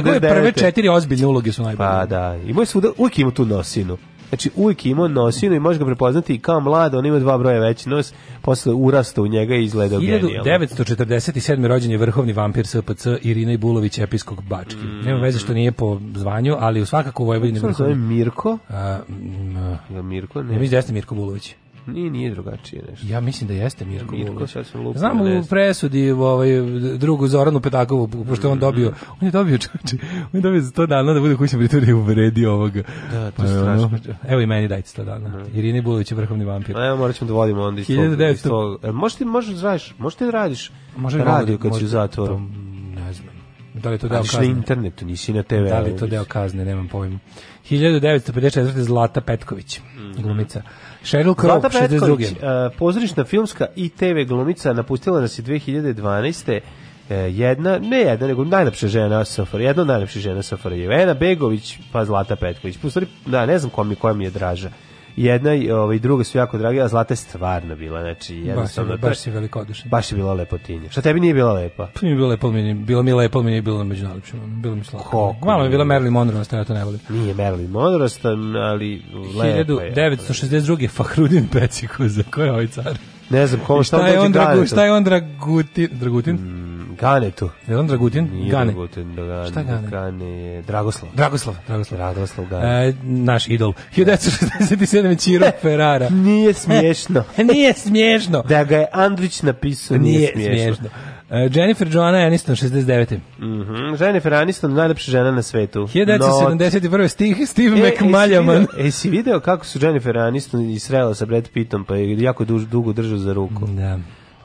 Njegove prve četiri ozbiljne uloge su najbolje. Pa da, imao je svuda, uvijek ima tu nosinu. Znači, uvijek je imao nosinu i možeš ga prepoznati kao mlad, on ima dva broja veći nos, posle urasta u njega i izgleda genijalno. 1947. rođen je vrhovni vampir SPC Irina Ibulović, episkog Bački. Mm. Nema veze što nije po zvanju, ali u svakako u Vojvodini... Što je Mirko? A, m, a, Mirko, ne. Ja mislim da jeste Mirko Bulović. Nije, nije drugačije nešto. Ja mislim da jeste Mirko, Mirko Sad sam lupio, Znam da u presudi ovaj, drugu Zoranu Petakovu, pošto on mm. dobio, on je dobio *laughs* čoče, on je dobio za 100 dana da bude kućni pritvor i uvredi ovog. Da, to je pa strašno. Evo i meni dajte to dana. Mm. Irini Bulović je vrhovni vampir. A evo morat ćemo da vodimo onda iz 1900... tog. E, možeš ti, možeš, znaš, možeš ti da radiš može radio da- kad si u zatvoru? Pa, ne znam. Da li to deo kazne? na internetu, nisi na TV. Da li to deo kazne, nemam pojma. 1954. Zlata Petković, mhm. glumica. Mm -hmm. Sheryl Crow, 62. Uh, pozorišna filmska i TV glumica napustila nas je 2012 e, jedna, ne jedna, nego najlepša žena Safar, jedna od najlepših žena Safarjeva. Ena Begović, pa Zlata Petković. Pustari, da, ne znam kom mi, koja mi je draža jedna i ovaj druga su jako drage, a zlata je stvarno bila, znači jednostavno baš, je, baš si velikodušan. Baš je bila lepotinja. Šta tebi nije bila lepa? Pa nije bila lepa, mi bila mi lepa, mi je bilo među najlepšim. Bilo mi slatko. Kako? Malo je bila Marilyn Monroe, na to ne volim. Nije Marilyn Monroe, ali lepa je. 1962. Fahrudin Peciko, za koje ovaj car? Ne znam ko šta, šta je on Dragu, šta je on Dragutin, Dragutin? Mm, Gane tu. Je on Dragutin? Nije Gane. Dragutin, da, Gane. Šta Gane? Gane je Dragoslav. Dragoslav, Dragoslav. Dragoslav Gane. E, naš idol. 1967. Ciro *laughs* Ferrara. nije smiješno. *laughs* nije smiješno. Da ga je Andrić napisao, nije, nije smiješno. smiješno. E, Jennifer Joanna Aniston, 69. Mm -hmm. Jennifer Aniston, najlepša žena na svetu. 1971. Not... Steve, Steve e, McMaljaman. E, si video kako su Jennifer Aniston i srela sa Brad Pittom, pa je jako duž, dugo držao za ruku. Da.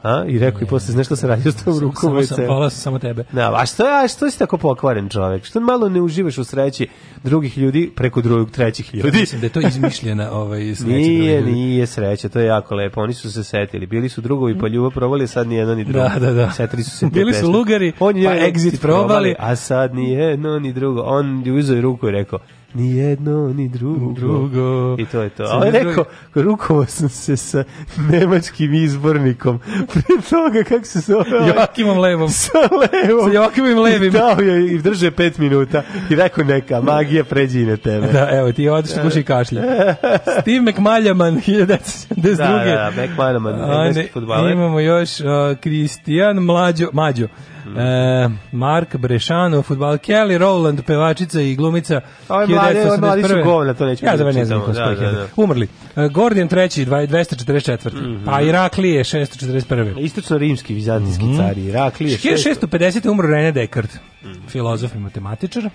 A? I rekao i posle, znaš što sam radio s tom rukom? Samo sam, volao sam samo tebe. Da, a što, a što si tako pokvaren čovek? Što malo ne uživaš u sreći drugih ljudi preko drugog, trećih ljudi? Ja mislim da je to izmišljena *laughs* ovaj, sreća. Nije, nije sreća, to je jako lepo. Oni su se setili. Bili su drugovi pa ljubav provali, sad ni jedno ni drugo. Da, da, da. Setili su se Bili su lugari, On pa exit probali. probali, a sad ni jedno ni drugo. On ju i ruku i rekao, ni jedno, ni drugo. drugo. I to je to. Ali rekao, rukovo sam se sa nemačkim izbornikom. Pre toga, kako se zove? Ovaj? Joakimom Levom. *laughs* Sa Levom. Sa Joakimom Levim. dao je i drže pet minuta. I rekao, neka, magija pređi na tebe. Da, evo, ti odiš *laughs* *laughs* da. kuši kašlja. Da, Steve McMaljaman, 1972. Da, da, McMaljaman, engleski futbaler. Imamo još uh, Kristijan Mlađo, Mađo e, Mark Brešano, futbal Kelly Rowland, pevačica i glumica. Ovo je mladi, ovo mladi su govna, to nećemo. Ja za ne znam da, da, da. Umrli. E, Gordijan III, 244. Mm -hmm. Pa Iraklije, 641. Istočno-rimski, vizantijski mm -hmm. cari. Iraklije, 650. umro René Descartes, mm -hmm. filozof i matematičar.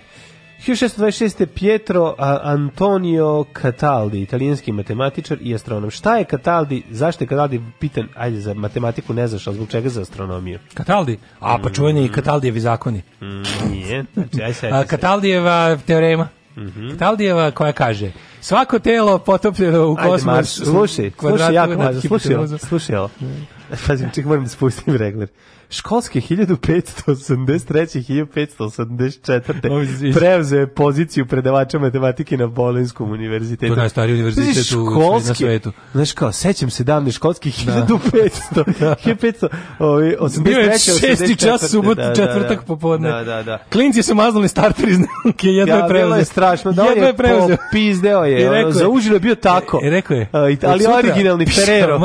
1626. Pietro Antonio Cataldi, italijanski matematičar i astronom. Šta je Cataldi, zašto je Cataldi pitan, ajde, za matematiku ne znaš, ali zbog čega za astronomiju? Cataldi? A, pa mm. čuveni mm. Cataldijevi zakoni. Mm, nije, znači, aj Cataldijeva teorema. Mm -hmm. Cataldijeva koja kaže, svako telo potopljeno u kosmos... slušaj, slušaj, jako, slušaj, slušaj, slušaj, slušaj, slušaj, slušaj, slušaj, slušaj, slušaj, slušaj, školske 1583. 1584. preuzeo je poziciju predavača matematike na Bolenskom univerzitetu. To je najstariji univerzitet znaš, školski, na svetu. Znaš kao, sećam se davne školske 1500. Da. 1583 *laughs* da. Bio je šesti čas subot, da, da, četvrtak da, popodne. Da, da, da. Klinci su maznuli starter iz nauke, jedno ja, je preuzeo. je strašno, da jedno je preuzeo. Pizdeo je, ono, za užinu je bio tako. I e, e, rekao je. ali originalni Ferrero.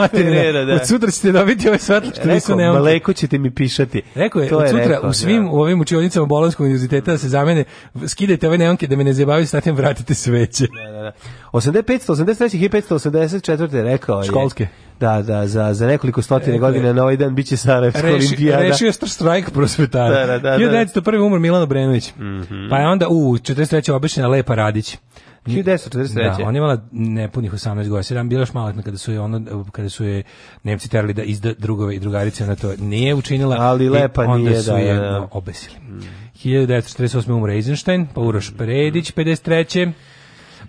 da. Od sutra ćete dobiti ove svetličke, nisu neonke. Mleko ćete mi pišati. Rekao je, to je sutra rekao, u svim ja. Da. u ovim učionicama Bolonskog univerziteta da se zamene, skidajte ove neonke da me ne zabavite, statim vratite sveće. Da, da, da. 8583 83 i 584 rekao je. Školske. Da, da, za, za nekoliko stotine e, godina e. na ovaj dan biće Sarajevska reši, olimpijada. Rešio je Strike prosvetara. Da, da, da, da. 1901. umr Milano Brenović. Mm -hmm. Pa je onda u 43. obešena Lepa Radić. 1943. Da, ona imala nepunih 18 godina, 7 bila još maletna kada su je ono kada su je Nemci terali da izda drugove i drugarice, ona to nije učinila, ali lepa onda nije su da, je da. da. obesili. Mm. 1948. umre Eisenstein, pa Uroš Predić 53.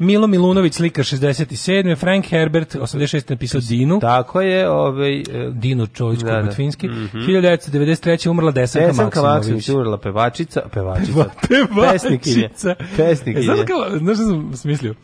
Milo Milunović slika 67. Frank Herbert 86. napisao Dinu. Tako je, ovaj e, Dino Čović da, da. Finski. Mm -hmm. 1993. umrla Desanka, Desanka Maksimović. umrla pevačica, pevačica. Peva, pesnikinja. Pesnikinja. E, znaš kao, znaš što sam smislio?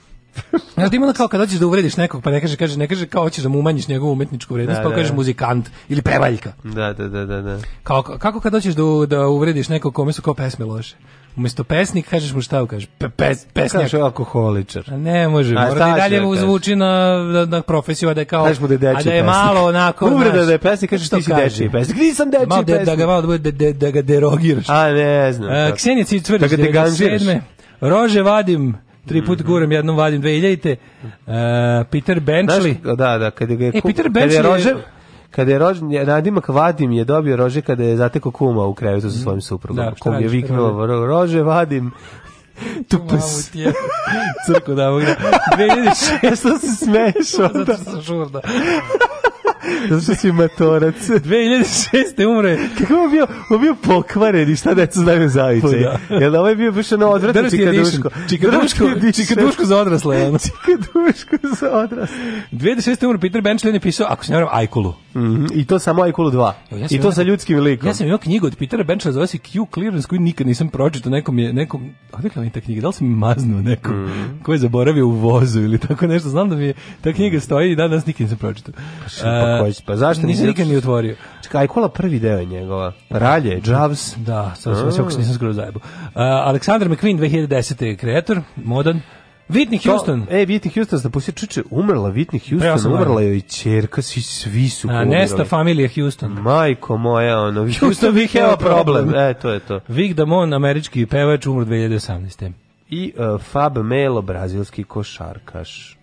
Znaš da ima kao kad hoćeš da uvrediš nekog, pa ne kaže, kaže, ne kaže kao hoćeš da mu umanjiš njegovu umetničku vrednost, da, pa da, da. muzikant ili pevaljka. Da, da, da, da. da. Kao, kako kad hoćeš da, da uvrediš nekog kome su kao pesme loše? Umesto pesnik kažeš mu šta kažeš? Pe, pes, pesnik Kažeš alkoholičar. ne može, mora da i dalje mu zvuči na, na, na profesiju, a da je kao... Kažeš mu da je dečiji pesnik. A da je malo onako... *laughs* Uvreda da je pesnik, kažeš ti si dečiji pesnik. Nisam dečiji pesnik. Da, da ga malo da, bude, da, da ga derogiraš. A ne znam. A, da. Ksenija Cicvrđ, da ga sedme. Rože vadim, tri put mhm. guram, jednom vadim 2000-te. Uh, e, Peter Benchley. Znaš, da, da, kada ga je... E, Peter Benchley... Kada je Rože, kada je rođen, nadimak Vadim je dobio rože kada je zateko kuma u krevetu sa mhm. svojim suprugom. Da, Kum je viknuo da, da. rože Vadim *laughs* Tu Tupes. Crko da mogu. *laughs* ja Što se smeješ onda? *laughs* Zato što sam žurda. Zato što si matorac. 2006. *laughs* umre. Kako je bio, on bio pokvaren i šta deca znaju zavice. Pa, da. Jel da ovaj bio baš ono odvratno čikaduško. Čikaduško, čikaduško za odrasle. Ono. čikaduško za odrasle. 2006. umre, Peter Benchley je pisao, ako se ne varam, Ajkulu. Mm -hmm. I to samo Aikulu 2. Jo, ja I to imao, sa ljudskim likom. Ja sam imao knjigu od Petera Benchley, zove se Q Clearance, koju nikad nisam pročito. Nekom je, nekom, odakle mi ta knjiga? Da li sam maznuo nekom mm -hmm. ko je zaboravio u vozu ili tako nešto? Znam da mi je, ta knjiga stoji i danas nikad nisam pročito. Pa uh, koji pa zašto nisi nikad ni otvorio? Čekaj, Ajkola prvi deo je njegova. Ralje, Jaws. Da, sa sad se mm. nisam skoro zajebo. Aleksandar McQueen 2010. kreator, modan. Whitney Houston. To, e, Whitney Houston, da pusti čiče, umrla Whitney Houston, sam umrla joj čerka, svi, svi su A, Nesta familija Houston. Majko moja, ono, Houston, Houston bih heo problem. problem. E, to je to. Vic Damon, američki pevač, umr 2018. I uh, Fab Melo, brazilski košarkaš.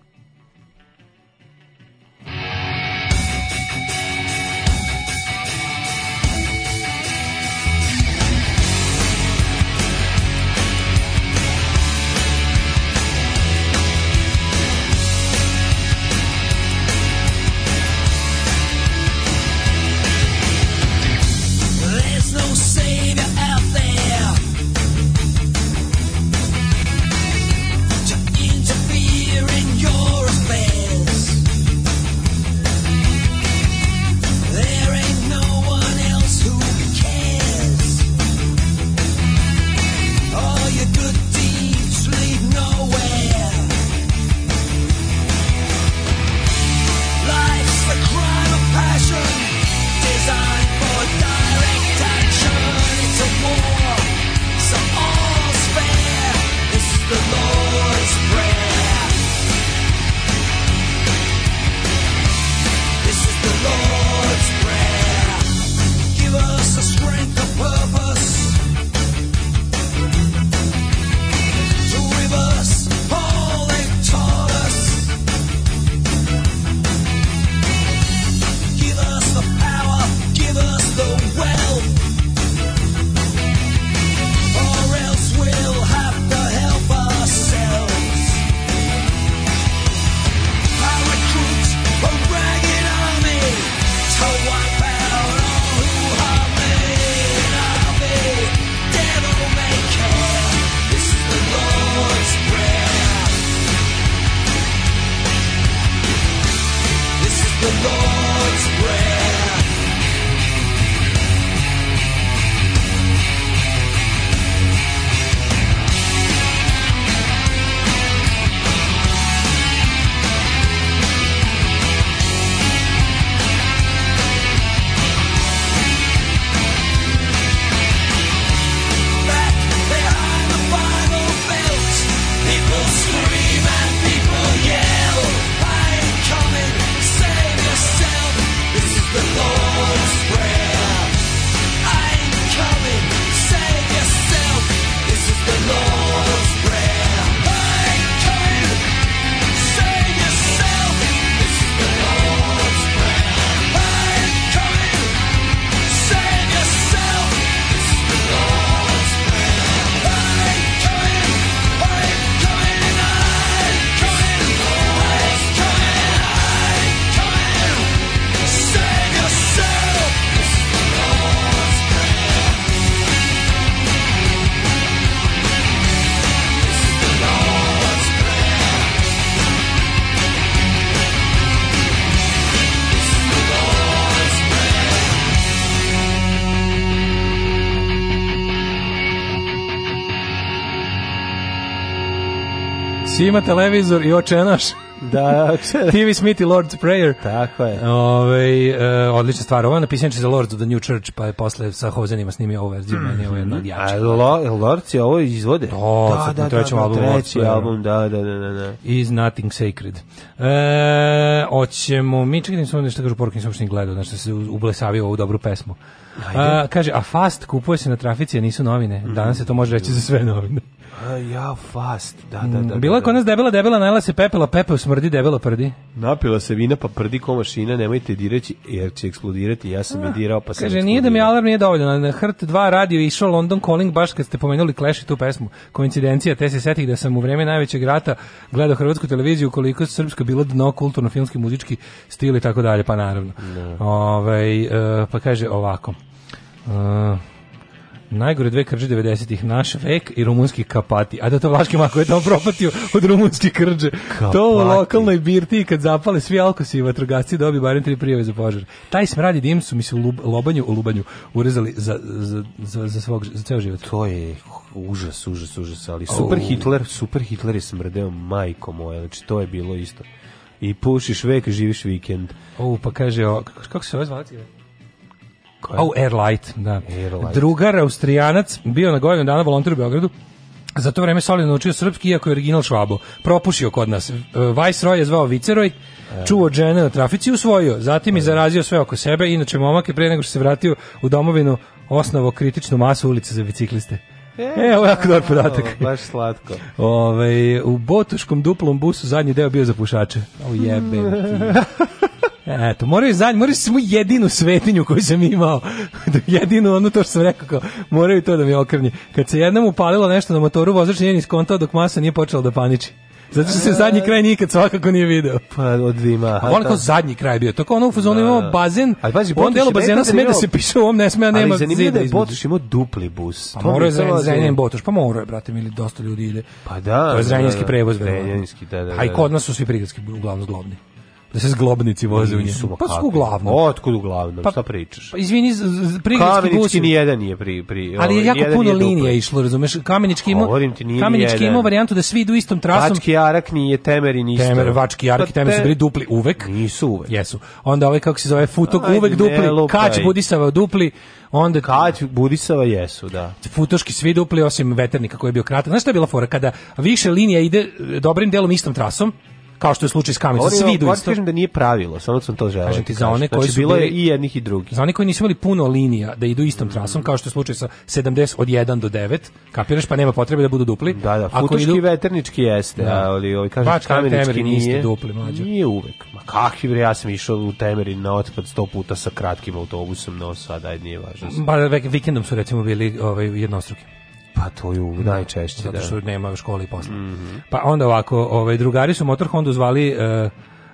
ima televizor i očenaš. Da, *laughs* TV Smith i Lord's Prayer. Tako je. Ove, ovaj, e, odlična stvar. Ovo je napisanče za Lords of the New Church, pa je posle sa Hozenima snimio ovu verziju. Mm -hmm. Meni ovo je od jačih. Lo, Lords je ovo izvode? To, da, da, da, trećem da, da, albumu. Treći Lords, da. album, da, da, da, da, da. Is Nothing Sacred. E, oćemo, mi čekaj nisam nešto kažu poruke, nisam uopšte ni gledao, znači se ublesavio ovu dobru pesmu. A, e, kaže, a Fast kupuje se na trafici, a nisu novine. Danas se to može reći za sve novine ja fast, da, da, mm, da. Bila da, je da. kod nas debela, debela, najela se pepela, pepeo smrdi, debelo prdi. Napila se vina, pa prdi ko mašina, nemojte diraći, jer će eksplodirati, ja sam je dirao, pa sam Kaže, nije da mi alarm nije dovoljno, na Hrt 2 radio je išao London Calling, baš kad ste pomenuli Clash i tu pesmu. Koincidencija, te se setih da sam u vreme najvećeg rata gledao hrvatsku televiziju, koliko je srpsko bilo dno kulturno, filmski, muzički stil i tako dalje, pa naravno. No. Da. Ove, ovaj, pa kaže ovako. Uh, Najgore dve krđe 90-ih, naš vek i rumunski kapati. A da to Vlaški Mako je tamo propatio od rumunski krđe. Kapati. To u lokalnoj birti kad zapale svi alkosi i vatrogasci dobi barem tri prijave za požar. Taj smrad i dim su mi se u lobanju, u lubanju urezali za, za, za, za, svog, za ceo život. To je užas, užas, užas, ali super oh. Hitler, super Hitler je smrdeo majko moje, znači to je bilo isto. I pušiš vek, živiš vikend. O, pa kaže, o, kako se ovo zvati? Koja? Oh, Light, da. Airlight. Drugar, austrijanac, bio na godinu dana volonter u Beogradu, za to vreme solidno naučio srpski, iako je original švabo. Propušio kod nas. Vajsroj e, je zvao Viceroy, čuo žene na trafici i usvojio. Zatim i zarazio sve oko sebe. Inače, momak je pre nego što se vratio u domovinu osnovo kritičnu masu ulice za bicikliste. E, e ovo je jako dobar podatak. Baš slatko. *laughs* Ove, ovaj, u botuškom duplom busu zadnji deo bio za pušače. O jebe. *laughs* Eto, moraju zanj, moraju samo jedinu svetinju koju sam imao, *laughs* da, jedinu ono to što sam rekao, kao, moraju to da mi okrnje. Kad se jednom upalilo nešto na motoru, vozač nije ni dok masa nije počela da paniči. Zato što se e. zadnji kraj nikad svakako nije video. Pa od zima. A on kao da. zadnji kraj bio. Tako ono u fazonu da, imao bazen. Ali pazi, on delo bazena sme da se piše, on ne sme, a nema zida. Ali da je imao dupli bus. Pa mora je Zrenjanin Botoš, pa mora je, brate, ili dosta ljudi ide. Pa da. To je Zrenjaninski prevoz. Zrenjaninski, da, da. A i kod nas su svi prigradski, uglavnom zglobni da se zglobnici voze u nje. Pa su uglavnom. Otkud uglavnom? Pa, šta pričaš? Pa izvini, prigradski bus. ni jedan nije pri pri. Ali je ovaj, jako puno linija išlo, razumeš? Kamenički Govorim ti, nije Kamenički ima varijantu da svi idu istom trasom. Vački jarak nije i isto. Temer, Vački jarak pa i Temer su bili dupli uvek. Nisu uvek. Jesu. Onda ovaj kako se zove Futok uvek dupli, Kač Budisava dupli, onda Kać Budisava jesu, da. Futoški svi dupli osim veternika koji je bio kratak. Znaš šta je bila fora kada više linija ide dobrim delom istom trasom? kao što je slučaj s kamicom. Svi idu isto. kažem da nije pravilo, samo sam to želeo. Kažem ti da za one koji znači, su bilo je i jednih i drugih. Za one koji nisu imali puno linija da idu istom trasom, kao što je slučaj sa 70 od 1 do 9, kapiraš pa nema potrebe da budu dupli. Da, da, Ako idu... veternički jeste, da. ali ovi kažem Bačka, kamenički nije. dupli, mlađe. Nije uvek. Ma kakvi bre, ja sam išao u Temerin na otpad 100 puta sa kratkim autobusom, no sada ajde nije važno. Ba, vikendom su recimo bili ovaj jednostruki. Pa to je u da. najčešće, zato da. što da. nema škole i posla. Mm -hmm. Pa onda ovako, ovaj, drugari su motor Honda zvali uh,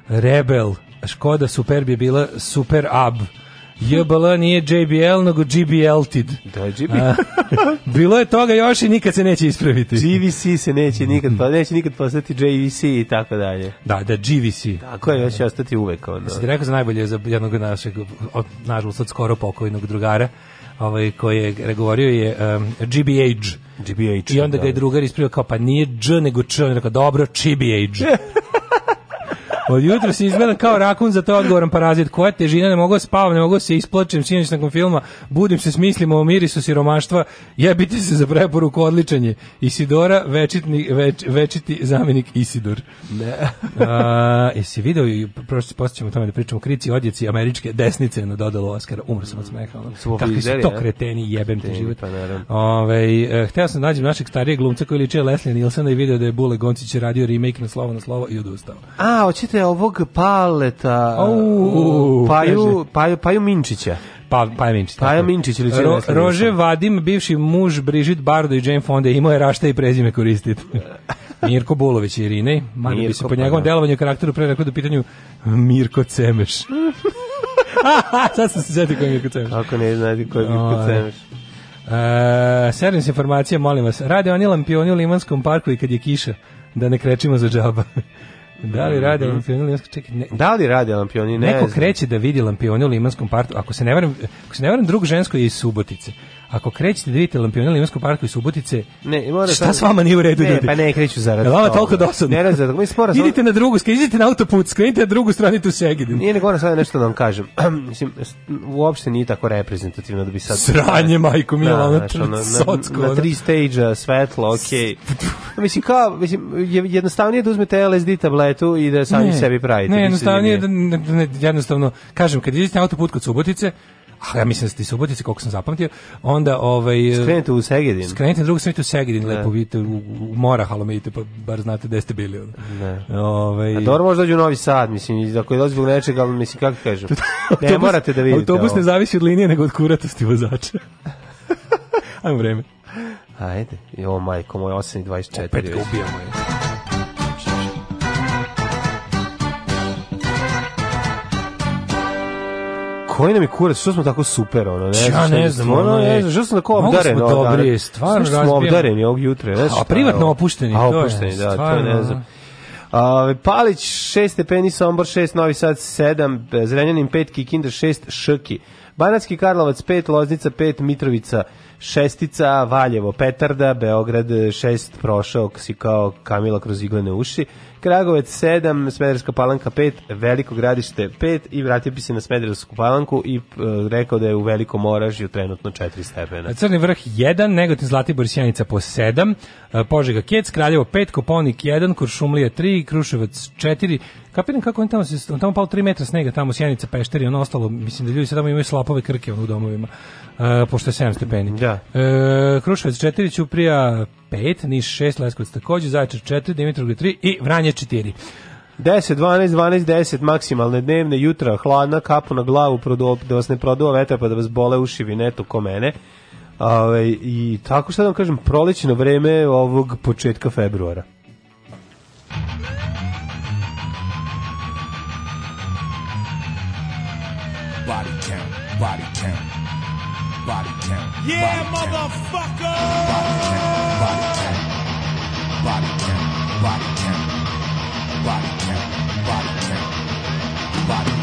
Rebel, Škoda Superb je bila Super Ab, JBL nije JBL, nego GBL-tid. Da, GBL. *laughs* Bilo je toga još i nikad se neće ispraviti. GVC se neće nikad, pa neće nikad postati JVC i tako dalje. Da, da, GVC. Tako je, još će ostati uvek. Ono. Sada rekao za najbolje za jednog našeg, od, nažalost, od skoro pokojnog drugara, ovaj, koji je regovorio je um, GBH. GBH. I onda ga je da. drugar ispravio kao, pa nije Dž, nego Č. On je rekao, dobro, GBH. *laughs* Od jutra se izgledam kao rakun, za to odgovoran parazit. Koja težina, ne mogu da spavam, ne mogu da se isplačem sinoć nakon filma, budim se s mislima o mirisu siromaštva, jebite se za preporuku odličanje. Isidora, večitni, več, večiti zamenik Isidor. Ne. A, jesi video, prošli se ćemo o tome da pričamo, krici odjeci američke desnice na dodalo Oscara, umro sam od smeha. Kakvi su to kreteni, jebem te život. Pa, Ove, e, hteo sam da nađem našeg starijeg glumca koji liče Leslie Nilsona i video da je Bule Goncić radio remake na slovo na slovo i odustao. A, hoćete jeste ovog paleta, Au, paju, paju, paju Minčića. Pa, Paja Minčić. Paja Minčić ili Ro, Rože Vadim, bivši muž Brižit Bardo i Jane Fonda, imao je rašta i prezime koristiti. *laughs* Mirko Bulović i Irine mada bi se po pa njegovom da. delovanju karakteru pre rekao da pitanju Mirko Cemeš. *laughs* *laughs* Sad sam se sjetio ko je Mirko Cemeš. Ako ne znate koji je Mirko Cemeš. Uh, servis informacija, molim vas. Rade oni lampioni u Limanskom parku i kad je kiša, da ne krećimo za džaba. Da li rade mm -hmm. lampioni u Limanskom čekaj, ne, Da li rade lampioni? Ne Neko znam. kreće da vidi lampioni u Limanskom partu. Ako se ne varam, ako se ne varam, drug žensko je iz Subotice. Ako krećete da vidite lampione Limanskog parka i Subotice, ne, mora šta sam... s vama nije u redu ne, ljudi? Pa ne, kreću zarad. Vama toliko dosadno. Ne, ne, zarad. Mi sporo. Idite na drugu, skrenite na autoput, skrenite na drugu stranu tu se Segedin. Nije nego sad nešto da vam kažem. *clears throat* Mislim uopšte nije tako reprezentativno da bi sad Sranje da, majko mi na, *laughs* na, na, tri stage svetlo, okej. *laughs* Mislim kao, mislim jednostavnije da uzmete LSD tabletu i da sami sebi pravite. Ne, da jednostavnije da jednostavno kažem kad idete na autoput kod Subotice, a ja mislim da ste Subotice, koliko sam zapamtio, onda ovaj... Skrenite u Segedin. Skrenite na drugu stranu u Segedin, da. lepo vidite u, u mora, halomite, pa bar znate gde ste bili. Ne. Da. Ove, ovaj, a dobro možda dođu u Novi Sad, mislim, ako je dođu zbog nečeg, ali mislim, kako kažem, autobus, *laughs* ne morate da vidite Autobus ne zavisi od linije, nego od kuratosti vozača. *laughs* Ajmo vreme. Ajde, jo majko moj, 8.24. Opet ga ubijamo. Je. koji nam je kurac, što smo tako super, ono, ne Ja ne znam, ono, ne znam, što smo tako obdareni. Mnogo smo dobri, stvarno razbijamo. smo obdareni ovog jutra, ne A privatno opušteni, to je. opušteni, da, to ne znam. Uh, Palić 6 stepeni, Sombor 6, Novi Sad 7, e, Zrenjanin 5, Kikinda 6, Ški. Banatski Karlovac 5, Loznica 5, Mitrovica šestica, Valjevo petarda, Beograd 6, prošao si kao Kamila kroz iglene uši, Kragovec 7, Smederska palanka 5, Veliko gradište 5 i vratio bi se na Smedersku palanku i e, rekao da je u Velikom Oražju trenutno 4 stepena. E, Crni vrh 1, Negotin Zlatibor Sjenica po 7, e, Požega Kec, Kraljevo 5, Koponik 1, Kuršumlija 3, Kruševac 4, kapiram kako on tamo se on tamo pao 3 metra snega tamo Sjenica Pešteri ono ostalo mislim da ljudi se tamo imaju slapove krke ono u domovima uh, pošto je 7 stepeni da. uh, Kruševac 4 Ćuprija 5, Niš 6, Leskovac takođe, Zaječar 4, Dimitrovgrad 3 i Vranje 4. 10, 12, 12, 10 maksimalne dnevne jutra, hladna kapu na glavu produ, da vas ne produva vetar pa da vas bole uši vinetu ko mene. Ove, ovaj, I tako što da vam kažem, prolećeno vreme ovog početka februara. Body count, body count, body Yeah, motherfucker. Body count. Body count. Body count. Body count. Body count. Body count.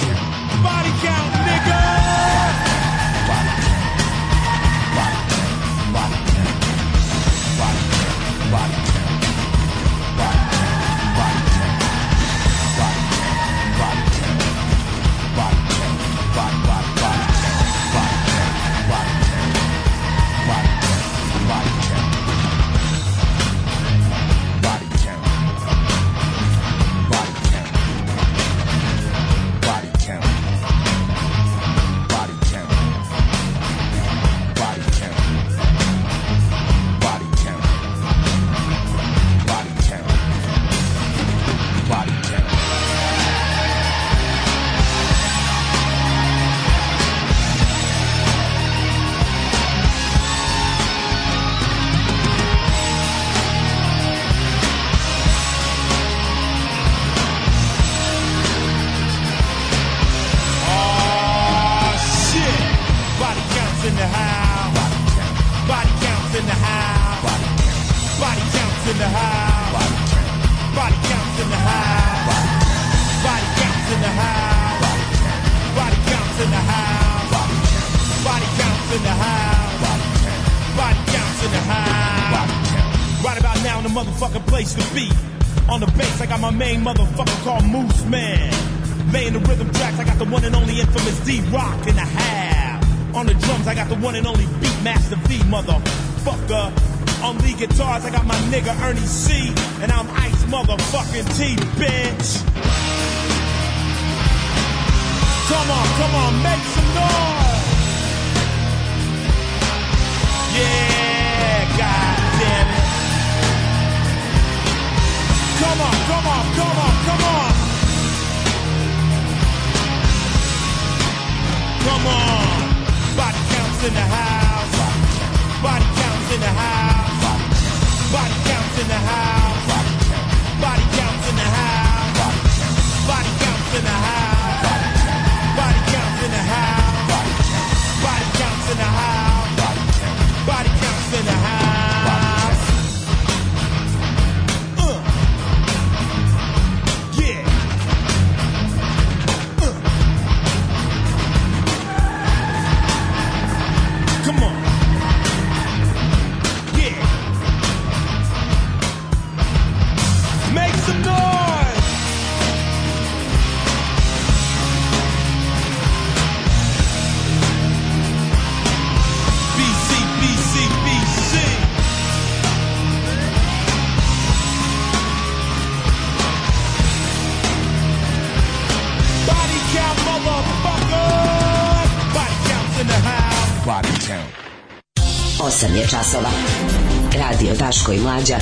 Daško i Mlađa.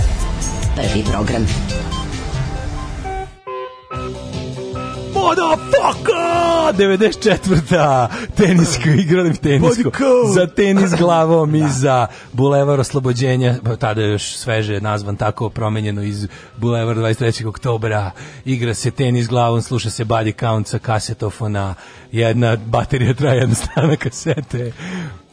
Prvi program. Motherfucker! 94. Tenisko, da. igrali mi tenisko. Za tenis glavom i da. za Bulevar oslobođenja, tada je još sveže nazvan tako, promenjeno iz Bulevar 23. oktobra. Igra se tenis glavom, sluša se body count sa kasetofona, jedna baterija traje jednostavna kasete.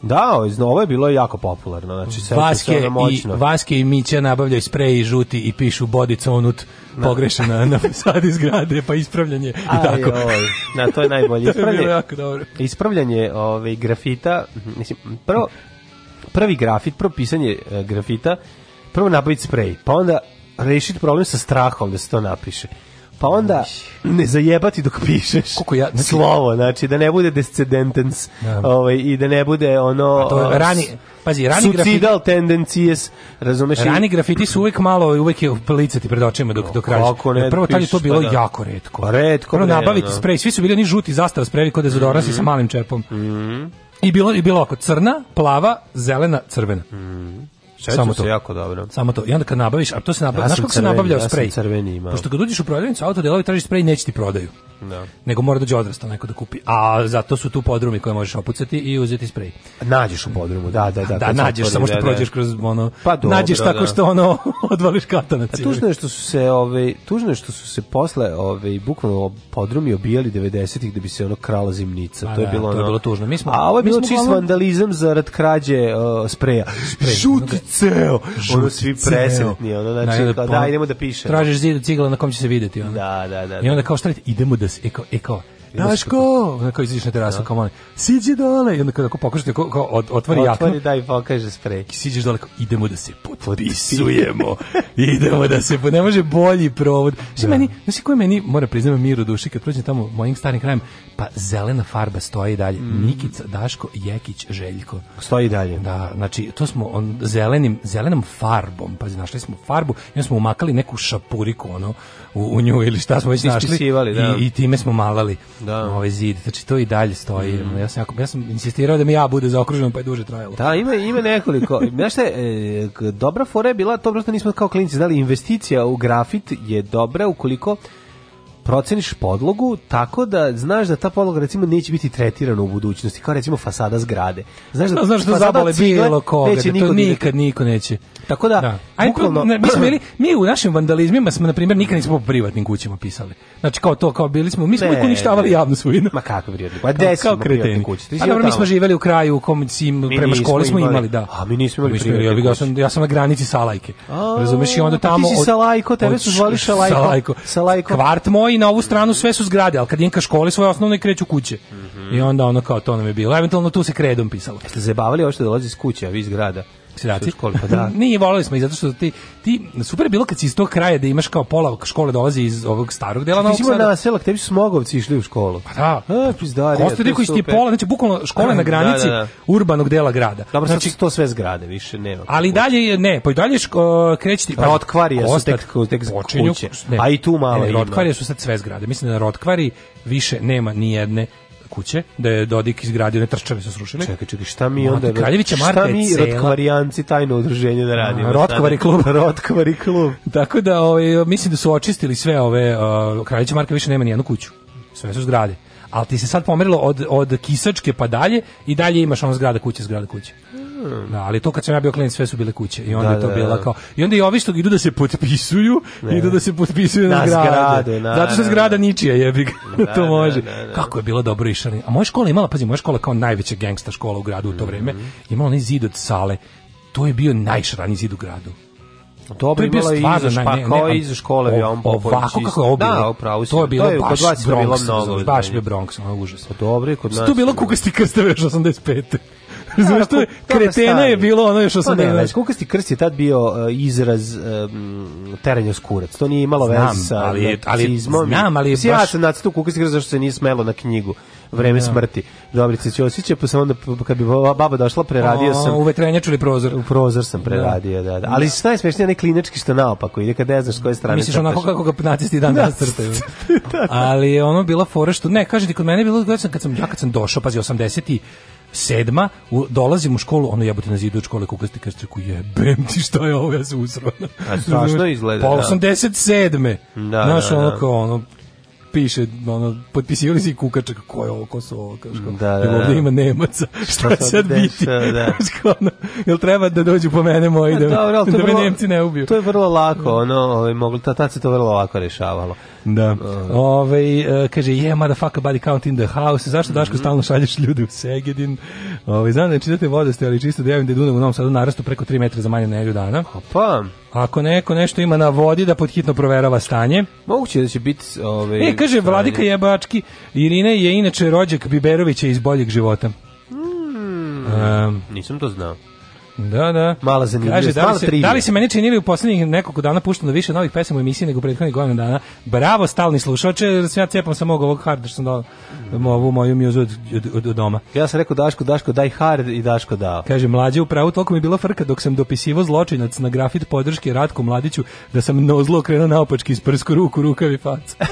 Da, ovo je bilo jako popularno. Znači, se Vaske, se moćno. i, Vaske i Mića nabavljaju sprej i žuti i pišu bodica onut no. Da. pogrešena na sad zgrade, pa ispravljanje i tako. Oj, na, to je najbolje. *laughs* Ispravljanje, jako dobro. ispravljanje ovaj, grafita, mislim, prvo, prvi grafit, prvo pisanje e, grafita, prvo nabaviti sprej, pa onda rešiti problem sa strahom da se to napiše pa onda ne zajebati dok pišeš kako ja znači, slovo znači da ne bude descendentens ja. Da. ovaj i da ne bude ono pa to ovaj, rani pazi rani suicidal tendencies razumeš rani grafiti su uvek malo uvek je licati pred očima dok dok radiš prvo tad je to bilo pa da. jako retko pa retko prvo nabaviti no. Da. sprej svi su bili ni žuti zastava sprejevi kod dezodorans da mm -hmm. sa mhm. malim čepom mm -hmm. I bilo, I bilo oko crna, plava, zelena, crvena. Mm. Sećam samo to. se jako dobro. Samo to. I onda kad nabaviš, a to se nabavlja, ja znaš kako se nabavlja ja sprej? crveni imao. Pošto kad uđeš u prodavnicu autodelovi tražiš sprej neće ti prodaju. Da. Nego mora dođe odrastao neko da kupi. A zato su tu podrumi koje možeš opucati i uzeti sprej. Nađeš u podrumu, da, da, da. Da, nađeš, samo što da, da. prođeš kroz ono, pa dobro, nađeš da. tako da. što ono, *laughs* odvališ katanac. A tužno je što su se, ove, tužno je što su se posle, ove, bukvalno podrumi obijali 90-ih da bi se ono krala zimnica. A, to je bilo ono, to je bilo tužno. Mi smo, a ovo je bilo čist vandalizam zarad krađe uh, spreja. Šutica! ceo. Ono svi presretni, ono znači da, da, da, idemo da piše. Tražiš zid od cigla na kom će se videti, ono. Da, da, da. I onda da. kao šta idemo da e kao, e kao Daško, kako izađeš na terasu, no. kao mali, siđi dole, i onda kada pokušate, da kao, kao otvori, otvori jaknu. Otvori, daj, pokaže sprej. Siđeš dole, kao, idemo da se potpisujemo, *laughs* idemo da se, ne može bolji provod. Što da. meni, znači koje meni, mora priznam, mir u duši, kad prođem tamo mojim starim krajem, pa zelena farba stoji dalje. Mm. Nikica, Daško, Jekić, Željko. Stoji dalje. Da, znači, to smo on, zelenim, zelenom farbom, pazi, našli smo farbu, i smo umakali neku šapuriku, ono, u, u nju ili šta smo već našli da. i, i time smo malali da. ovaj zid. Znači to i dalje stoji. Mm. Ja, sam, jako, ja sam insistirao da mi ja bude zaokruženo pa je duže trajalo. Da, ima, ima nekoliko. *laughs* Znaš te, e, dobra fora je bila to, prosto nismo kao klinci znali, investicija u grafit je dobra ukoliko proceniš podlogu tako da znaš da ta podloga recimo neće biti tretirana u budućnosti kao recimo fasada zgrade. Znaš da, znaš da zabole bilo koga, neće da to da nikad niko neće. Tako da, da. Aj, bukvalno, mi, smo bili, mi u našim vandalizmima smo na primjer nikad nismo po privatnim kućama pisali. Znači kao to kao bili smo, mi smo uvijek uništavali javnu svojinu. Ma kako privatni? Pa gde smo privatni kuće? Pa dobro, mi smo živeli u kraju u kom sim prema školi smo imali, da. A mi nismo imali privatni. Ja sam ja sam na granici sa lajke. Razumeš i onda pa tamo od lajko, tebe su zvali sa Salajko. Salajko. Kvart moj i na ovu stranu sve su zgrade, al kad im ka škole svoje osnovne kreću kuće. Mm -hmm. I onda ono kao to nam je bilo. Eventualno tu se kredom pisalo. Jeste zabavali ovo što dolazi iz kuće, a vi iz grada? seljaci. Škole, pa da. *laughs* Nije, volali smo i zato što ti, ti, super je bilo kad si iz tog kraja da imaš kao pola škole dolazi iz ovog starog dela Novog Sada. Ti si na selak, tebi su smogovci išli u školu. Pa da. A, pizdarija, Kosta Diković ti je pola, znači bukvalno škole da, na da, granici da, da, da. urbanog dela grada. Dobro, znači, sad to sve zgrade, više nema. Ali dalje, ne, pa i dalje ško, kreći ti... Pa, Rotkvarije su tek, tek počinju, kuće, ne, a i tu malo ne, ima. Rotkvarije su sad sve zgrade. Mislim da na Rotkvari više nema ni jedne kuće, da je Dodik izgradio, ne trčave su srušili. Čekaj, čekaj, šta mi onda... Mate Kraljevića Marta šta mi rotkvarijanci tajno udruženje da radimo? Rotkvari klub. *laughs* rotkvari klub. Tako da, ovaj, mislim da su očistili sve ove... Uh, Kraljevića Marka više nema ni jednu kuću. Sve su zgrade ali ti se sad pomerilo od, od Kisačke pa dalje i dalje imaš ono zgrada kuće, zgrada kuće. Da, ali to kad sam ja bio klient sve su bile kuće i onda da, je to da, bila da. kao i onda i ovi što idu da se potpisuju, ne. idu da se potpisuju na, na zgrade. Na, Zato što zgrada ničija jebi ga. Da, *laughs* to da, može. Kako je bilo dobro išali. A moja škola imala, pazi, moja škola kao najveća gangsta škola u gradu u to vreme, mhm. imala onaj zid od sale. To je bio najšraniji zid u gradu. Dobro, to bilo i izaš, pa kao i iz škole bi on Ovako kako je ovo da, upravo, to je bilo to je, baš Bronx, bilo mnogo, baš bio Bronx, ono užas. Pa dobro, kod nas. To bilo kukasti krstave još 85. Znaš, to je, kretena je bilo ono još 80. Pa ne, kukasti krst je tad bio uh, izraz um, e, terenja skurac. To nije imalo znam, veze sa ali, je, Znam, ali je baš... Ja sam nacitao kukasti krst zašto se nije smelo na knjigu vreme ja. Da. smrti. Dobrice Ćosića, pa sam onda, kad bi baba došla, preradio o, sam... U vetrenjaču ili prozor? U prozor sam da. preradio, da, da, da. Ali šta je smešnije, ne klinički što naopako ide, kad ne znaš koje strane... Misliš onako kako ga nacisti dan danas crtaju. *laughs* Ali ono bila fora što... Ne, kažete, kod mene je bilo, kad sam, kad sam, ja kad sam došao, pazi, 80 sedma, u, dolazim u školu, ono jebote na zidu od škole kukasti krstiku, jebem ti šta je ovo, ja se uzro. A strašno izgleda. Pa da? 87. Da, Znaš, da, da. ono kao, ono, piše, ono, potpisivali si kukačak, ko je ovo, ko su ovo, kažko, da, da, ovdje da. ima Nemaca, šta će sad deša, biti? Da. *laughs* ono, jel treba da dođu po mene moji, pa da, da, da, me Nemci ne ubiju? To je vrlo lako, ono, ovaj, mogli, tad se to vrlo lako rešavalo. Da. Ove, e, kaže, yeah, motherfucker, body count in the house. Zašto, mhm. Daško, mm -hmm. stalno šalješ ljude u Segedin? Ove, znam da ne čitate vodoste, ali čisto da javim da je Dunav u Novom Sadu narastu preko 3 metra za manje nego dana. Opa! Ako neko nešto ima na vodi da podhitno proverava stanje. Moguće da će biti ovaj E kaže Vladika Jebački, Irina je inače rođak Biberovića iz boljeg života. Mm, um, nisam to znao. Da, da. Mala zanimljivost, Kaže, da li, se, da li se meni činili u poslednjih nekoliko dana pušteno više novih pesama u emisiji nego prethodnih godina dana? Bravo, stalni slušače, jer sam ja cepam sa mog ovog harda što sam dao ovu moju mjuzu od, od, od, doma. Ja sam rekao Daško, Daško, daj hard i Daško dao. Kaže, mlađe upravo, pravu, toliko mi je bila frka dok sam dopisivo zločinac na grafit podrške Ratku Mladiću da sam na ozlo krenuo naopački iz prsku ruku, rukavi faca. *laughs*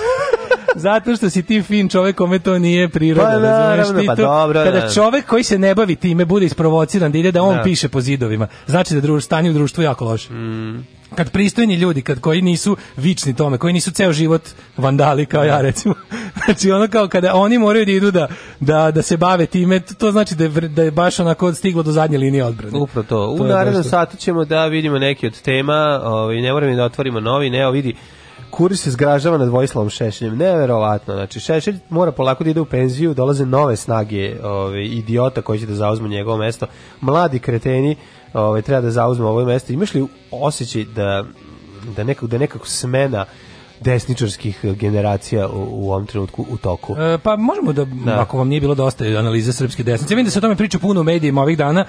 Zato što si ti fin čovjek kome to nije prirodno. Pa, naravno, pa dobro. Kada da. čovjek koji se ne bavi time bude isprovociran da ide da on da. piše po zidovima, znači da druž, stanje u društvu jako loše. Mm. Kad pristojni ljudi, kad koji nisu vični tome, koji nisu ceo život vandali kao ja recimo. *laughs* Znači ono kao kada oni moraju da idu da, da, da se bave time, to znači da je, da je baš onako stiglo do zadnje linije odbrane. Upravo to. U narednom satu ćemo da vidimo neke od tema, ovaj, ne moramo da otvorimo novi, ne, vidi, Kuriš se zgražava nad Vojislavom Šešeljem. Neverovatno. Znači, Šešelj mora polako da ide u penziju, dolaze nove snage ove, ovaj, idiota koji će da zauzme njegovo mesto. Mladi kreteni ove, ovaj, treba da zauzme ovo mesto. Imaš li osjećaj da, da, nekako, da nekako smena desničarskih eh, generacija u, u ovom trenutku u toku. E, pa možemo da, da, ako vam nije bilo dosta analize srpske desnice, vidim da se o tome priča puno u medijima ovih dana,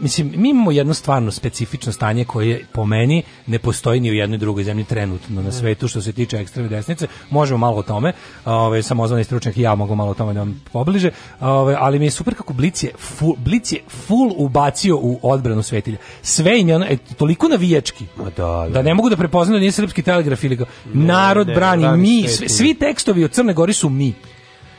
mislim, mi imamo jedno stvarno specifično stanje koje po meni ne postoji ni u jednoj drugoj zemlji trenutno na da. svetu što se tiče ekstremne desnice, možemo malo o tome, ove, samozvani stručnjak i ja mogu malo o tome da vam pobliže, ove, ali mi je super kako Blic je, full, Blic je full ubacio u odbranu svetilja. Sve im je ono, e, toliko navijački, da, da, da, ne mogu da prepoznam da nije srpski telegraf ili ga, narod ne, brani, brani mi, svi, svi tekstovi od Crne Gori su mi.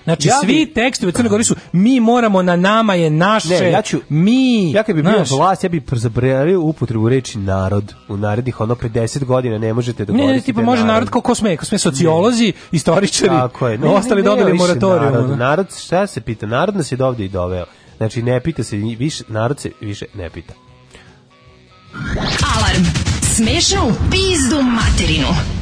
Znači ja bi, svi tekstovi u Crne Gori su mi moramo na nama je naše. Ne, ja ću, mi. Ja kad bi bio vlast, ja bih zabranio upotrebu reči narod. U narednih ono 50 godina ne možete da Ne, ne, tipa može narod kao ko sme, ko sme sociolozi, ne. istoričari. Tako je. Ne, no, ostali ne, ne, dobili moratorijum. Narod, narod, šta se pita? Narod nas je dovde i doveo. Znači ne pita se više, narod se više ne pita. Alarm. Smešnu pizdu materinu.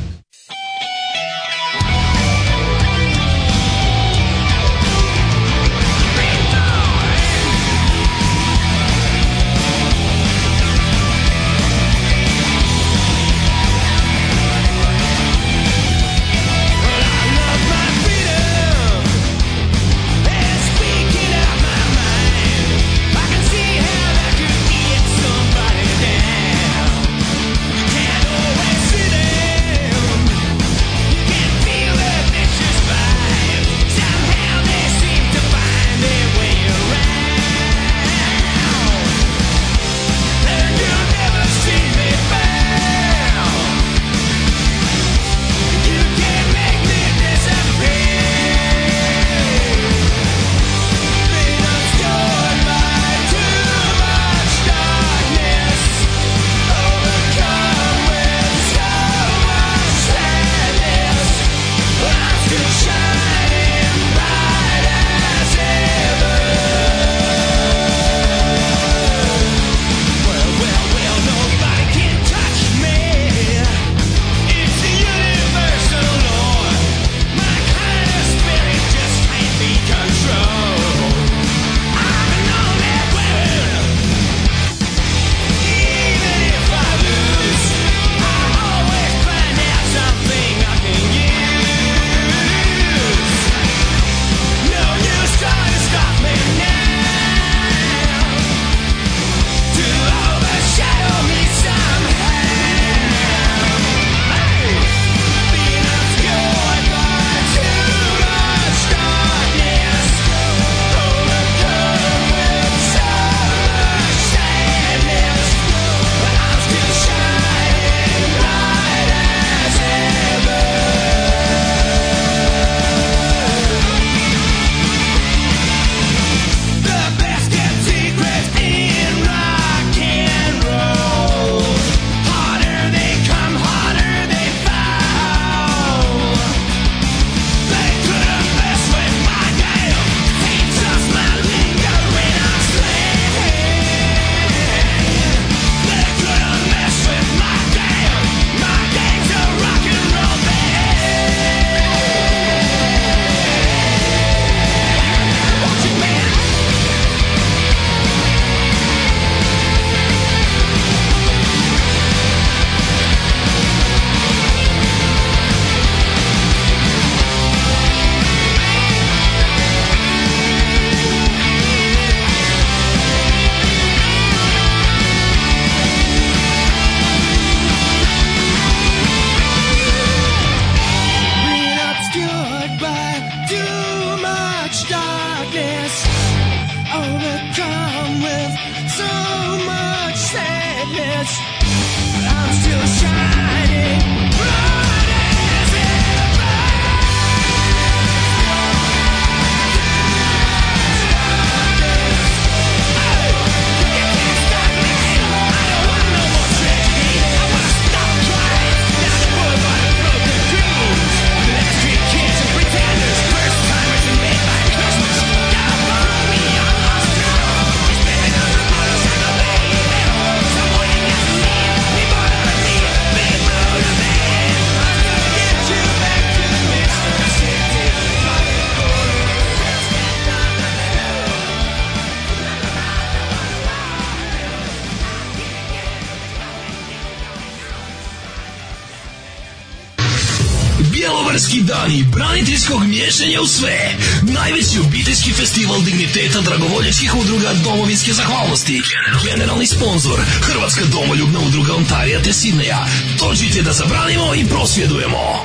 Komiteta dragovoljeckih udruga domovinske zahvalnosti. Generalni sponsor Hrvatska domoljubna udruga Ontarija te Sidneja. Dođite da zabranimo i prosvjedujemo.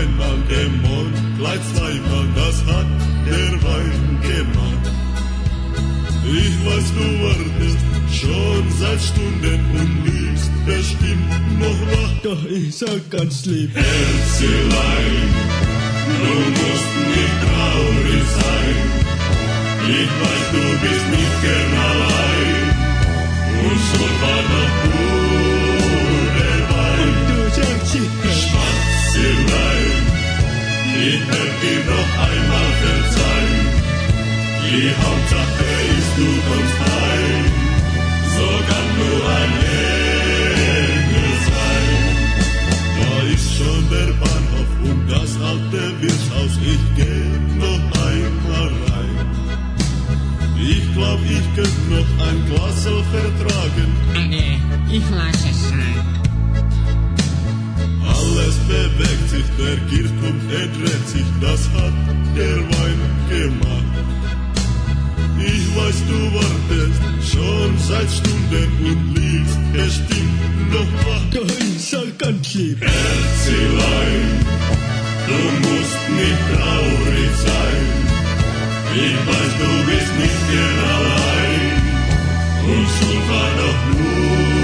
einmal dem Mond, gleich zweimal, das hat der Wein gemacht. Ich weiß, du wartest schon seit Stunden und liebst bestimmt noch wach. Doch ich sag ganz lieb, Herzelein, du musst nicht traurig sein. Ich weiß, du bist nicht gern allein. Und schon war der gute Wein. Und du sagst, jeder ihm noch einmal verzeihen. Die Hauptsache ist, du kommst heim, so kann nur ein Engel sein. Da ist schon der Bahnhof und das alte Wirtshaus, ich geh noch einmal rein. Ich glaub, ich könnte noch ein Glas vertragen. Nee, äh, ich lasse es sein bewegt sich, der Kirchturm dreht sich, das hat der Wein gemacht. Ich weiß, du wartest schon seit Stunden und liebst bestimmt noch wach. Gehäusel ganz lieb. Herzelein, du musst nicht traurig sein. Ich weiß, du bist nicht allein genau und schon war doch nur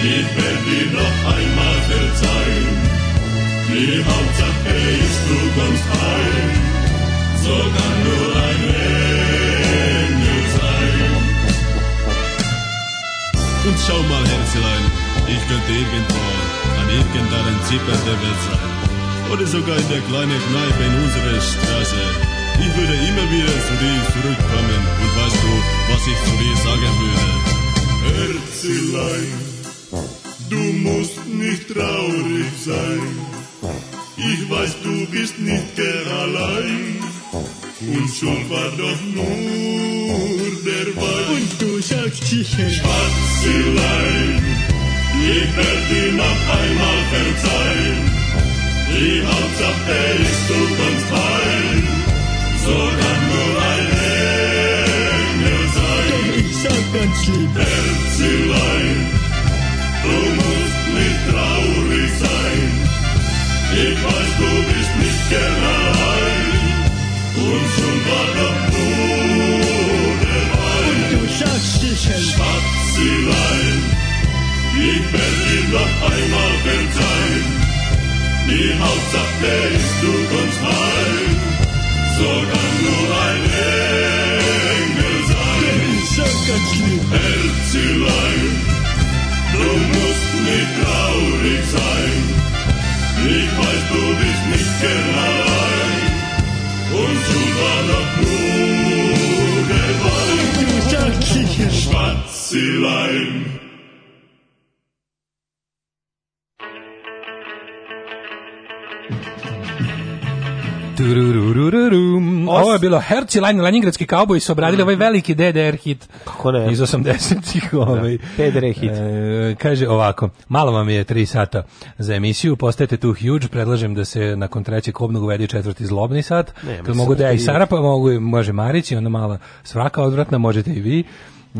Ich werde dir noch einmal verzeihen. Die Hauptsache ist, du kommst heim. So kann nur ein Engel sein. Und schau mal, Herzlein, ich könnte irgendwo an irgendeinem Zipper der Welt sein. Oder sogar in der kleinen Kneipe in unserer Straße. Ich würde immer wieder zu dir zurückkommen und weißt du, was ich zu dir sagen würde? Herzlein. Du musst nicht traurig sein. Ich weiß, du bist nicht gern allein. Und schon war doch nur der Wein. Und du sagst sicher, Spazilein, ich werde dir noch einmal verzeihen. Die Hauptsache ist, du kommst heim. Sogar nur ein Engel sein. Doch ich sag ganz lieb, Herzilein, Du musst nicht traurig sein. Ich weiß, du bist nicht gern allein. Und schon war der Tode Und du sagst dich Spazilein. Ich werde dir noch einmal verzeihen. Die Hauptsache ist, du kommst heim. So kann nur ein Engel sein. Sag ganz lieb. Herzelein. Du musst nicht traurig sein. Ich weiß, du bist nicht gern allein. Und Susan hat nur geweint. Du schreckliches Spazilein. Ovo je bilo Herci, Lajni, Leningradski kauboj su obradili ovaj veliki DDR hit. Kako ne? Iz 80-ih. Da, ovaj. PDR hit. E, kaže ovako, malo vam je 3 sata za emisiju, postajete tu huge, predlažem da se nakon trećeg kobnog uvede četvrti zlobni sat. Ne, kad mogu da ja i da pa mogu, može Marić i ona mala svraka odvratna, možete i vi.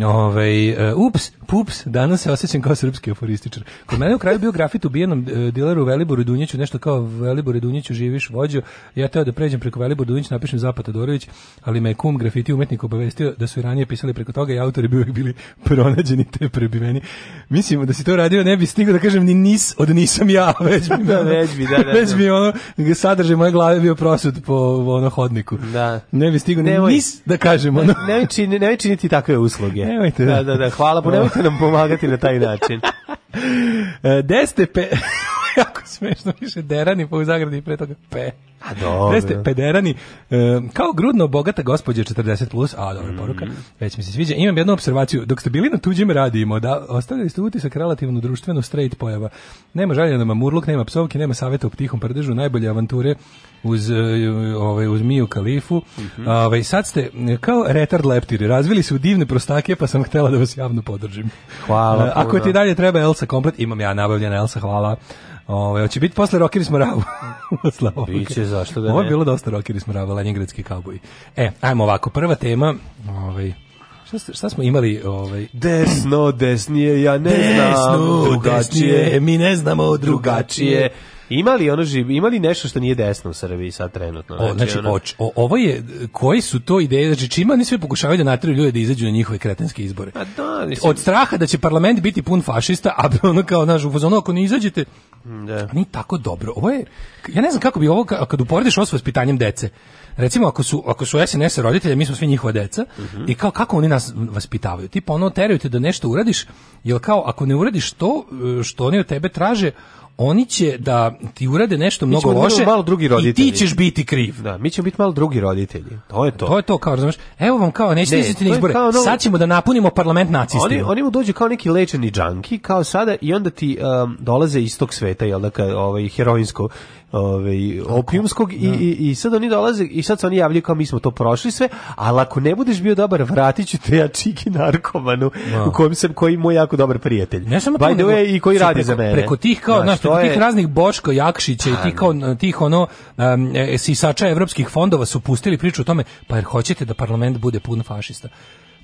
Ove, ovaj, uh, ups, pups, danas se osjećam kao srpski aforističar. Kod mene u kraju bio grafit ubijenom uh, e, dileru Veliboru Dunjeću, nešto kao Veliboru Dunjeću, živiš vođu. Ja teo da pređem preko Veliboru Dunjić, napišem Zapad Todorović, ali me kum grafiti umetnik obavestio da su i ranije pisali preko toga i autori bi bili *laughs* pronađeni te prebiveni. Mislim da si to radio, ne bi stigao da kažem ni nis od nisam ja, *laughs* već bi, da, već bi, da, da, već da. bi ono, sadržaj moje glave bio prosud po ono hodniku. Da. Ne bi stigao ni nis da kažem ono. Ne, ne, čini, ne činiti takve usluge. Nemojte. Da, da, da, hvala, bo pa da. nemojte nam pomagati na taj način. *laughs* E, Deste pe... *laughs* jako smešno više derani, po zagradi pre toga pe. A dobro. Preste pederani, e, kao grudno bogata gospođa 40+, plus, a dobra mm. poruka, već mi se sviđa. Imam jednu observaciju, dok ste bili na tuđim radijima, da ostavili ste utisak relativno društveno straight pojava. Nema žalja, nema mamurluk, nema psovke, nema saveta u tihom prdežu, najbolje avanture uz, e, ovaj, uz Miju Kalifu. Mhm. ovaj, sad ste e, kao retard leptiri, razvili se u divne prostake, pa sam htela da vas javno podržim. Hvala. Ako ti dalje treba Elsa komplet, imam ja nabavljena Elsa, hvala. Ove, ovaj, hoće biti posle Rokiri smo ravu. *laughs* Biće zašto da ne. Ovo je bilo dosta rockeri smo rava, lenjegradski kabuji. E, ajmo ovako, prva tema, ovaj, Šta, šta smo imali ovaj desno desnije ja ne desno, znam drugačije desnije, mi ne znamo drugačije Imali ono živ, imali nešto što nije desno u Srbiji sad trenutno. Znači, O, znači, ono... oč, o, ovo je koji su to ideje, znači čime oni sve pokušavaju da nateraju ljude da izađu na njihove kretenske izbore. A pa da, mislim... Od straha da će parlament biti pun fašista, a *laughs* ono kao naš u fazonu ako ne izađete, Mm, da. Ni tako dobro. Ovo je ja ne znam kako bi ovo kad uporediš ovo s vaspitanjem dece. Recimo ako su ako su SNS roditelji, mi smo svi njihova deca uh mhm. -huh. i kao kako oni nas vaspitavaju. Tipo ono teraju te da nešto uradiš, jel kao ako ne uradiš to e, što oni od tebe traže, oni će da ti urade nešto mnogo loše malo drugi roditelji. i ti ćeš biti kriv. Da, mi ćemo biti malo drugi roditelji. To je to. To je to, kao, razumeš, evo vam kao, nećete ne, izbore, kao, no, sad ćemo da napunimo parlament nacista. Oni, oni mu dođu kao neki lečeni džanki, kao sada, i onda ti um, dolaze iz tog sveta, jel da, kao, ovaj, heroinsko, ovaj opijumskog i, da. i, i sad oni dolaze i sad se oni javljaju kao mi smo to prošli sve, ali ako ne budeš bio dobar, vratiću te ja čiki narkomanu no. Da. u kojem sam koji moj jako dobar prijatelj. Ne samo to, nego, i koji radi preko, za mene. Preko tih kao, znaš, preko tih je... raznih Bočko Jakšića i pa, tih kao da. tih ono um, sisača evropskih fondova su pustili priču o tome, pa jer hoćete da parlament bude pun fašista.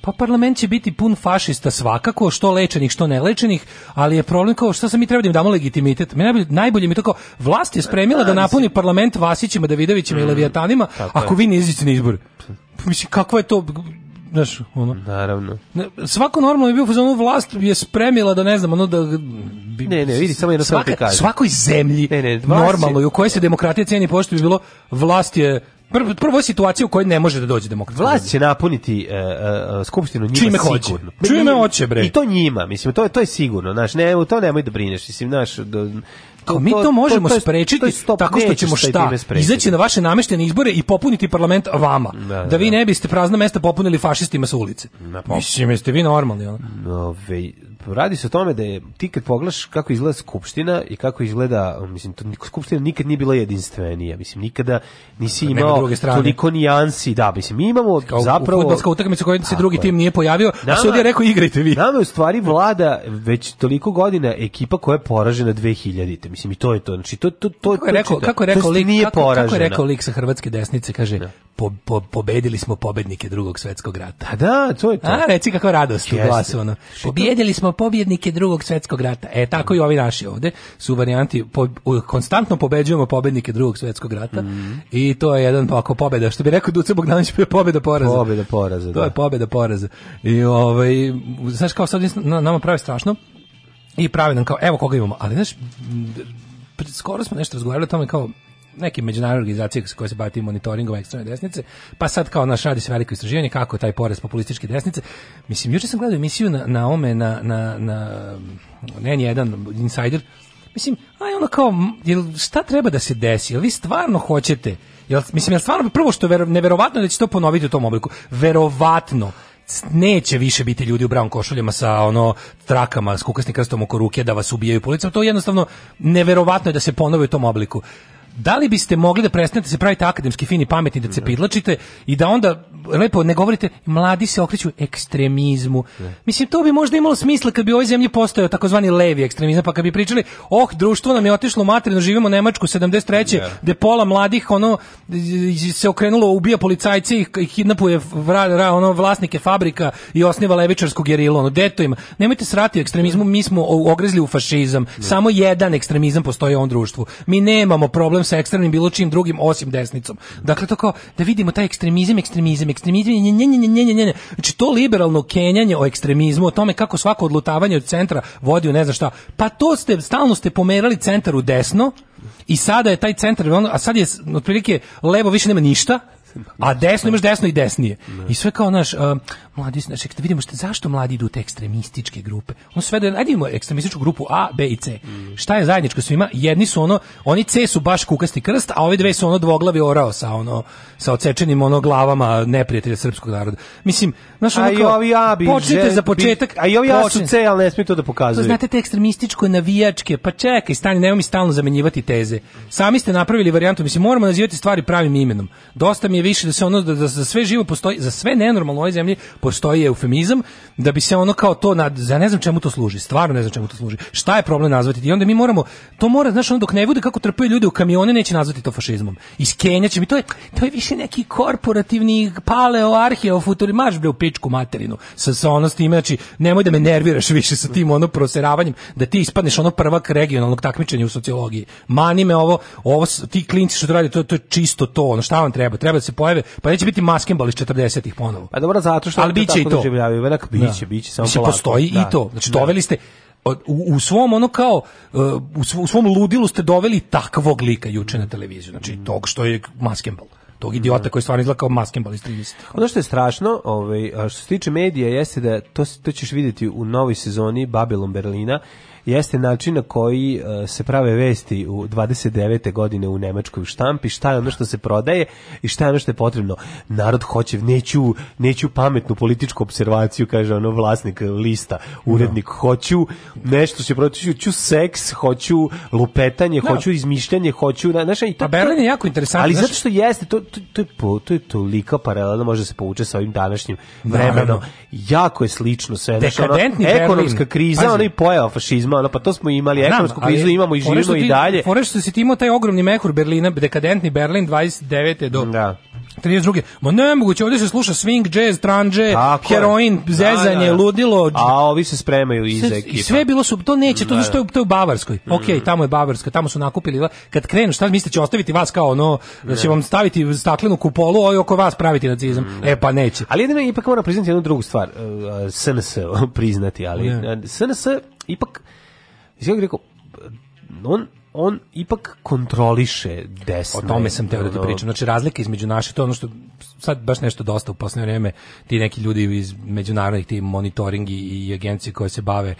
Pa parlament će biti pun fašista svakako, što lečenih, što nelečenih, ali je problem kao šta se mi treba da im damo legitimitet. Me najbolje, najbolje mi tako, vlast je spremila da, da napuni parlament Vasićima, Davidovićima mm, i Leviatanima, ako vi ne izađete na izbor. Pa mislim, kako je to znaš, ono. Naravno. Svako normalno je bio fazonu vlast je spremila da ne znam, ono da bi, Ne, ne, vidi samo jedno svaka, svakoj zemlji ne, ne, normalno i u kojoj se demokratija ceni pošto bi bilo vlast je prvo, prvo situacija u kojoj ne može da dođe demokratska. Vlast će napuniti uh, uh, skupštinu njima Čime hoće. Čime hoće, bre. I to njima, mislim, to je, to je sigurno. Znaš, ne, to nemoj da brineš, mislim, znaš, do, to, mi to, to možemo to, sprečiti stop, tako što ćemo šta izaći na vaše nameštene izbore i popuniti parlament vama da, da, da vi da. ne biste prazna mesta popunili fašistima sa ulice. Na, Mislim jeste vi normalni, al. No, ve, radi se o tome da je ti kad pogledaš kako izgleda skupština i kako izgleda, mislim, to, skupština nikad nije bila jedinstvenija, mislim, nikada nisi imao toliko nijansi, da, mislim, mi imamo Kao, zapravo... Futbalska utakmica koja se drugi je. tim nije pojavio, nama, a sudija rekao igrajte vi. Nama je u stvari vlada već toliko godina ekipa koja je poražena 2000-te, mislim, i to je to, znači, to, to, to, kako je rekao, kako je rekao lik, nije kako, poražena. Kako je rekao lik sa hrvatske desnice, kaže, da. po, po, pobedili smo pobednike drugog svetskog rata. A pa da, to je to. A, reci kako radost u glasu, ono. Pobijedili smo pobjednike drugog svetskog rata. E, tako i ovi naši ovde su varijanti, po, konstantno pobeđujemo pobjednike drugog svetskog rata mm. i to je jedan, ako pobjeda, što bi rekao Duce Bogdanović, pobjeda poraza. Pobjeda poraza, da. To je da. pobjeda poraza. I, ovaj, znaš, kao sad nama pravi strašno i pravi nam kao, evo koga imamo, ali znaš, skoro smo nešto razgovarali o tome kao, neke međunarodne organizacije koje se bave tim monitoringom ekstremne desnice, pa sad kao naš radi se veliko istraživanje kako taj porez populističke desnice. Mislim, juče sam gledao emisiju na, na ome, na, na, na ne, jedan insider, mislim, aj ono kao, jel, šta treba da se desi? Jel vi stvarno hoćete? Jel, mislim, jel stvarno, prvo što je neverovatno da će to ponoviti u tom obliku. Verovatno neće više biti ljudi u brown košuljama sa ono trakama s kukasnim krstom oko ruke da vas ubijaju policijom. To je jednostavno neverovatno je da se ponove u tom obliku da li biste mogli da prestanete da se pravite akademski fini pametni da cepidlačite da. i da onda lepo ne govorite mladi se okreću ekstremizmu. Ne. Da. Mislim to bi možda imalo smisla kad bi u ovoj zemlji postojao takozvani levi ekstremizam pa kad bi pričali oh društvo nam je otišlo materno živimo u Nemačku 73. Ne. gde pola mladih ono se okrenulo ubija policajce i kidnapuje vra, ra, ono vlasnike fabrika i osniva levičarsku gerilu ono deto ima. Nemojte srati ekstremizmu mi smo ogrezli u fašizam. Ne. Samo jedan ekstremizam postoji u ovom društvu. Mi nemamo problem ekstremizmom sa ekstremnim bilo čim drugim osim desnicom. Dakle, to kao da vidimo taj ekstremizam, ekstremizam, ekstremizam, ne ne ne ne ne ne. Znači, to liberalno kenjanje o ekstremizmu, o tome kako svako odlutavanje od centra vodi u ne znam šta. Pa to ste, stalno ste pomerali centar u desno, I sada je taj centar, a sad je otprilike levo više nema ništa, A desno imaš desno i desnije. Ne. I sve kao, naš, uh, mladi, znači, da vidimo šta, zašto mladi idu u te ekstremističke grupe. On sve da, ajde imamo ekstremističku grupu A, B i C. Mm. Šta je zajedničko svima? Jedni su ono, oni C su baš kukasti krst, a ove dve su ono dvoglavi orao sa ono, sa odsečenim ono glavama neprijatelja srpskog naroda. Mislim, znaš, ono kao, ovi A počnite za početak. a i ovi A su C, ali ne smiju to da pokazuju. To pa znate te ekstremističko navijačke, pa čekaj, stani, nemoj mi stalno zamenjivati teze. Sami ste napravili varijantu, mislim, moramo nazivati stvari pravim imenom. Dosta mi je više da se ono da, da, da sve živo postoji, za sve nenormalno u ovoj zemlji postoji eufemizam da bi se ono kao to nad, za ne znam čemu to služi, stvarno ne znam čemu to služi. Šta je problem nazvati? I onda mi moramo to mora, znaš, ono dok ne bude kako trpaju ljudi u kamione neće nazvati to fašizmom. Iz Kenije će mi to je to je više neki korporativni paleo arheo futurimaš bre u pičku materinu. Sa sa ono s time znači nemoj da me nerviraš više sa tim ono proseravanjem da ti ispadneš ono prvak regionalnog takmičenja u sociologiji. Mani me ovo, ovo ti klinci što radi, to, to je čisto to, ono šta vam treba? Treba da se pojave, pa neće biti maskembal iz 40-ih ponovo. Pa dobro, zato što ali biće i to. Vedak, biće, da. biće, samo Mislim, postoji da. i to. Znači, doveli ste, u, u svom ono kao e, u, svom, u svom ludilu ste doveli takvog lika juče na televiziju, znači mm. tog što je maskembal tog idiota da. koji stvarno izgleda kao maskembal iz 30. Ono što je strašno, ovaj, što se tiče medija, jeste da to, to ćeš vidjeti u novoj sezoni Babylon Berlina, jeste način na koji e, se prave vesti u 29. godine u nemačkoj štampi, šta je ono što se prodaje i šta je ono što je potrebno. Narod hoće, neću, neću pametnu političku observaciju, kaže ono vlasnik lista, urednik, da. hoću nešto se prodaje, ću seks, hoću lupetanje, no. Da. hoću izmišljanje, hoću... Na, znaš, i to, A Berlin je jako interesantno. Ali znaš, zato što jeste, to, to, to, je, po, to je tolika paralelna, može se povuče sa ovim današnjim vremenom. Naravno. Jako je slično sve. Dekadentni znaš, ono, Ekonomska kriza, ono i pojava fašizma ima, ono, pa to smo imali, ekonomsku Znam, krizu imamo i živimo i dalje. Fore što si ti imao taj ogromni mehur Berlina, dekadentni Berlin 29. do... Da. 32. Ma nemoguće, ovdje se sluša swing, jazz, tranže, Tako heroin, je. Da, zezanje, da, da. ludilo. A ovi se spremaju iz sve, ekipa. Sve bilo su, to neće, to, da, to, je, to je u Bavarskoj. Mm. Ok, tamo je Bavarska, tamo su nakupili. Kad krenu, šta mislite, će ostaviti vas kao ono, da će vam staviti staklenu kupolu, a oko vas praviti nacizam. Mm, da. e pa neće. Ali jedino ipak moram priznati jednu drugu stvar, SNS e, *laughs* priznati, ali ne. SNS ipak Iz ja rekao, on on ipak kontroliše desno. O tome sam teo da ti pričam. Znači, razlika između naše, to je ono što sad baš nešto dosta u poslednje vreme, ti neki ljudi iz međunarodnih, ti monitoringi i agencije koje se bave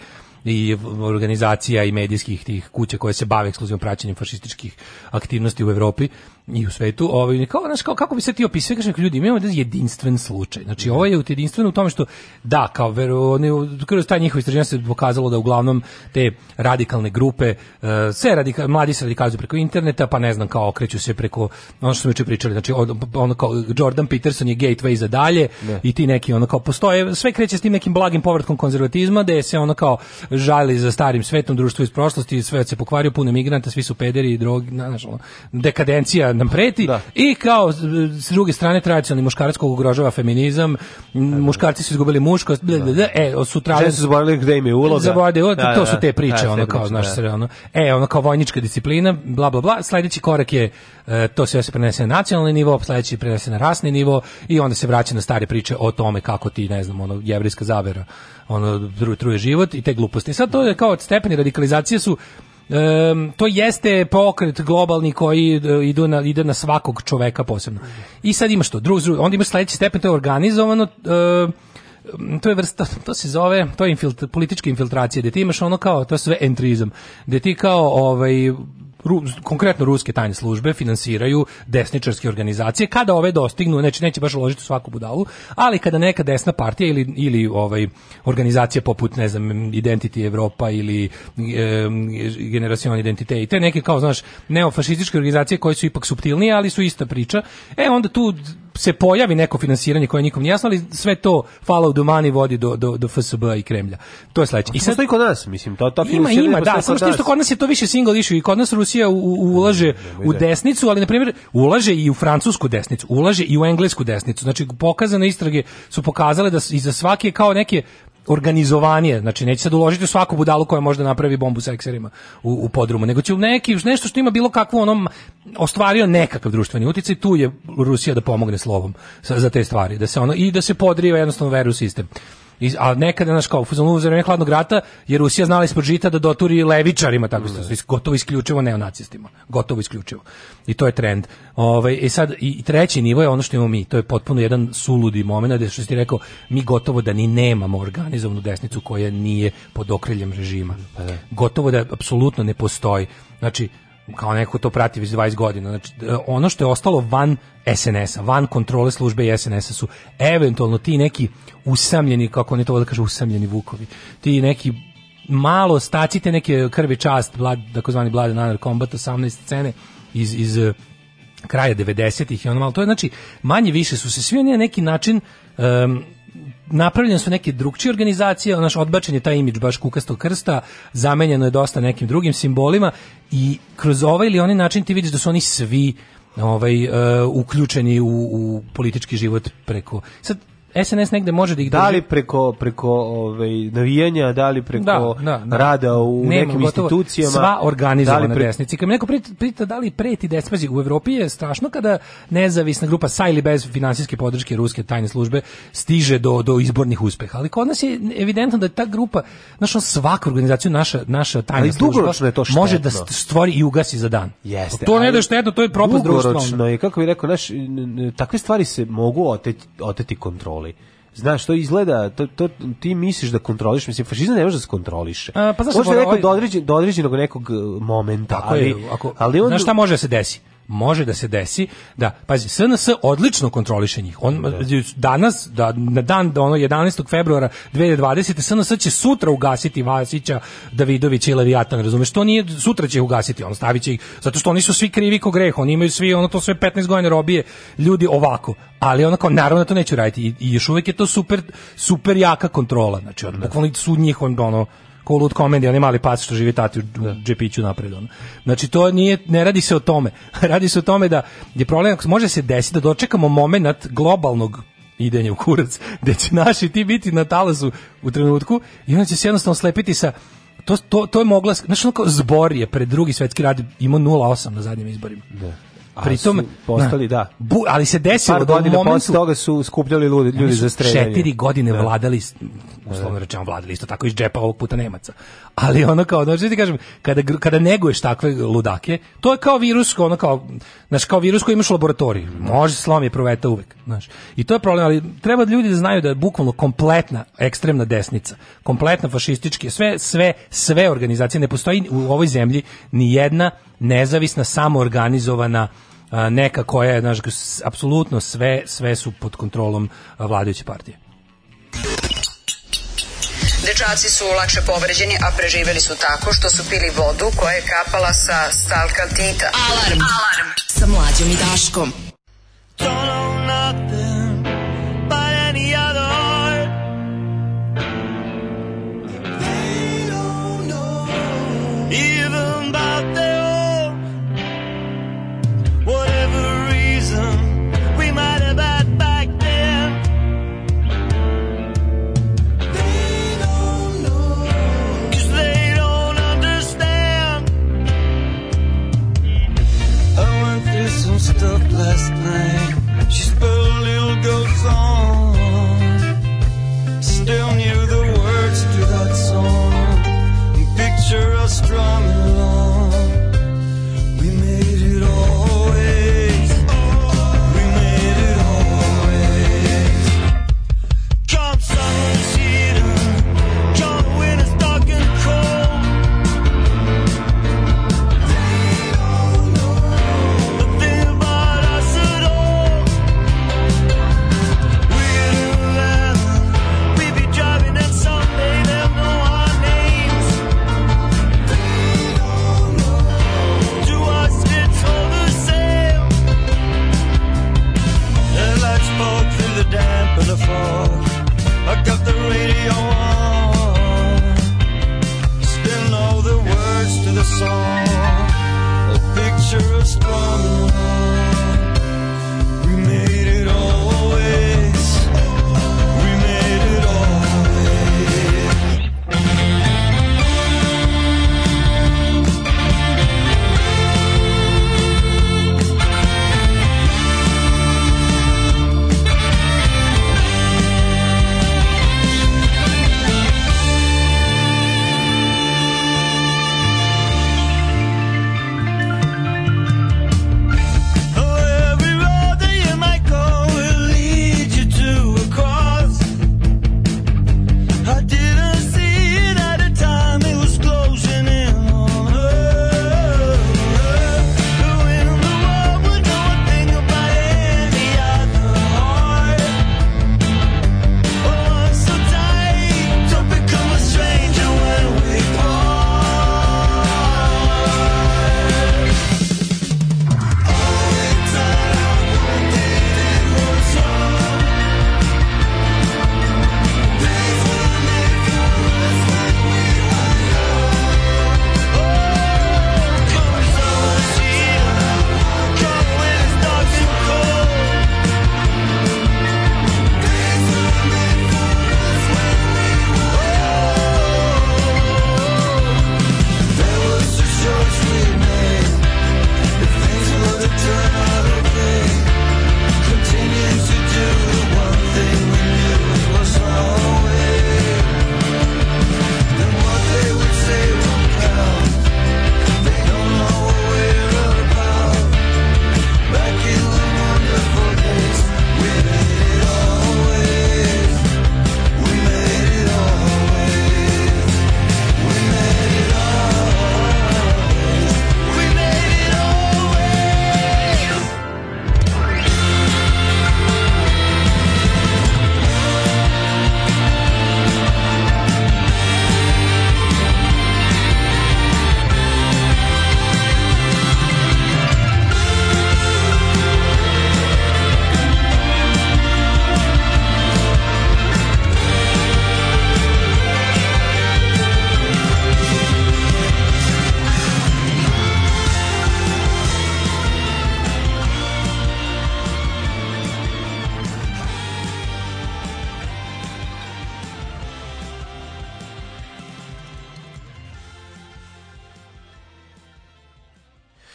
i organizacija i medijskih tih kuća koje se bave ekskluzivno praćenjem fašističkih aktivnosti u Evropi, i u svetu, ovaj, kao, znaš, kao, kako bi se ti opisao, kažem, ljudi, imamo da jedan jedinstven slučaj. Znači, ovo je jedinstveno u tome što, da, kao, vero, ne, kroz taj njihovo istraživanje se pokazalo da uglavnom te radikalne grupe, uh, eh, se radika, mladi se radikalizuju preko interneta, pa ne znam, kao, okreću se preko, ono što smo juče pričali, znači, ono, ono kao, Jordan Peterson je gateway za dalje ne. Da. i ti neki, ono, kao, postoje, sve kreće s tim nekim blagim povratkom konzervatizma, da se ono kao žali za starim svetom, društvo iz prošlosti, sve se pokvario, puno migranta, svi su pederi i drogi, znaš, ono, dekadencija Da nam preti da. i kao s druge strane tradicionalni muškarac kog ugrožava feminizam, da, da, muškarci su izgubili muškost, da. da e, sutra su zaboravili gde im je uloga. Zaboravili, da, to su te priče, ono kao, znaš, ono, e, ono kao vojnička disciplina, bla, bla, bla, sledeći korak je e, to sve se prenese na nacionalni nivo, sledeći prenese na rasni nivo i onda se vraća na stare priče o tome kako ti, ne znam, ono, jevrejska zavera ono, truje život i te gluposti. Sad to je kao stepeni radikalizacije su Um, to jeste pokret globalni koji e, idu na, ide na svakog čoveka posebno. I sad imaš to, drug, drug, onda imaš sledeći stepen, to je organizovano, uh, to je vrsta, to se zove, to je infiltr, politička infiltracija, gde ti imaš ono kao, to se zove entrizam, gde ti kao ovaj, ru, konkretno ruske tajne službe finansiraju desničarske organizacije kada ove dostignu, znači neće baš uložiti u svaku budalu, ali kada neka desna partija ili, ili ovaj organizacija poput ne znam Identity Europa ili e, Generacion Identite i te neke kao znaš neofašističke organizacije koje su ipak suptilnije, ali su ista priča. E onda tu se pojavi neko finansiranje koje nikom nije jasno, ali sve to follow the money vodi do, do, do FSB i Kremlja. To je sledeće. I sad, to kod nas, mislim, to, to ima, ima, da, samo što, kod nas je to više single issue i kod nas Rusi Rusija u, ulaže u desnicu, ali na primjer ulaže i u francusku desnicu, ulaže i u englesku desnicu. Znači pokazane istrage su pokazale da iza svake kao neke organizovanije, znači neće sad uložiti u svaku budalu koja možda napravi bombu sa ekserima u, u podrumu, nego će u neki, nešto što ima bilo kakvo onom, ostvario nekakav društveni uticaj, tu je Rusija da pomogne slovom za te stvari, da se ono, i da se podriva jednostavno veru sistem a nekada naš kao u vreme hladnog rata je Rusija znala ispod žita da doturi levičarima tako mm. Isto, gotovo isključivo neonacistima, gotovo isključivo. I to je trend. Ovaj i e sad i treći nivo je ono što imamo mi, to je potpuno jedan suludi momenat gde što si rekao mi gotovo da ni nemamo organizovanu desnicu koja nije pod okriljem režima. Pa da. Gotovo da apsolutno ne postoji. Znači, kao neko to prati već 20 godina. Znači, e, ono što je ostalo van SNS-a, van kontrole službe i SNS-a su eventualno ti neki usamljeni, kako oni to vole da kažu, usamljeni vukovi. Ti neki malo stacite neke krvi čast, blad, zvani Blade Nanar Combat, 18 scene iz, iz e, kraja 90-ih i ono malo. To je, znači, manje više su se svi oni na neki način um, napravljene su neke drugčije organizacije, naš odbačen je taj imidž baš kukastog krsta, zamenjeno je dosta nekim drugim simbolima i kroz ovaj ili onaj način ti vidiš da su oni svi ovaj, uh, uključeni u, u politički život preko... Sad, SNS negde može da ih da li preko preko ove, ovaj, navijanja, da li preko da, da, da. rada u Nema, nekim gotovo, institucijama. Sva da organizovana pre... Da desnica. Kad mi neko pita da li preti despazi u Evropi je strašno kada nezavisna grupa sa ili bez finansijske podrške ruske tajne službe stiže do do izbornih uspeha. Ali kod nas je evidentno da je ta grupa, naša svaku organizaciju naša naša tajna služba je to štetno. može da stvori i ugasi za dan. Jeste. To ne da je štetno, to je propast društva. Dugoročno je kako bi rekao, naš takve stvari se mogu oteti, oteti kontroli kontroli. Znaš, to izgleda, to, to, ti misliš da kontroliš, mislim, fašizam ne može da se kontroliše. A, pa znaš, Možda je neko ovaj- do, određen, do određenog nekog e, momenta, Tako ali, je, ako, ali on... Znaš šta može da se desi? može da se desi da pazi SNS odlično kontroliše njih. On da. danas da na dan da ono 11. februara 2020 SNS će sutra ugasiti Vasića, Davidovića i Leviatana, razumeš? To nije sutra će ih ugasiti, on staviće ih zato što oni su svi krivi ko greh, oni imaju svi ono to sve 15 godina robije ljudi ovako. Ali onako naravno da to neće raditi i, i još uvek je to super super jaka kontrola, znači od da. bukvalno su njih on ono ko lud komedija, onaj mali pas što živi tati u da. džepiću napred. Ono. Znači, to nije, ne radi se o tome. *laughs* radi se o tome da je problem, može se desiti da dočekamo moment globalnog idenje u kurac, *laughs* gde će naši ti biti na talasu u trenutku i onda će se jednostavno slepiti sa to, to, to je mogla, znači ono kao zbor je pred drugi svetski rad imao 0,8 na zadnjim izborima. Da. Pritom su postali da. Bu, ali se desilo par da godina da momentu, posle toga su skupljali ljudi ljudi za streljanje. 4 godine da. vladali uslovno da. rečeno vladali isto tako iz džepa ovog puta Nemaca. Ali ono kao da znači kažem kada kada neguješ takve ludake, to je kao virus, ono kao znaš kao virus koji imaš u laboratoriju. Može slom je proveta uvek, znaš. I to je problem, ali treba da ljudi da znaju da je bukvalno kompletna ekstremna desnica, kompletna fašistički, sve sve sve organizacije ne postoji u ovoj zemlji ni jedna nezavisna samoorganizovana neka koja je, znaš, apsolutno sve, sve su pod kontrolom vladajuće partije. Dečaci su lakše povređeni, a preživeli su tako što su pili vodu koja je kapala sa stalka tita. Alarm! Alarm! Sa mlađom i daškom. Don't know but Even about them last night. She spelled little goats on. Still knew the words to that song. Picture us drumming. the song, a picture of strong love.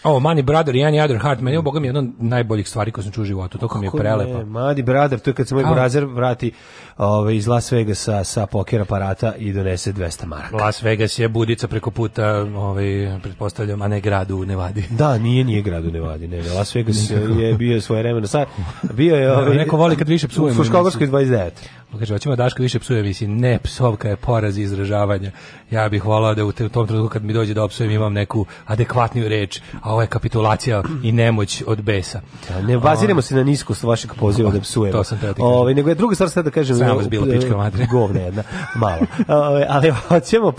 O, Mani Brother i Any Other Heart, meni je, boga mi, jedna od najboljih stvari koje sam čuo u životu, to mi je prelepa. Ne, Mani Brother, to je kad se moj burazer vrati ove, ovaj, iz Las Vegasa sa poker aparata i donese 200 maraka. Las Vegas je budica preko puta, ovaj, pretpostavljam, a ne gradu u Nevadi. Da, nije, nije gradu u Nevadi, ne, ne Las Vegas Nikako. je bio svoje vremena. Sad, bio je... Da, ovaj, Neko voli kad više psuje. U Fruškogorskoj 29. Pa kaže, hoćemo Daška više psuje, mislim, ne, psovka je poraz izražavanja. Ja bih volao da u tom trenutku kad mi dođe da opsujem imam neku adekvatniju reč, a a ovo je kapitulacija i nemoć od besa. Da, ne baziramo se na niskost vašeg poziva da psujemo. To sam te Ove, ovaj, nego je druga stvar sad da kažem. Sram e, vas bila e, pička madre. *laughs* Govna jedna, malo. Ove, ovaj, ali hoćemo,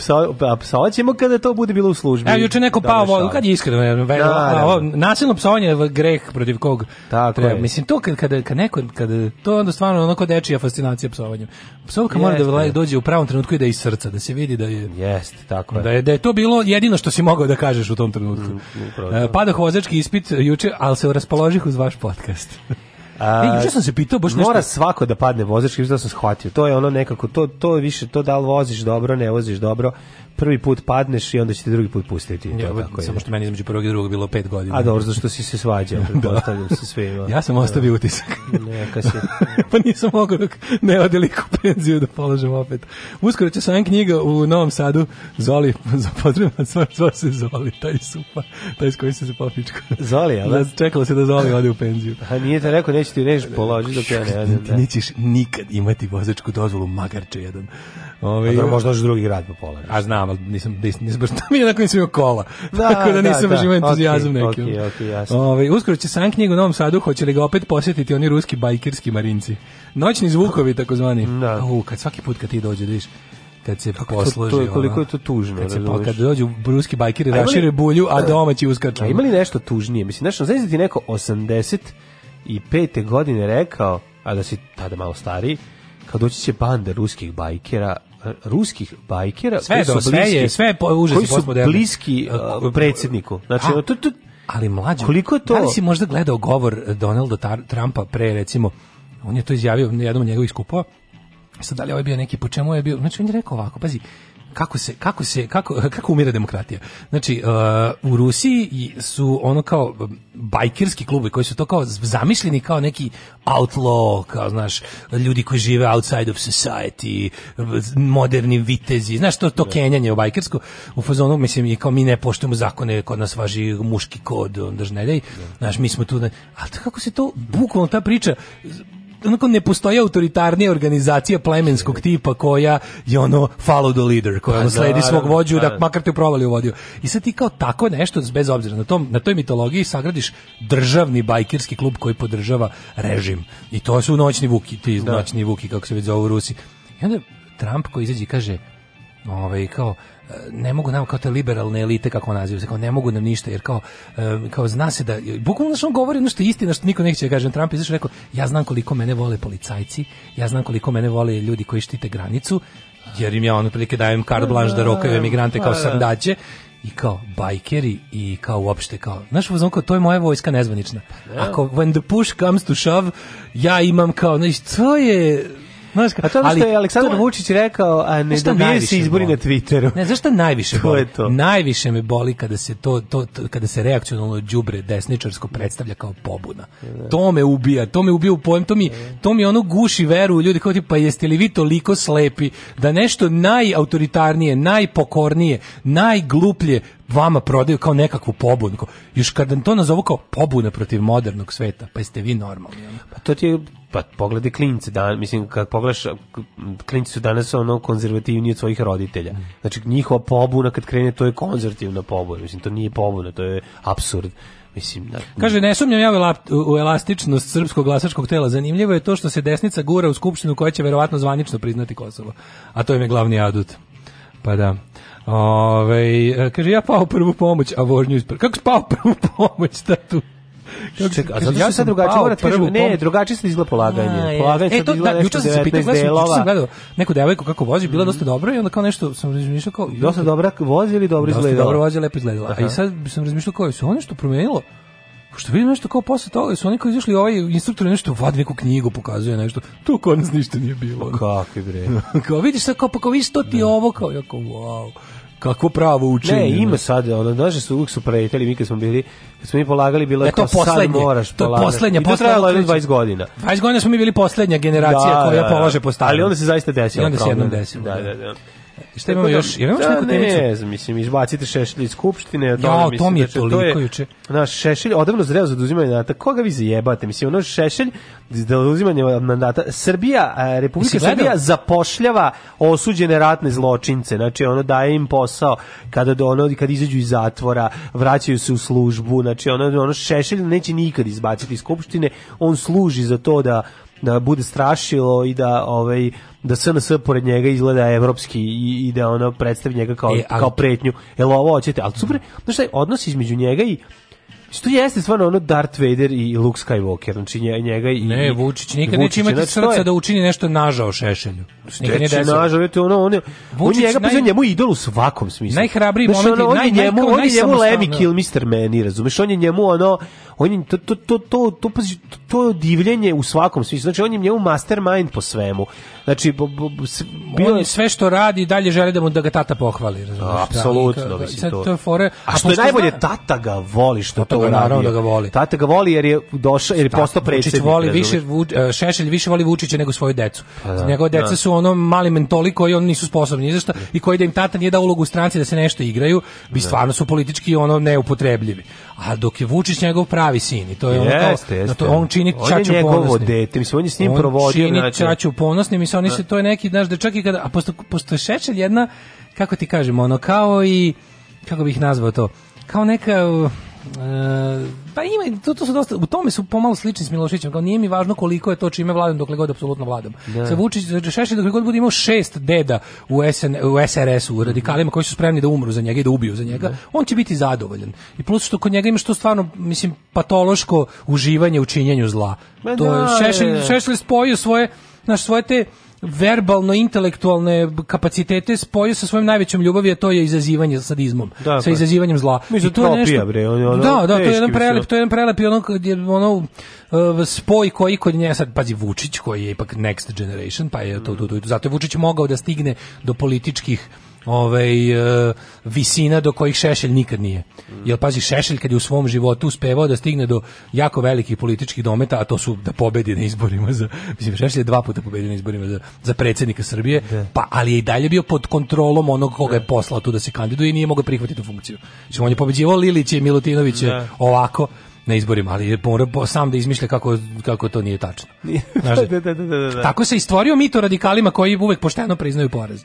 psovaćemo kada to bude bilo u službi. Evo, juče neko da, pao vodu, kad je iskreno, da, da, da, nasilno psovanje je greh protiv kog Tako treba. Je. Mislim, to kad, kada, kad neko, kada, to onda stvarno onako dečija fascinacija psovanjem. Psovka mora da dođe u pravom trenutku i da je iz srca, da se vidi da je... Jeste, tako je. Da je, da je to bilo jedino što si mogao da kažeš u tom trenutku. Mm, E, Padah vozački ispit juče, ali se raspoložih uz vaš podcast. A, *laughs* e, juče sam se pitao baš nešto. Mora svako da padne vozački, što da sam shvatio. To je ono nekako, to, to više, to da li voziš dobro, ne voziš dobro, prvi put padneš i onda će te drugi put pustiti. Ja, to, tako samo je. što meni između prvog i drugog bilo pet godina. A dobro, zašto si se svađao, *laughs* da. pretpostavljam se svima. Ja sam ostavio da. utisak. Neka si... *laughs* pa nisam mogao dok ne ode liku penziju da položem opet. Uskoro će sam knjiga u Novom Sadu, Zoli, *laughs* potrebna stvar, zva se Zoli, taj supa, taj s kojim se se popičko. Zoli, ali? Da? da, čekalo se da Zoli ode u penziju. A nije te rekao, neće ti reći položi dok ja ne odem. Da. Nećeš nikad imati vozačku dozvolu, magarče jedan. Ove, A dobro, možda još drugi grad pa položiš. A znam, znam, ali nisam, nisam, nisam baš *laughs* mi je onako nisam imao kola. Da, tako da, da nisam da, baš imao entuzijazam okay, nekim. Okay, okay, jasno. Ove, ovaj, uskoro će san knjigu u Novom Sadu, hoće li ga opet posjetiti oni ruski bajkerski marinci. Noćni zvukovi, takozvani. Da. U, kad svaki put kad ti dođe, da viš, kad se Kako posloži. To, to, koliko je to tužno, kad, se, pa, kad dođu ruski bajkeri, rašire bulju, a *clears throat* domaći uskaču. A ima li nešto tužnije? Mislim, nešto, znači da ti neko 85. godine rekao, a da si tada malo stariji, kad doći će bande ruskih bajkera ruskih bajkera sve koji su sve bliski, je, sve je užas koji su bliski uh, predsjedniku. Znači, a, to, to, ali mlađi koliko je to? Da li si možda gledao govor eh, Donalda Tar Trumpa pre, recimo, on je to izjavio na jednom njegovih skupova, e sad da li je ovaj bio neki, po čemu je bio, znači on je rekao ovako, pazi, kako se kako se kako *laughs* kako umire demokratija. Znači uh, u Rusiji su ono kao um, bajkerski klubovi koji su to kao zamišljeni kao neki outlaw, kao znaš, ljudi koji žive outside of society, moderni vitezi, znaš to to da. kenjanje u bajkersku. U fazonu mislim je kao mi ne poštujemo zakone, kod nas važi muški kod, onda ne daj. Da. Znaš, mi smo tu, ali kako se to bukvalno ta priča onako ne postoji autoritarnija organizacija plemenskog tipa koja je ono follow the leader, koja pa ono sledi svog vođu da, da makar te provali u vodiju. I sad ti kao tako nešto, bez obzira na, tom, na toj mitologiji sagradiš državni bajkerski klub koji podržava režim. I to su noćni vuki, ti da. noćni vuki, kako se već zovu u Rusi. I onda Trump koji izađe i kaže, ovaj, kao, ne mogu nam kao te liberalne elite kako nazivu se kao ne mogu nam ništa jer kao e, kao zna se da bukvalno što on govori ono što je istina što niko neće da kaže Trump izašao rekao ja znam koliko mene vole policajci ja znam koliko mene vole ljudi koji štite granicu jer im ja ono prilike dajem carte da, blanche da, da rokaju emigrante pa kao srdaće i kao bajkeri i kao uopšte kao znaš kao to je moja vojska nezvanična pa ako when the push comes to shove ja imam kao znači to je Znaš, a to ono što je Aleksandar Vučić rekao, a ne dobije se izbori boli. na Twitteru. Ne, zašto najviše *laughs* to boli? To. Najviše me boli kada se to, to, to kada se reakcionalno đubre desničarsko predstavlja kao pobuna. Ne. Da. To me ubija, to me ubija u pojem, to mi, ne. Da. to mi ono guši veru u ljudi kao ti, pa jeste li vi toliko slepi da nešto najautoritarnije, najpokornije, najgluplje vama prodaju kao nekakvu pobunu. Još kad to nazovu kao pobuna protiv modernog sveta, pa jeste vi normalni. Pa to ti je pa pogledi klince da mislim kad pogledaš klinci su danas ono konzervativni od svojih roditelja znači njihova pobuna kad krene to je konzervativna pobuna mislim to nije pobuna to je apsurd Mislim, da... Kaže, ne sumnjam ja u elastičnost srpskog glasačkog tela. Zanimljivo je to što se desnica gura u skupštinu koja će verovatno zvanično priznati Kosovo. A to im je glavni adut. Pa da. Ove, kaže, ja pao prvu pomoć, a vožnju ispred. Kako si pao prvu pomoć, šta tu? Čekaj, a zato ja sad drugačije moram prvu pomoć. Ne, drugačije se izgleda polaganje. A, polaganje e, to, da, juče sam se pitao, gledao sam, gledao neku devojku kako vozi, bila mhm. dosta dobro i onda kao nešto sam razmišljao kao... Dosta dobra vozi ili dobro izgledala? Dosta dobro vozi, lepo izgledala. A i sad sam razmišljao kao, se ono što promijenilo? Što vidim nešto kao posle toga, su oni kao izašli ovaj instruktor nešto vadi neku knjigu, pokazuje nešto. Tu kod nas ništa nije bilo. Pa kako bre. *laughs* kao vidiš sad kao pa kao isto ti da. ovo kao jako wow. Kako pravo učenje. Ne, ima sad, ono, daže su uvijek su preleteli, mi kad smo bili, kad smo mi polagali, bilo je e, to sad moraš to je poslednja, to trajalo 20 godina. 20 godina smo mi bili poslednja generacija da, koja da, da. polaže po Ali onda se zaista desilo. I onda se jednom desilo. Da, da, da. da. Šta imamo da, još? Jel imamo da, neku temicu? Ne, mislim, izbacite šešlj iz skupštine. Ja, da to, to mi je toliko juče. Naš šešelj odavno zreo za oduzimanje mandata. Koga vi zajebate? Mislim, ono šešelj za oduzimanje mandata. Srbija, Republika Srbija zapošljava osuđene ratne zločince. Znači, ono daje im posao kada do ono, kad izađu iz zatvora, vraćaju se u službu. Znači, ono, ono šešelj neće nikad izbaciti iz skupštine. On služi za to da da bude strašilo i da ovaj da SNS pored njega izgleda evropski i, i da ono predstavi njega kao e, ali, kao pretnju. Jel ovo hoćete? Al super, šta je odnos između njega i Što jeste stvarno ono Darth Vader i Luke Skywalker, znači njega i... Ne, Vučić nikad Vučić, neće imati znači, srca je... da učini nešto nažao Šešelju. Nikad nije desilo. Nažao, to ono, on, je, Vučić on njega naj... pozivio njemu idol u svakom smislu. Najhrabriji moment, znači, ono, on naj, njemu, naj, on je njemu Lemmy Kill Mr. Mani, razumeš? On je njemu ono, on je to to to to to to divljenje u svakom smislu. Znači on je njemu mastermind po svemu. Znači bo, bo, bio je sve što radi dalje želi da mu da ga tata pohvali, razumiješ? Da. Apsolutno, mislim to. to fore, a, a što je najbolje tata ga voli što to radi. Naravno da ga voli. Tata ga voli jer je došao jer je postao predsednik. Vučić voli više Vuč, e, Šešelj više voli Vučića nego svoju decu. Pa da, Njegova da. deca da. su ono mali mentoli koji oni nisu sposobni ni za i koji da im tata nije dao ulogu stranci da se nešto igraju, bi da. stvarno su politički ono neupotrebljivi. A dok je Vučić njegov pravi pravi sin i to je ono kao, jeste, jeste. on čini on čaču je ponosnim. Dete, mislim, on je s njim on provodio. čini znači... čaču ponosnim i se oni se, to je neki, znaš, da čak i kada, a posto, posto je šećer jedna, kako ti kažemo, ono kao i, kako bih nazvao to, kao neka E, pa ima, to, to su dosta, u tome su pomalo slični s Milošićem, kao nije mi važno koliko je to čime vladam dokle god apsolutno vladam. Da. Sa Vučić, Šešelj dokle god bude imao šest deda u, SN, u SRS-u, radikalima koji su spremni da umru za njega i da ubiju za njega, da. on će biti zadovoljan. I plus što kod njega ima što stvarno, mislim, patološko uživanje u činjenju zla. Ma to da, Šešelj, Šešelj spojio svoje, naš svoje te verbalno intelektualne kapacitete spojio sa svojom najvećom ljubavi, a to je izazivanje sa sadizmom, dakle. sa pa. izazivanjem zla. I to je nešto, bre, ono, da, da, to je jedan prelep, to je jedan prelep i ono, ono uh, spoj koji kod nje sad pazi Vučić koji je ipak next generation, pa je to, to, to, to zato je Vučić mogao da stigne do političkih ovaj, e, visina do kojih Šešelj nikad nije. Jer pazi, Šešelj kad je u svom životu uspevao da stigne do jako velikih političkih dometa, a to su da pobedi na izborima za, mislim, Šešelj je dva puta pobedio na izborima za, za predsednika Srbije, da. pa, ali je i dalje bio pod kontrolom onog koga je poslao tu da se kandiduje i nije mogao prihvatiti tu funkciju. Znači, on je pobeđivao Liliće i Milutinoviće da. ovako, na izborima, ali je morao sam da izmišlja kako, kako to nije tačno. *laughs* Znaš, da da- da, da, da, da, tako se istvorio mito radikalima koji uvek pošteno priznaju porez.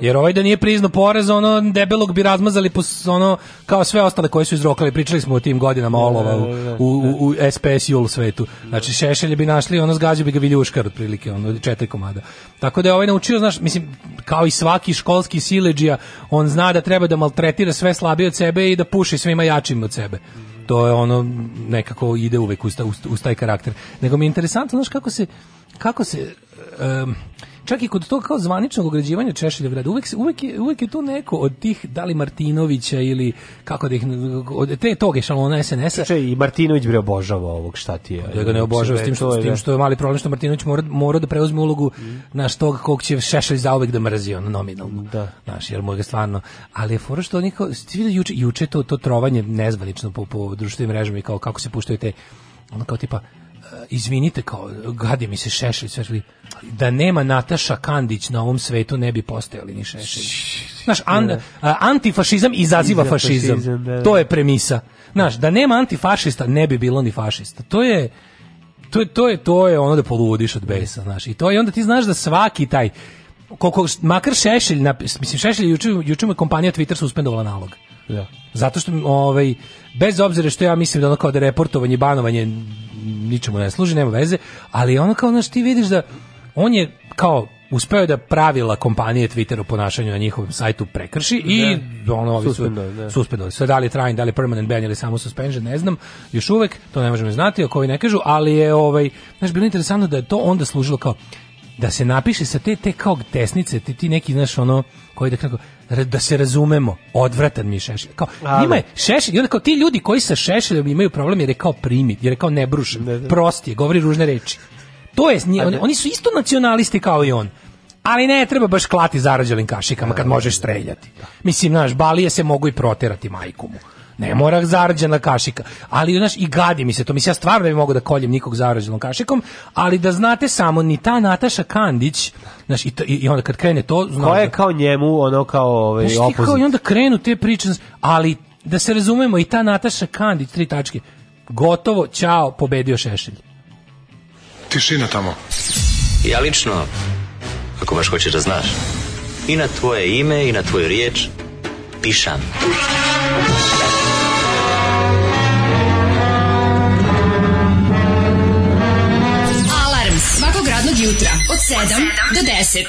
Jer ovaj da nije priznao porez, ono debelog bi razmazali po, ono, kao sve ostale koje su izrokali. Pričali smo o tim godinama olova u, u, u, SPS jul svetu. Znači, šešelje bi našli, ono zgađu bi ga viljuškar otprilike, ono, četiri komada. Tako da je ovaj naučio, znaš, mislim, kao i svaki školski sileđija, on zna da treba da maltretira sve slabije od sebe i da puši svima jačim od sebe to je ono nekako ide uvek u uz, taj karakter. Nego mi je interesantno, znaš, kako se, kako se um, čak i kod tog kao zvaničnog ograđivanja Češelja grada, uvek, uvek, je, uvek je tu neko od tih, da li Martinovića ili kako da ih, od te tog šalona SNS-a. Če, i Martinović bre obožava ovog šta ti je. Da ga ne obožava, s tim što, s tim da. što je mali problem što Martinović mora, mora da preuzme ulogu mm. naš tog kog će Šešelj zauvek da mrzi on nominalno. Da. Znaš, jer mu je stvarno, ali je fora što oni kao, juče, juče to, to trovanje nezvanično po, po društvenim mrežama i kao kako se puštaju te ono kao tipa E, izvinite kao gadi mi se šešelj sve da nema Nataša Kandić na ovom svetu ne bi postojali ni šešelj znaš an, da. antifašizam izaziva fašizam, da, da. to je premisa znaš da nema antifašista ne bi bilo ni fašista to je to je, to je, to je ono da poludiš od besa, znaš. I to i onda ti znaš da svaki taj koliko, makar Šešelj, mislim, Šešelj juče, juče mu je kompanija Twitter suspendovala nalog. Da. Zato što, ovaj, bez obzira što ja mislim da ono kao da reportovanje, banovanje ničemu ne služi, nema veze, ali ono kao, znaš, ti vidiš da on je kao uspeo da pravila kompanije Twitter u ponašanju na njihovom sajtu prekrši ne. i da. ono ovi su da. suspendovali. Sve da li trajn, da li permanent ban ili samo suspension, ne znam, još uvek, to ne možemo znati, ako ovi ne kažu, ali je ovaj, znaš, bilo interesantno da je to onda služilo kao da se napiše sa te, te kao desnice, ti, ti neki, znaš, ono, koji da kako, da se razumemo, odvratan mi je Šešelj. Kao, Ali. njima da. je Šešelj, i onda kao ti ljudi koji sa Šešeljom imaju problem jer je kao primit, jer je kao nebrušen, ne, ne. prost je, govori ružne reči. To je, oni, oni su isto nacionalisti kao i on. Ali ne treba baš klati zarađelim kašikama kad možeš streljati. Mislim, znaš, balije se mogu i proterati majkomu. Ne mora zarađena kašika. Ali, znaš, i gadi mi se to. Mislim, ja stvarno ne mogu da koljem nikog zarađenom kašikom, ali da znate samo, ni ta Nataša Kandić, znaš, i, i onda kad krene to... Ko je da, kao njemu, ono kao ovaj, znaš, opozit? Kao, I onda krenu te priče, ali da se razumemo, i ta Nataša Kandić, tri tačke, gotovo, čao, pobedio Šešelj. Tišina tamo. Ja lično, ako baš hoćeš da znaš, i na tvoje ime i na tvoju riječ pišam. Pišam. 7, the 10.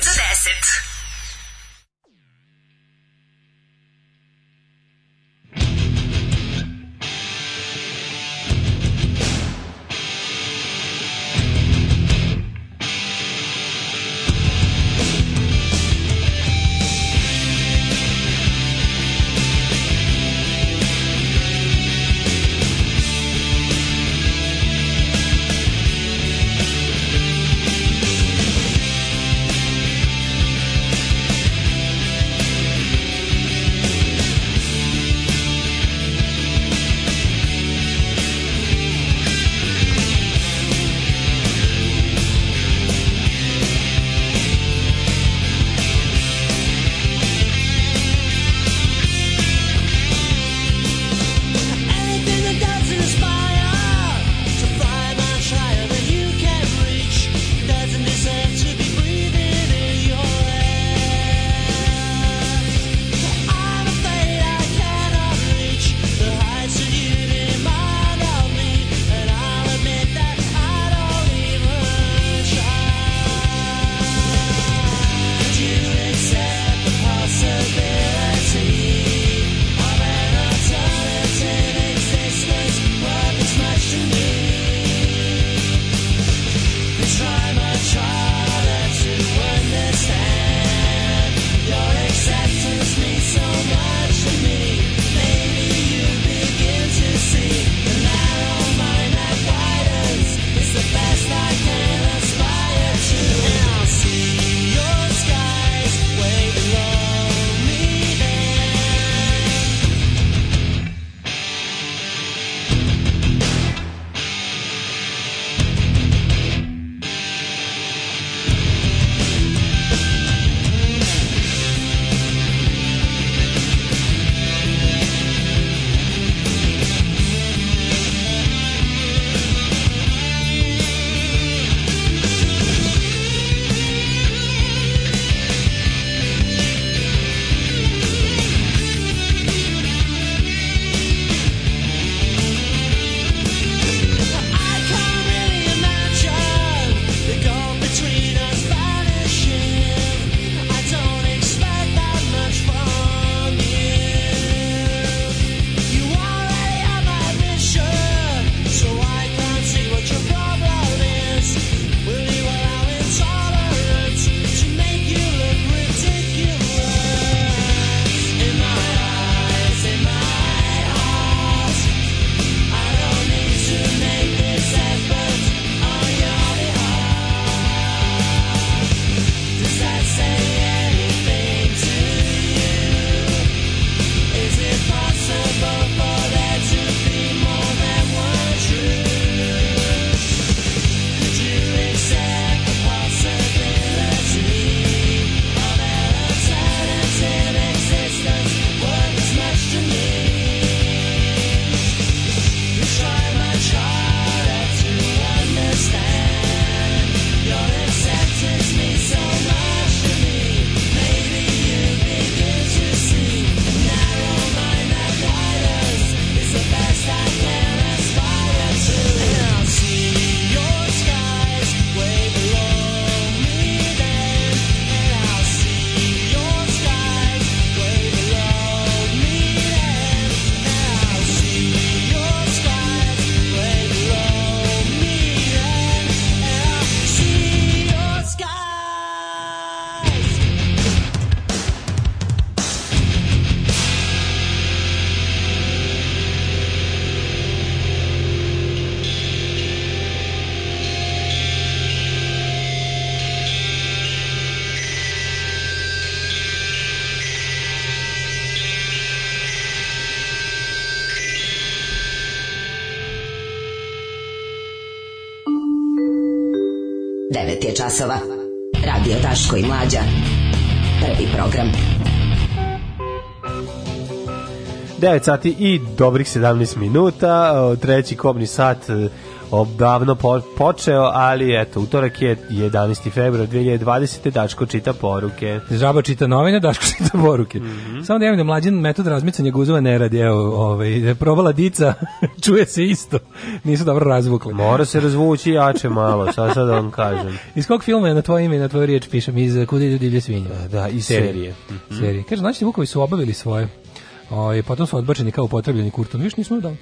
časova. Radio Daško i Mlađa. Prvi program. 9 sati i dobrih 17 minuta, treći kobni sat e, odavno počeo, ali eto, utorak je 11. februar 2020. Dačko čita poruke. Žaba čita novine, Dačko *laughs* čita poruke. Mm -hmm. Samo da ja da mlađen metod razmicanja guzova ne radi, evo, ovaj, da je probala dica, *laughs* čuje se isto. Nisu dobro razvukli. Mora se razvući jače malo, sad sad on da kažem. Iz kog filma je na tvoje ime i na tvoju riječ pišem? Iz eh, Kuda ljudi divlje svinje? Eh, da, iz serije. serije. Mm -hmm. Kaže, znači, Vukovi su obavili svoje. Ovaj, pa o, potom su odbačeni kao upotrebljeni kurton. Viš nismo da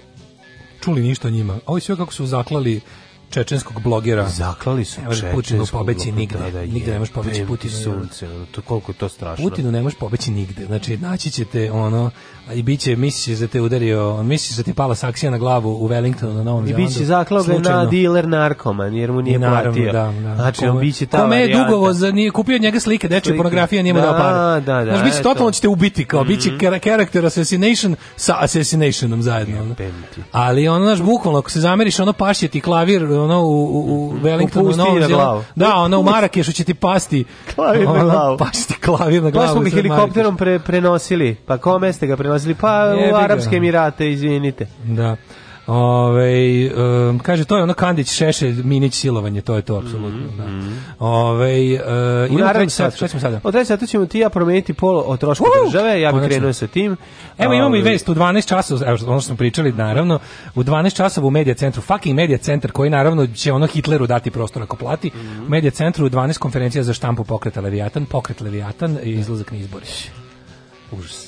čuli ništa o njima. A ovi sve kako su zaklali čečenskog blogera. Zaklali su čečenskog Putinu pobeći nigde. Da, da, nigde ne možeš pobeći Putinu. Sunce, to koliko je to strašno. Putinu ne možeš pobeći nigde. Znači, naći ćete ono, i bit će, misliš da te udario, misliš da ti pala saksija na glavu u Wellingtonu na Novom Zelandu. I bit će zaklao na dealer narkoman, jer mu nije Naravno, platio. Da, da. Znači, on bit će ta Kome je dugovo, za, nije kupio od njega slike, dečje pornografija, nije mu da, dao pare. Da, da, znači, bit će totalno ćete ubiti, kao, mm -hmm. bit character mhm. assassination sa assassinationom zajedno. Ali ono, znaš, bukvalno, ako se zameriš, ono pašje ti klavir ono u u, Wellingtonu, na Wellingtonu, Da, ono u Marakešu će ti pasti. Klavir na glavu. Pasti klavir na glavu. Pa smo mi helikopterom pre, prenosili. Pa kome ste ga prenosili? Pa Jebiga. u Arapske Emirate, izvinite. Da. Ove, um, kaže, to je ono Kandić, Šešelj, Minić, silovanje, to je to, apsolutno. Mm -hmm. da. Mhm. Ove, uh, u naravno sad, šta ćemo sada? Od 3 sata ćemo ti ja promeniti polo o trošku uh, države, ja bih krenuo sa tim. Evo imamo i vest, u 12 časova, evo ono što smo pričali, naravno, u 12 časova u medija centru, fucking medija centar, koji naravno će ono Hitleru dati prostor ako plati, mm -hmm. u medija centru u 12 konferencija za štampu pokreta Leviatan, pokret Leviatan i izlazak na izbori. Užas.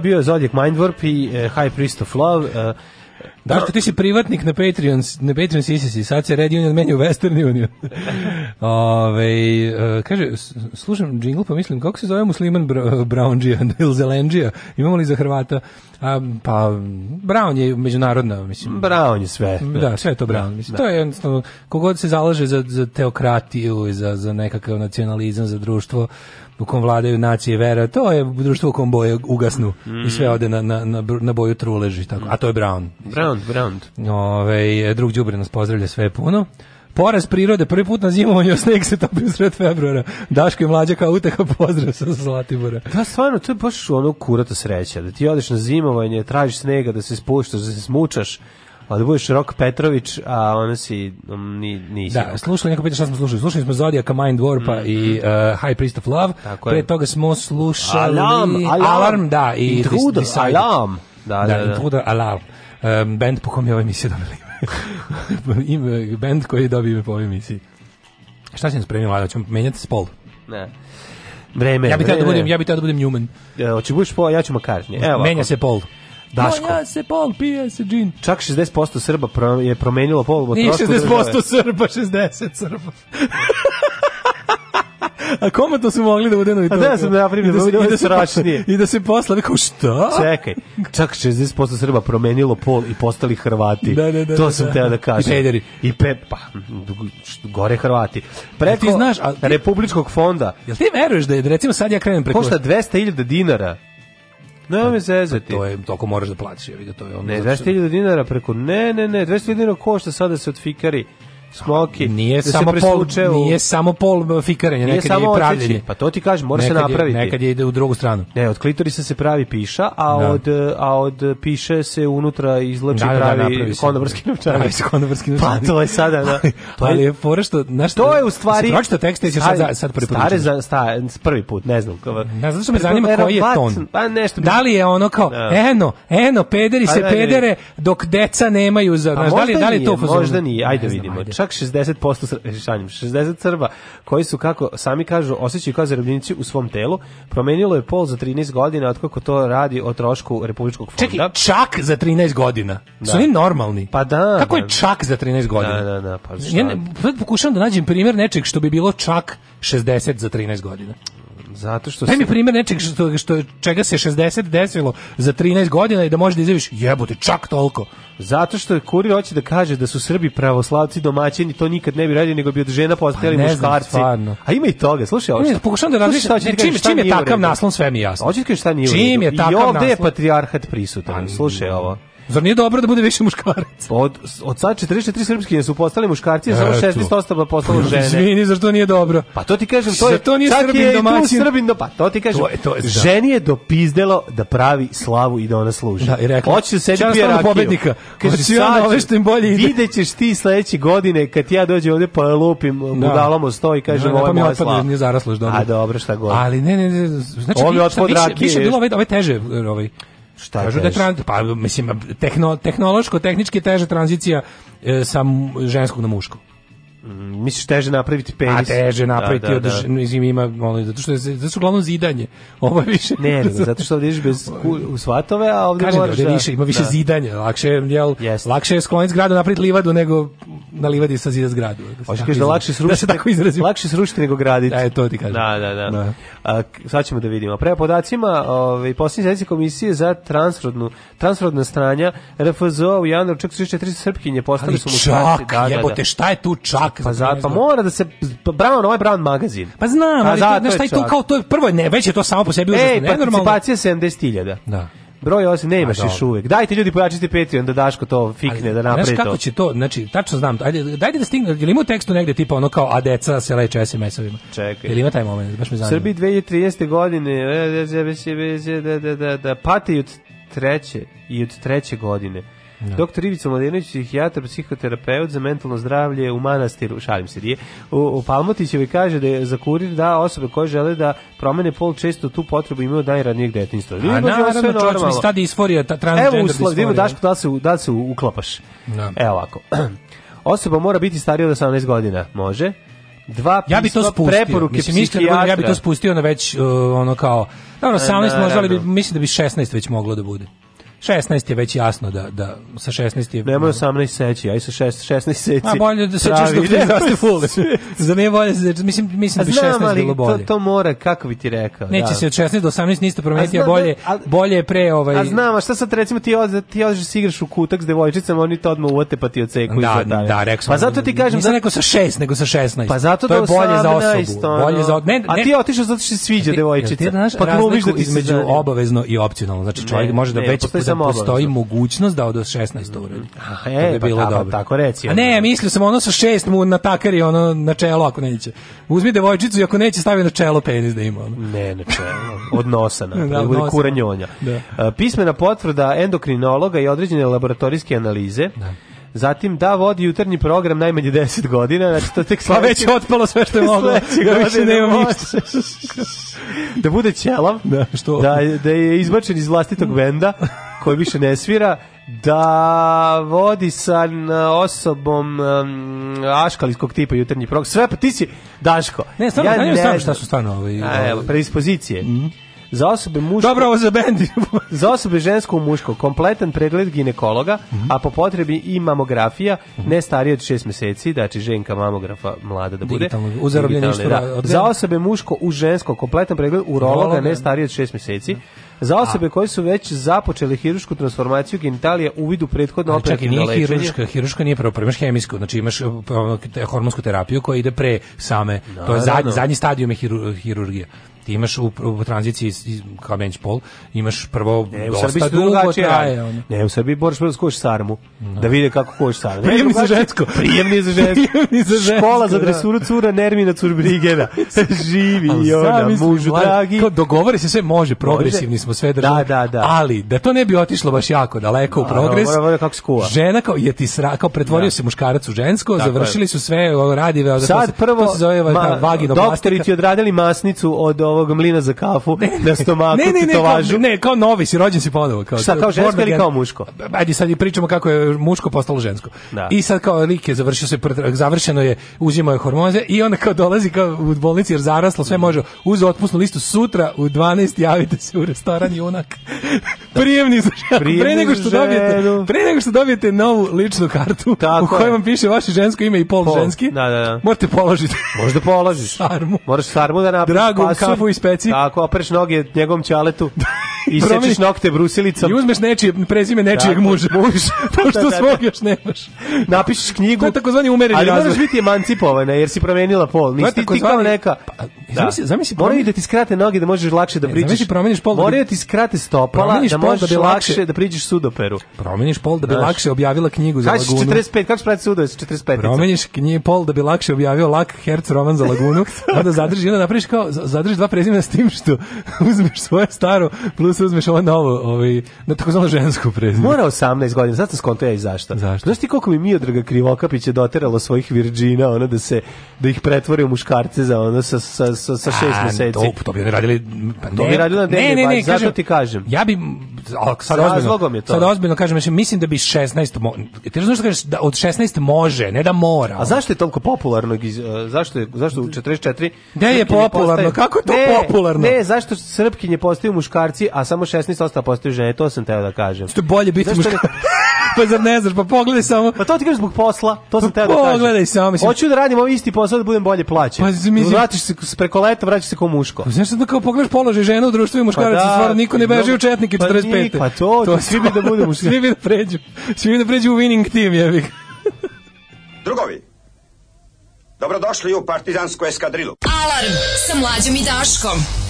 je bio Zodiac Mindwarp i e, High Priest of Love. E, da, što ti si privatnik na Patreon, na Patreon si, si, si sad se Red Union meni u Western Union. *laughs* Ove, e, kaže, slušam džingl pa mislim, kako se zove musliman Brownđija, Ilzelenđija, *laughs* imamo li za Hrvata? Um, pa Brown je međunarodna, mislim. Brown je sve. Da, da sve je to Brown, da, mislim. Da. To je jednostavno kogod se zalaže za za teokratiju i za za nekakav nacionalizam, za društvo u kom vladaju nacije vera, to je društvo u kom boje ugasnu mm. i sve mm. ode na, na, na, na boju truleži, tako. A to je Brown. Brown, Brown. Ove, drug Đubre nas pozdravlja sve puno. Poraz prirode, prvi put na zimovanju, sneg se topi u sred februara. Daško i mlađa kao uteha, pozdrav sa Zlatibora. Da, stvarno, to je baš ono kurata sreća, da ti odeš na zimovanje, tražiš snega, da se spuštaš, da se smučaš, a da budeš Rok Petrović, a ona si um, ni, nisi. Da, slušali, neko pita šta smo slušali. Slušali smo Zodijaka, Mind Warpa mm. i mhm. uh, High Priest of Love. Tako je. Pre toga smo slušali... Alarm, alarm. alarm da. I Intruder, alarm. Da, da, da. da Intruder, alarm. Um, band po kom je ova emisija dobila *laughs* ime, band koji dobije ime po ovoj emisiji. Šta si nam spremio, Lada? Ćemo menjati spol? Ne. Vreme, ja bih da teo da budem, ja bih teo da budem human. E, oči budeš po, ja ću makar. Evo. Menja se pol. Daško. Menja se pol, pije se džin. Čak 60% Srba je promenilo pol. Nije 60% Srba, 60 Srba. *laughs* A to su mogli da udenu i to. A da sam da primim, da, se, da, da se pa- I da se posla, kao šta? Čekaj, čak 60% Srba promenilo pol i postali Hrvati. Da, da, da, to da, sam da. teo da kažem. I pederi. I pe, pa, gore Hrvati. Preko ti znaš, a, ti, Republičkog fonda. Jel ti veruješ da je, recimo sad ja krenem preko... Košta 200.000 dinara. Ne, se pa, pa zezati. To je, toko moraš da plaćaš, ja vidim, to je ono. Ne, 200.000 dinara preko, ne, ne, ne, 200.000 dinara košta sada se odfikari. fikari smoki. Nije da samo pol, u... nije samo pol fikaranje, nekad samo je pravljenje. Pa to ti kažem, mora se napraviti. Je, nekad je ide u drugu stranu. Ne, od klitorisa se pravi piša, a da. od a od piše se unutra izlači da, da, da, pravi kondobrski da, novčanik. Pravi se kondobrski pa novčanik. Pa to je sada, da. to je, ali je fora što, to je u stvari Pročita tekst i sad sad prvi put. Stare za sta, prvi put, ne znam. Ne znam što me zanima koji je ton. Pa nešto. Da li je ono kao da. eno, eno pederi pa se pedere dok deca nemaju za, pa znaš, da li da li to Možda nije, ajde vidimo čak 60% šanjem, 60 crba koji su kako sami kažu osjećaju kao zarobljenici u svom telu, promenilo je pol za 13 godina od kako to radi o trošku Republičkog fonda. Čekaj, čak za 13 godina. Da. Su oni normalni? Pa da. Kako je da. čak za 13 da, godina? Da, da, da, pa Ja ne, pa pokušavam da nađem primjer nečeg što bi bilo čak 60 za 13 godina. Zato što Daj mi primjer nečeg što, što, čega se 60 desilo za 13 godina i da može da izjaviš jebote, čak toliko. Zato što je kurir hoće da kaže da su Srbi pravoslavci domaćini, to nikad ne bi radio nego bi od žena postali pa, muškarci. Znam, A ima i toga, slušaj, hoće. Ne, pokušavam da razmišljam da čim, čim, čim je takav naslon, sve mi jasno. Hoćeš da kaže šta nije. Čim je takav I ovde je patrijarhat prisutan. Pa slušaj ovo. Zar nije dobro da bude više muškarac? Pa od, od sad 44 srpske su postale muškarci, a samo 16 postalo žene. Izvini, zar to nije dobro? Pa to ti kažem, to je, to nije čak srbin je domaćin. Srbin do, pa to ti kažem, to je, to je, da. ženi je dopizdelo da pravi slavu i da ona služi. Da, i rekla. Hoće se sebi pije pobednika. Kaže, Hoće ono ove što im bolje ide. Videćeš ti sledeće godine, kad ja dođem ovde pa lupim da. budalom o sto i kažem, da, da, ovo je pa moja slava. Nije zaraslaš dobro. A dobro, šta god. Ali ne, ne, ne, znači, šta, više, više bilo ove, ove teže, ovaj, Šta Kažu da je pa mislim, tehno, tehnološko, tehnički teže tranzicija e, sa ženskog na muško. Mm, misliš teže napraviti penis? A teže napraviti da, da, održ... da. Izvim, ima, ono, zato što je, zato su uglavnom zidanje. *laughs* Ovo je više... ne, ne, zato što ovdje ideš bez u svatove, a ovdje Kažem moraš... Kažem da- više, ima više da. zidanja. Lakše je, jel, yes. lakše je skloniti zgradu napraviti livadu nego na livadi sa zida zgradu. Da Hoćeš kažeš da lakše srušiti, da se tako izrazim. Lakše srušiti nego graditi. Da, je, to ti kažem. Da, da, da. da. A, sad ćemo da vidimo. Prema podacima ovaj, posljednje sedmice komisije za transrodnu, transrodna stranja RFZO u januar čak 34 srpkinje postali su muškarci. Da, da, da. jebote, šta je tu čak? čvaka. Pa, zato, pa mora da se, Brown, ovaj Brown magazin. Pa znam, ali to, taj tu kao to, prvo ne, već je to samo po sebi užasno nenormalno. Ej, participacija 70.000. Da. Broj 8 ne imaš još uvek. Dajte ljudi pojačite Patreon da Daško to fikne ali, da napravi to. Znaš kako će to, znači tačno znam. Ajde, dajte da stigne, jel ima u tekstu negde tipa ono kao a deca se leče SMS-ovima. Čekaj. Jel ima taj moment, baš me zanima. Srbiji 2030. godine da da da da da pati od treće i od treće godine Da. Doktor Ivica Mladenović, psihijatar, psihoterapeut za mentalno zdravlje u manastiru, šalim se, nije, u, u Palmotićevi kaže da je za kurir da osobe koje žele da promene pol često tu potrebu imaju od najranijeg detinjstva. A Ljubav, da naravno, čovječ mi stadi isforija, ta transgender Evo, usla, disforija. Evo, Daško, da se, da se uklapaš. Da. Evo ovako. *clears throat* Osoba mora biti starija od 18 godina, može. Dva ja bi to spustio. preporuke mislim, mislim da ja bi to spustio na već uh, ono kao, dobro, da, 18 možda, ali mislim da bi 16 već moglo da bude. 16 je već jasno da da sa 16 je Nema 18 seći, aj sa 6 16 seći. Ma bolje da sečeš dok ne raste fule. *laughs* Za mene bolje, mislim mislim da bi 16 bilo bolje. To to mora, kako bi ti rekao, Neće da. se od 16 do 18 ništa promeniti, a, bolje a, da, bolje je pre ovaj. A znam, a šta sad recimo ti od ti odeš da se igraš u kutak s devojčicama, oni to odmah uvate pa ti odseku da, i da, da, rekao sam. Pa zato ti da- kažem da rekao sa 6 nego sa 16. Pa zato to je bolje za osobu. Bolje za ne, A ti otišao zato što se sviđa devojčica. Pa klubiš da između obavezno i opcionalno. Znači čovjek može da već da postoji mogućnost da od 16 to uradi. Mhm. Aha, e, to pa bilo tamo, dobro. Tako reci. A ne, mislio sam ono sa šest mu na natakari ono na čelo ako neće. Uzmi devojčicu i ako neće stavi na čelo penis da ima. Ono. Ne, na čelo. Od nosa na. *laughs* da, bude kuranjonja. Da. E, pismena potvrda endokrinologa i određene laboratorijske analize. Da. Zatim da vodi jutarnji program najmanje 10 godina, znači to tek sve. pa već je otpalo sve što je *laughs* moglo. Da više nema ništa. *laughs* da bude ćelav, da, što? da, da je izbačen iz vlastitog benda, koji više ne svira, da vodi sa osobom um, aškalijskog tipa jutarnji prog. Sve, pa ti si Daško. Ne, stvarno, ja ne znam šta su stvarno ovaj, ovaj. Evo, predispozicije. Mm -hmm. Za osobe muško... Dobro, ovo za bendi. *laughs* za osobe žensko muško, kompletan pregled ginekologa, mm -hmm. a po potrebi i mamografija, mm -hmm. ne starije od 6 meseci, znači ženka mamografa mlada da bude. Digitalno, da. da za osobe muško u žensko, kompletan pregled urologa, urologa ne da. starije od 6 meseci. Mm -hmm Za osobe koje su već započeli hirušku transformaciju genitalija u vidu prethodno operativno lečenje. Čak i nije hiruška, hiruška nije prvo, imaš hemijsku, znači imaš e, pa, hormonsku terapiju koja ide pre same, da, to je da, zadnji, da. zadnji stadijum je hirurgija ti imaš u, u tranziciji iz, iz kao bench pol, imaš prvo ne, dosta u Srbiji dugo traje. Ne, u Srbiji moraš prvo da skoš sarmu, no. da vide kako koš sarmu. Prijemni za žensko. Prijemni za *laughs* žensko. Prijemni za žensko. Škola za da. dresuru cura Nermina Curbrigena. *laughs* Živi i ona, da, mužu dragi. Kao dogovori se sve može, progresivni smo sve države. Da, da, da. Ali, da to ne bi otišlo baš jako daleko u progres. Da, da, kako skuva. Žena kao, je ti sra, kao pretvorio da. se muškarac u žensko, Tako završili su sve radive. Sad prvo, se zove, ma, vagino, doktori ti odradili masnicu od ovo ovog mlina za kafu na stomaku ne, ne, ne, titovažu. Ne, ne, kao novi si, rođen si ponovo. Kao, Šta, kao žensko ili kao muško? Ajde, sad pričamo kako je muško postalo žensko. Da. I sad kao lik je završio se, završeno je, uzimao je hormone i onda kao dolazi kao u bolnici jer zaraslo, sve može, uz otpusnu listu sutra u 12 javite da se u restoran junak. *laughs* Da. Prijemni za Pre nego što dobijete, pre nego što dobijete novu ličnu kartu Tako u kojoj vam piše vaše žensko ime i pol, pol. ženski. Da, da, da. Morate položiti. Možda položiš. Sarmu. Moraš sarmu da napraviš. Dragom šefu i speci. Tako, opreš noge njegovom ćaletu. *laughs* I promeni... sečeš nokte brusilicom. I uzmeš nečije, prezime nečijeg *laughs* da, muža. Da, Muž. pošto da, svog još nemaš. Napišeš knjigu. To je takozvani umereni razvoj. Ali moraš biti emancipovana jer si promenila pol. Nisi ti, ti kao neka... Pa, zamisli, da. zamisli Moraju da ti skrate noge da možeš lakše da priđeš. Zamisli promeniš pol. Da Moraju da ti skrate stopala da možeš da bi lakše da priđeš sudoperu. Promeniš pol da bi lakše objavila knjigu za lagunu. 45, kako sprati sudovi sa 45? Promeniš knjige pol da bi lakše objavio lak herc roman za lagunu, *laughs* onda zadrži, onda napraviš kao, zadrži dva prezimena s tim što *laughs* uzmeš svoje staro plus tu da se uzmeš ovo novo, ovaj, na takozvano žensko prezime. Mora 18 godina, sad sam skonto ja i zašto. Zašto? Znaš ti koliko mi Miodraga Krivokapić je doteralo svojih virđina, ono da se, da ih pretvori u muškarce za ono sa, sa, sa, sa šest meseci. To, to bi oni radili... Pa, ne, to bi radili na ne, ne, ne, ne, zato kažem, ti kažem. Ja bi, ali sad Sa ozbiljno, je to. sad ozbiljno kažem, mislim da bi 16, mo, ti razumiješ što kažeš, da od 16 može, ne da mora. A zašto je toliko popularno, zašto je, zašto u 44... Gde je popularno, postaje, kako je to ne, popularno? Ne, zašto srpkinje postaju muškarci, a a samo 16 ostala postaju žene, to sam teo da kažem. Što je bolje biti muškarac. *laughs* pa zar ne znaš, pa pogledaj samo. Pa to ti kažeš zbog posla, to sam pa teo da kažem. Pogledaj samo, mislim. Hoću da radim ovaj isti posao da budem bolje plaćen. Pa mislim, vratiš se preko leta, vraćaš se kao muško. Pa, znaš da kao pogledaš položaj žena u društvu i muškaraca, pa da, stvarno niko ne beži u četnike 45. Pa, pa to, to svi bi da budemo muškarci. *laughs* Svi bi da pređu. Svi bi da pređu u winning team, jebi. Drugovi, dobrodošli u partizansku eskadrilu. Alarm sa mlađom i Daškom.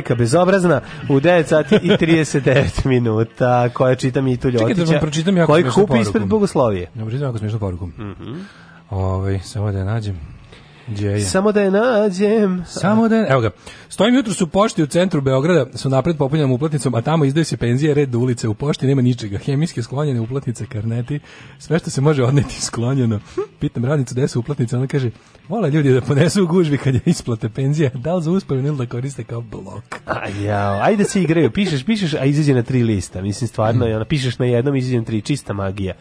devojka bezobrazna u 9 sati i 39 minuta koja čita tu Ljotića. Čekaj da vam pročitam jako koji kupi poruku. ispred bogoslovije. Ja da, pročitam jako smiješnu poruku. Mm -hmm. Ove, ovaj, samo da je nađem. je? Samo da je nađem. Samo da je, evo ga. Stojim jutro su pošti u centru Beograda, su napred popunjenom uplatnicom, a tamo izdaju se penzije, red do ulice, u pošti nema ničega. Hemijske sklonjene uplatnice, karneti, sve što se može odneti sklonjeno. Pitam radnicu gde su uplatnice, ona kaže, vole ljudi da ponesu u gužvi kad je isplate penzija, da li za uspavin ili da koriste kao blok. A jao, ajde se igraju, pišeš, pišeš, a izađe na tri lista, mislim stvarno, mm. ona, pišeš na jednom, izađe na tri, čista magija.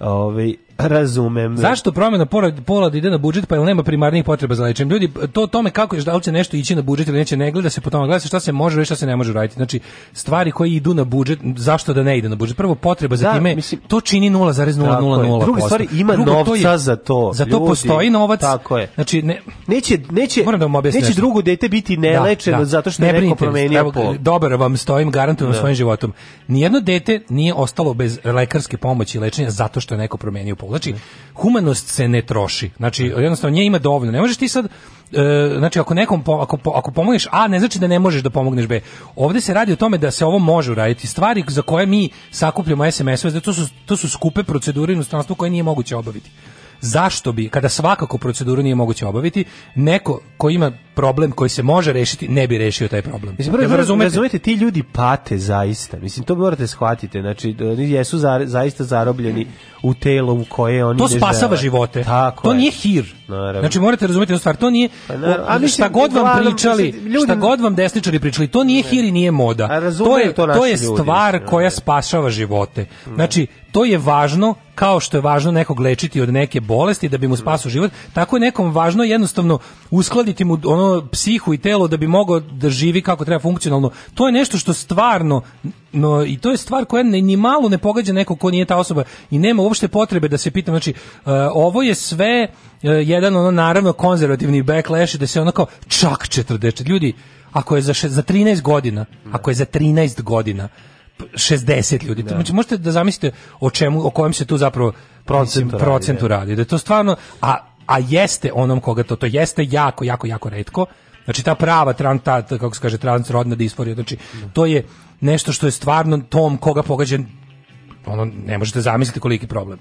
Ove, ovaj, Razumem. Da. Zašto promena pola, pola da ide na budžet, pa jel nema primarnih potreba za lečenje? Ljudi, to tome kako je, da li će nešto ići na budžet ili neće, ne gleda se po tome, gleda se šta se može, šta se ne može raditi. Znači, stvari koje idu na budžet, zašto da ne ide na budžet? Prvo, potreba za da, time, mislim, to čini 0,000%. Druga stvari, ima Drugo, novca to je, za to. Za to postoji novac. Tako je. Znači, ne, neće, neće, da neće nešto. drugo dete biti da, nelečeno da, da, zato što ne neko promenio pol. Dobar vam stojim, garantujem svojim životom. Nijedno dete nije ostalo bez lekarske pomoći i lečenja zato što je neko promenio pol pol. Znači, humanost se ne troši. Znači, jednostavno, nje ima dovoljno. Ne možeš ti sad, e, znači, ako nekom, po, ako, po, ako pomogneš A, ne znači da ne možeš da pomogneš B. Ovde se radi o tome da se ovo može uraditi. Stvari za koje mi sakupljamo SMS-ove, to su, to su skupe procedure inostranstva koje nije moguće obaviti zašto bi, kada svakako proceduru nije moguće obaviti, neko ko ima problem koji se može rešiti, ne bi rešio taj problem. Mislim, prvo, da razumete? razumete, ti ljudi pate zaista. Mislim, to morate da shvatiti. Znači, da, oni jesu za, zaista zarobljeni u telo u koje oni To spasava živote. Tako to je. nije hir. Naravno. Znači, morate razumeti jednu stvar. To nije, pa, naravno, šta god vam pričali, mislim, ljudi... šta god vam desničari pričali, to nije ne. hir i nije moda. A to je, to, to je stvar ljudi, koja spašava živote. Znači, to je važno kao što je važno nekog lečiti od neke bolesti da bi mu spasao život, tako je nekom važno jednostavno uskladiti mu ono ono psihu i telo da bi mogao da živi kako treba funkcionalno. To je nešto što stvarno no i to je stvar koja ne, ni malo ne pogađa nekog ko nije ta osoba i nema uopšte potrebe da se pitam znači uh, ovo je sve uh, jedan ono naravno konzervativni backlash da se onako čak 40 ljudi ako je za še, za 13 godina ako je za 13 godina 60 ljudi. Da. Znači, možete da zamislite o čemu o kojem se tu zapravo procentu, procentu radi. Da je to stvarno a a jeste onom koga to, to jeste jako, jako, jako retko. Znači ta prava trans, ta, kako se kaže, transrodna disforija, znači to je nešto što je stvarno tom koga pogađa ono, ne možete zamisliti koliki problem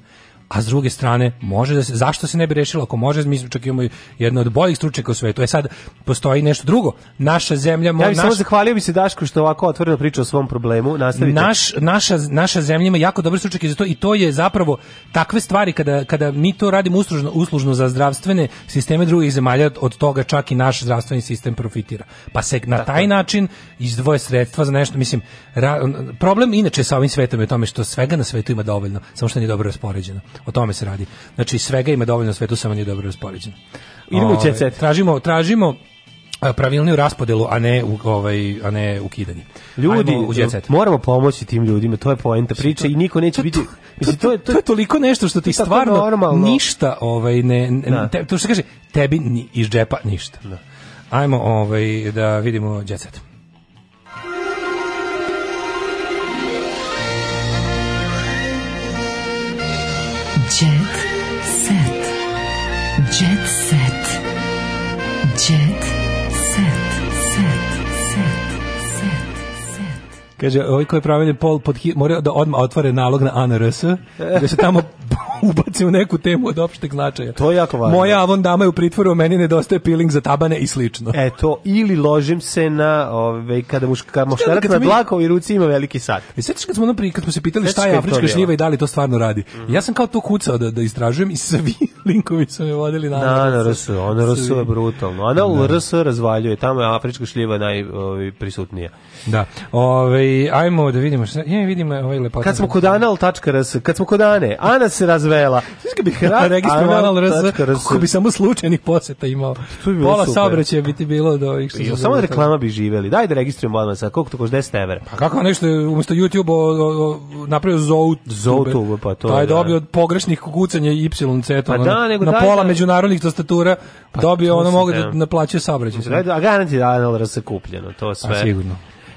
a s druge strane može da se zašto se ne bi rešilo ako može mi čak imamo jedno od boljih stručnjaka u svetu e sad postoji nešto drugo naša zemlja mo, ja naš... samo zahvalio bi se Daško što ovako otvoreno priča o svom problemu nastavite naš, naša, naša zemlja ima jako dobre stručnjake za to i to je zapravo takve stvari kada, kada mi to radimo uslužno, uslužno za zdravstvene sisteme drugih zemalja od toga čak i naš zdravstveni sistem profitira pa se na Tako. taj način izdvoje sredstva za nešto mislim ra, problem inače sa ovim svetom je tome što svega na svetu ima dovoljno samo što nije dobro raspoređeno O tome se radi. Znači, svega ima dovoljno na svetu, samo nije dobro raspoređeno. Idemo u jet Tražimo, tražimo pravilniju raspodelu, a ne u, ovaj a ne ukidanje. Ljudi, u moramo pomoći tim ljudima, to je poenta priče i niko neće to, biti. Mislim to, to, to, je toliko nešto što ti stvarno normalno. ništa, ovaj ne, ne da. te, to što kaže, tebi ni iz džepa ništa. Da. Ajmo ovaj da vidimo jet set. Kaže, ovi koji pravilni pol pod, moraju da odmah otvore nalog na ANRS, da se tamo ubace u neku temu od opšteg značaja. To je jako važno. Moja avon dama je u pritvoru, meni nedostaje peeling za tabane i slično. Eto, ili ložim se na, ovaj, kada muška, muškarac na dlakovi mi... ruci ima veliki sat. I e, sjećaš kad smo, napri, kad smo se pitali Sjećaš šta je afrička šljiva i da li to stvarno radi? Mm. Ja sam kao to kucao da, da istražujem i svi *laughs* linkovi su me vodili na Na, na RS, ona RS je brutalno. Ona u da. RS razvaljuje, tamo je afrička šljiva najprisutnija. Ovaj, da. Ove, ovaj, ajmo da vidimo šta, ja vidimo ovaj lepota. Kad smo kod anal.rs, kad smo kod Ane, Ana se razve Venezuela. Sviš bi hra registrovala RS, kako bi samo slučajnih poseta imao. Pola saobraćaja bi ti bilo do ovih što Samo reklama bi živeli. Daj da registrujem odmah sad, koliko to košta 10 evra. Pa kako nešto, umjesto YouTube-a napravio Zout. Zoutube, pa to je. Da. dobio od pogrešnih kukucanja Y, C, pa da, na pola da- međunarodnih tastatura pa dobio ono mogu da naplaćuje saobraćaj. A garanti da je kupljeno, to pa sve. A sigurno.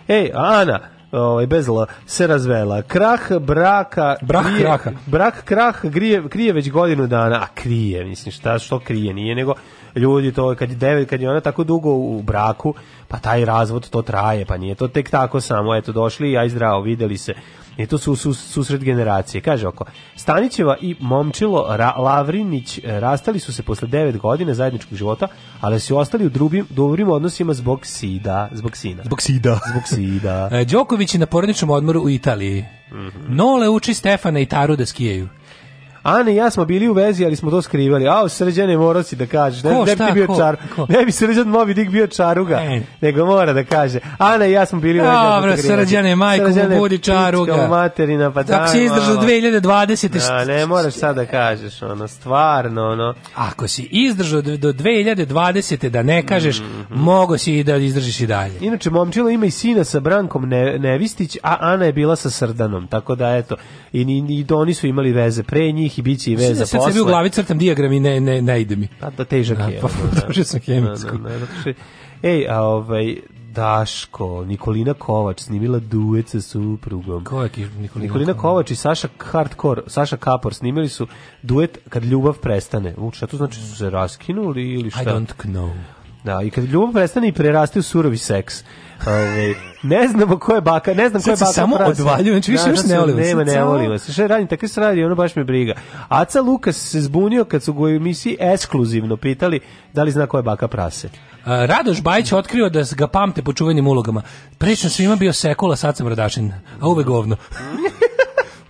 Ej, Ana, ovaj bezla se razvela. Krah braka, brak krije, kraha. Brak krah grije, krije već godinu dana, a krije, mislim šta što krije, nije nego ljudi to kad je devet kad je ona tako dugo u braku, pa taj razvod to traje, pa nije to tek tako samo eto došli ja i zdravo videli se i e, to su, su, susret generacije. Kaže oko, Stanićeva i Momčilo Ra Lavrinić e, rastali su se posle 9 godina zajedničkog života, ali su ostali u drugim, dobrim odnosima zbog sida. Zbog sina. Zbog sida. Zbog sida. *laughs* E, Đoković je na porodičnom odmoru u Italiji. Mm -hmm. Nole uči Stefana i Taru da skijaju. Ana i ja smo bili u vezi, ali smo to skrivali. A, srđane, morao si da kažeš. Ne, ko, ne bi čar, ne bi srđan Moby Dick bio čaruga, e. nego mora da kaže. Ana i ja smo bili u vezi. Dobro, srđane, majko srđane, mu budi čaruga. Srđane, materina, pa daj Ako si izdržao 2020. Ja, da, ne moraš sad da kažeš, ono, stvarno, ono. Ako si izdržao do 2020. da ne kažeš, mm -hmm. mogo si i da izdržiš i dalje. Inače, momčilo ima i sina sa Brankom ne, Nevistić, a Ana je bila sa Srdanom, tako da, eto, i, i, i oni su imali veze pre njih inhibicije i veze posla. Da sad se u glavi crtam dijagram i ne, ne, ne ide mi. Pa da težak da, je. Pa, da, da *laughs* sam hemijsku. Da, da, da, Ej, a ovaj, Daško, Nikolina Kovač snimila duet sa suprugom. Ko je Nikolina, Nikolina Kovač i Saša Hardcore, Saša Kapor snimili su duet Kad ljubav prestane. U, šta to znači su se raskinuli ili šta? I don't know. Da, i kad ljubav prestane i preraste u surovi seks. Ove, ovaj, ne znamo ko je baka, ne znam ko je baka. samo prasa. znači više da, da ne volim. Nema, ne volim vas. Šta radim, tako se radi, ono baš me briga. Aca Lukas se zbunio kad su ga u emisiji ekskluzivno pitali da li zna ko je baka prase. Radoš Bajić otkrio da ga pamte po čuvenim ulogama. Prečan svima bio sekola, sad sam Radašin, a uve govno. *laughs*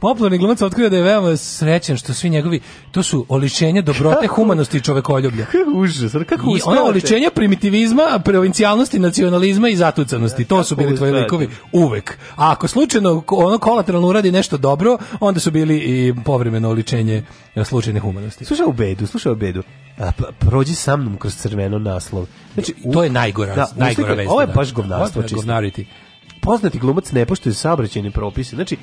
Popularni glumac otkrio da je veoma srećan što svi njegovi to su oličenja dobrote, kako? humanosti i čovekoljublja. *laughs* užas, kako I ono oličenja primitivizma, provincijalnosti, nacionalizma i zatucanosti. Ja, to su bili tvoji likovi uvek. A ako slučajno ono kolateralno uradi nešto dobro, onda su bili i povremeno oličenje e, slučajne humanosti. Slušaj u bedu, slušaj u bedu. Pa, prođi sa mnom kroz crveno naslov. Znači, e, to je najgora, da, najgora da. Ovo je baš govnarstvo. Poznati glumac ne poštuje saobraćajne propise. Znači,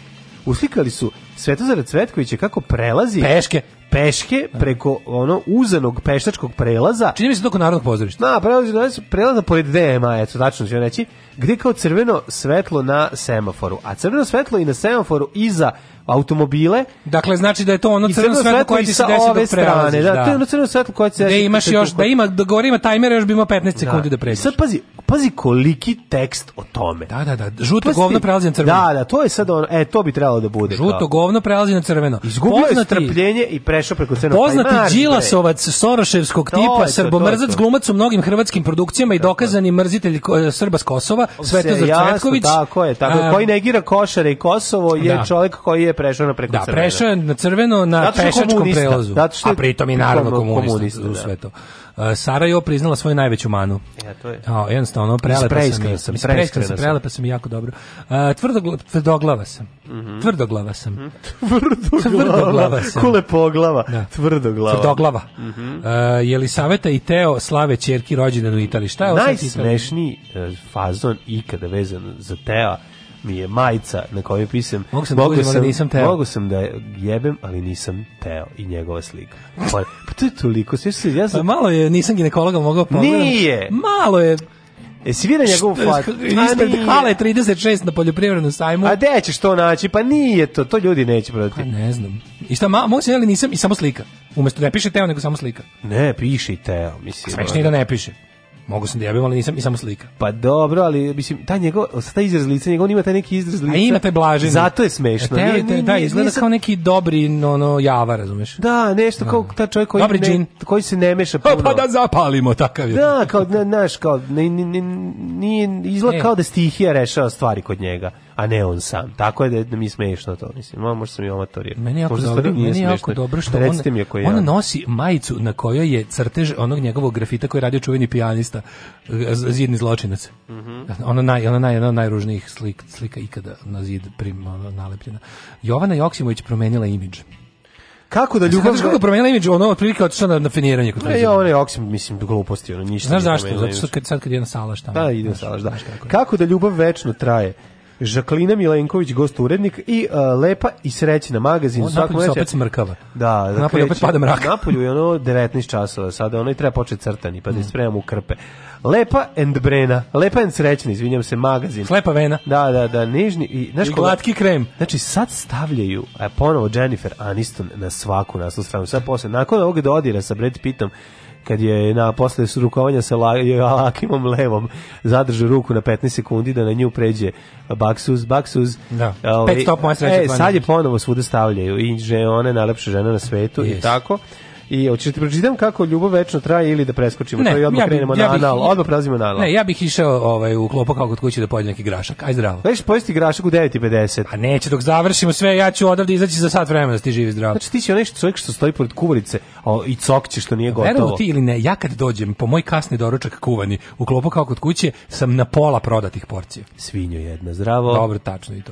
uslikali su Svetozar Cvetković je kako prelazi peške peške da. preko ono uzanog pešačkog prelaza. Čini mi se dok narodnog pozorišta. Na, da, prelazi na da, prelaza pored DMA, eto tačno ću reći, gdje kao crveno svetlo na semaforu, a crveno svetlo i na semaforu iza automobile. Dakle znači da je to ono crveno, crveno svetlo koje ti se desi ove dok da, da, to je ono crveno svetlo koje se desi. Da imaš još da ima da ima tajmer još bi imao 15 sekundi da, da pređeš. Sad pazi, pazi koliki tekst o tome. Da, da, da, žuto pazi, govno prelazi na crveno. Da, da, to je sad ono, e to bi trebalo da bude. Žuto govno prelazi na crveno. Izgubio je strpljenje i prešao preko crnog. Pa poznati Đilasovac Soroševskog tipa, to, srbomrzac to, glumac u mnogim hrvatskim produkcijama i dokazani mrzitelj Srba s Kosova, Svetozar Cvetković. Tako je, tako je. Koji negira košare i Kosovo je da. čovjek koji je prešao na preko da, crveno. Da, prešao je na crveno na pešačkom prelazu. A pritom i naravno da. komunista, komunista u sve to. Sarajevo priznala svoju najveću manu. Ja, e, to je. A, jednostavno, prelepa sam. Je, sam, prelepa da sam, prelepa sam i jako dobro. A, tvrdoglava sam. Mm Tvrdoglava sam. Mm -hmm. tvrdoglava. sam. Mhm. Kule poglava. Da. Tvrdoglava. Tvrdoglava. Mm -hmm. A, Jelisaveta i Teo slave čerki rođendan u Italiji. Šta je Najsmešniji e, fazon ikada vezan za Teo mi je majica na kojoj pisam. Mogu sam, da mogu sam, nisam teo. Mogu sam da jebem, ali nisam teo i njegova slika. Pa, pa to je toliko, sve se ja sam... Pa malo je, nisam ginekologa mogao pogledati. Nije! Malo je... E si vidio njegovu fatu? Ispred hale 36 na poljoprivrednom sajmu. A gde ćeš to naći? Pa nije to, to ljudi neće prodati. Pa ne znam. I šta, mogu se, ali nisam i samo slika. Umesto da ne piše Teo, nego samo slika. Ne, piše i Teo, mislim. Smešnije da ne piše. Mogu sam da jebim, ali nisam i samo slika. Pa dobro, ali mislim taj njegov taj izraz lica, njegov ima taj neki izraz lica. A ima taj blaženi. Zato je smešno. E, te, te, da, izgleda nisam... kao neki dobri no, no java, razumeš? Da, nešto kao da. taj čovjek koji dobri ne, džin. koji se ne meša *laughs* pa, pa puno. Pa da zapalimo takav je. Da, kao naš kao ne, ne, ne, nije izgleda e. kao da stihija rešava stvari kod njega a ne on sam. Tako je da, da mi smešno to, mislim. Ma, možda sam i omatorio. Meni je jako možda dobro, meni jako dobro što Recite on, je on nosi majicu na kojoj je crtež onog njegovog grafita koji radi čuveni pijanista, zidni zločinac. Mm Ona naj, ona naj, ona najružnijih slik, slika ikada na zid prim, nalepljena. Jovana Joksimović promenila imidž. Kako da ljubav... Znaš kako promenila imidž, ono, otprilike otišla na, na finiranje. kod Ne, ja, ono je oksim, mislim, gluposti, ono, ništa. Znaš zašto? Zato što kad, sad kad je na salaš tamo. Da, ide na salaš, da. Kako da ljubav večno traje? Žaklina Milenković, gost urednik i uh, lepa i srećna magazin. O, napolju se opet smrkava. Da, da napolju opet pada mrak. Napolju je ono 19 časova, sada ono i treba početi crtani, pa da mm. spremamo u krpe. Lepa and Brena, lepa and srećna, izvinjam se, magazin. Lepa vena. Da, da, da, nižni i, znaš, I glatki krem. Znači, sad stavljaju a, e, ponovo Jennifer Aniston na svaku naslu stranu. Sad posle, nakon ovog dodira sa Brad Pittom, kad je na posle rukovanja sa Lakimom Levom zadrže ruku na 15 sekundi da na nju pređe Baksuz, Baksuz. Da. Ove, ovaj, Pet stop moja sreća. E, sad je ponovo svuda stavljaju i že ona je najlepša žena na svetu yes. i tako. I hoćeš ti pročitam kako ljubav večno traje ili da preskočimo ne, to i odmah ja bi, krenemo ja bih, na anal, odmah prelazimo na anal. Ne, ja bih išao ovaj u klopu kao kod kuće da pojedem neki grašak. Aj zdravo. Veš pojesti grašak u 9:50. A neće dok završimo sve, ja ću odavde izaći za sat vremena da ti živi zdravo. Znači ti si onaj čovjek što stoji pored kuvarice a, i cokće što nije gotovo. Verujem ti ili ne, ja kad dođem po moj kasni doručak kuvani u klopu kao kod kuće sam na pola prodatih porcija. Svinju jedna, zdravo. Dobro, tačno i to.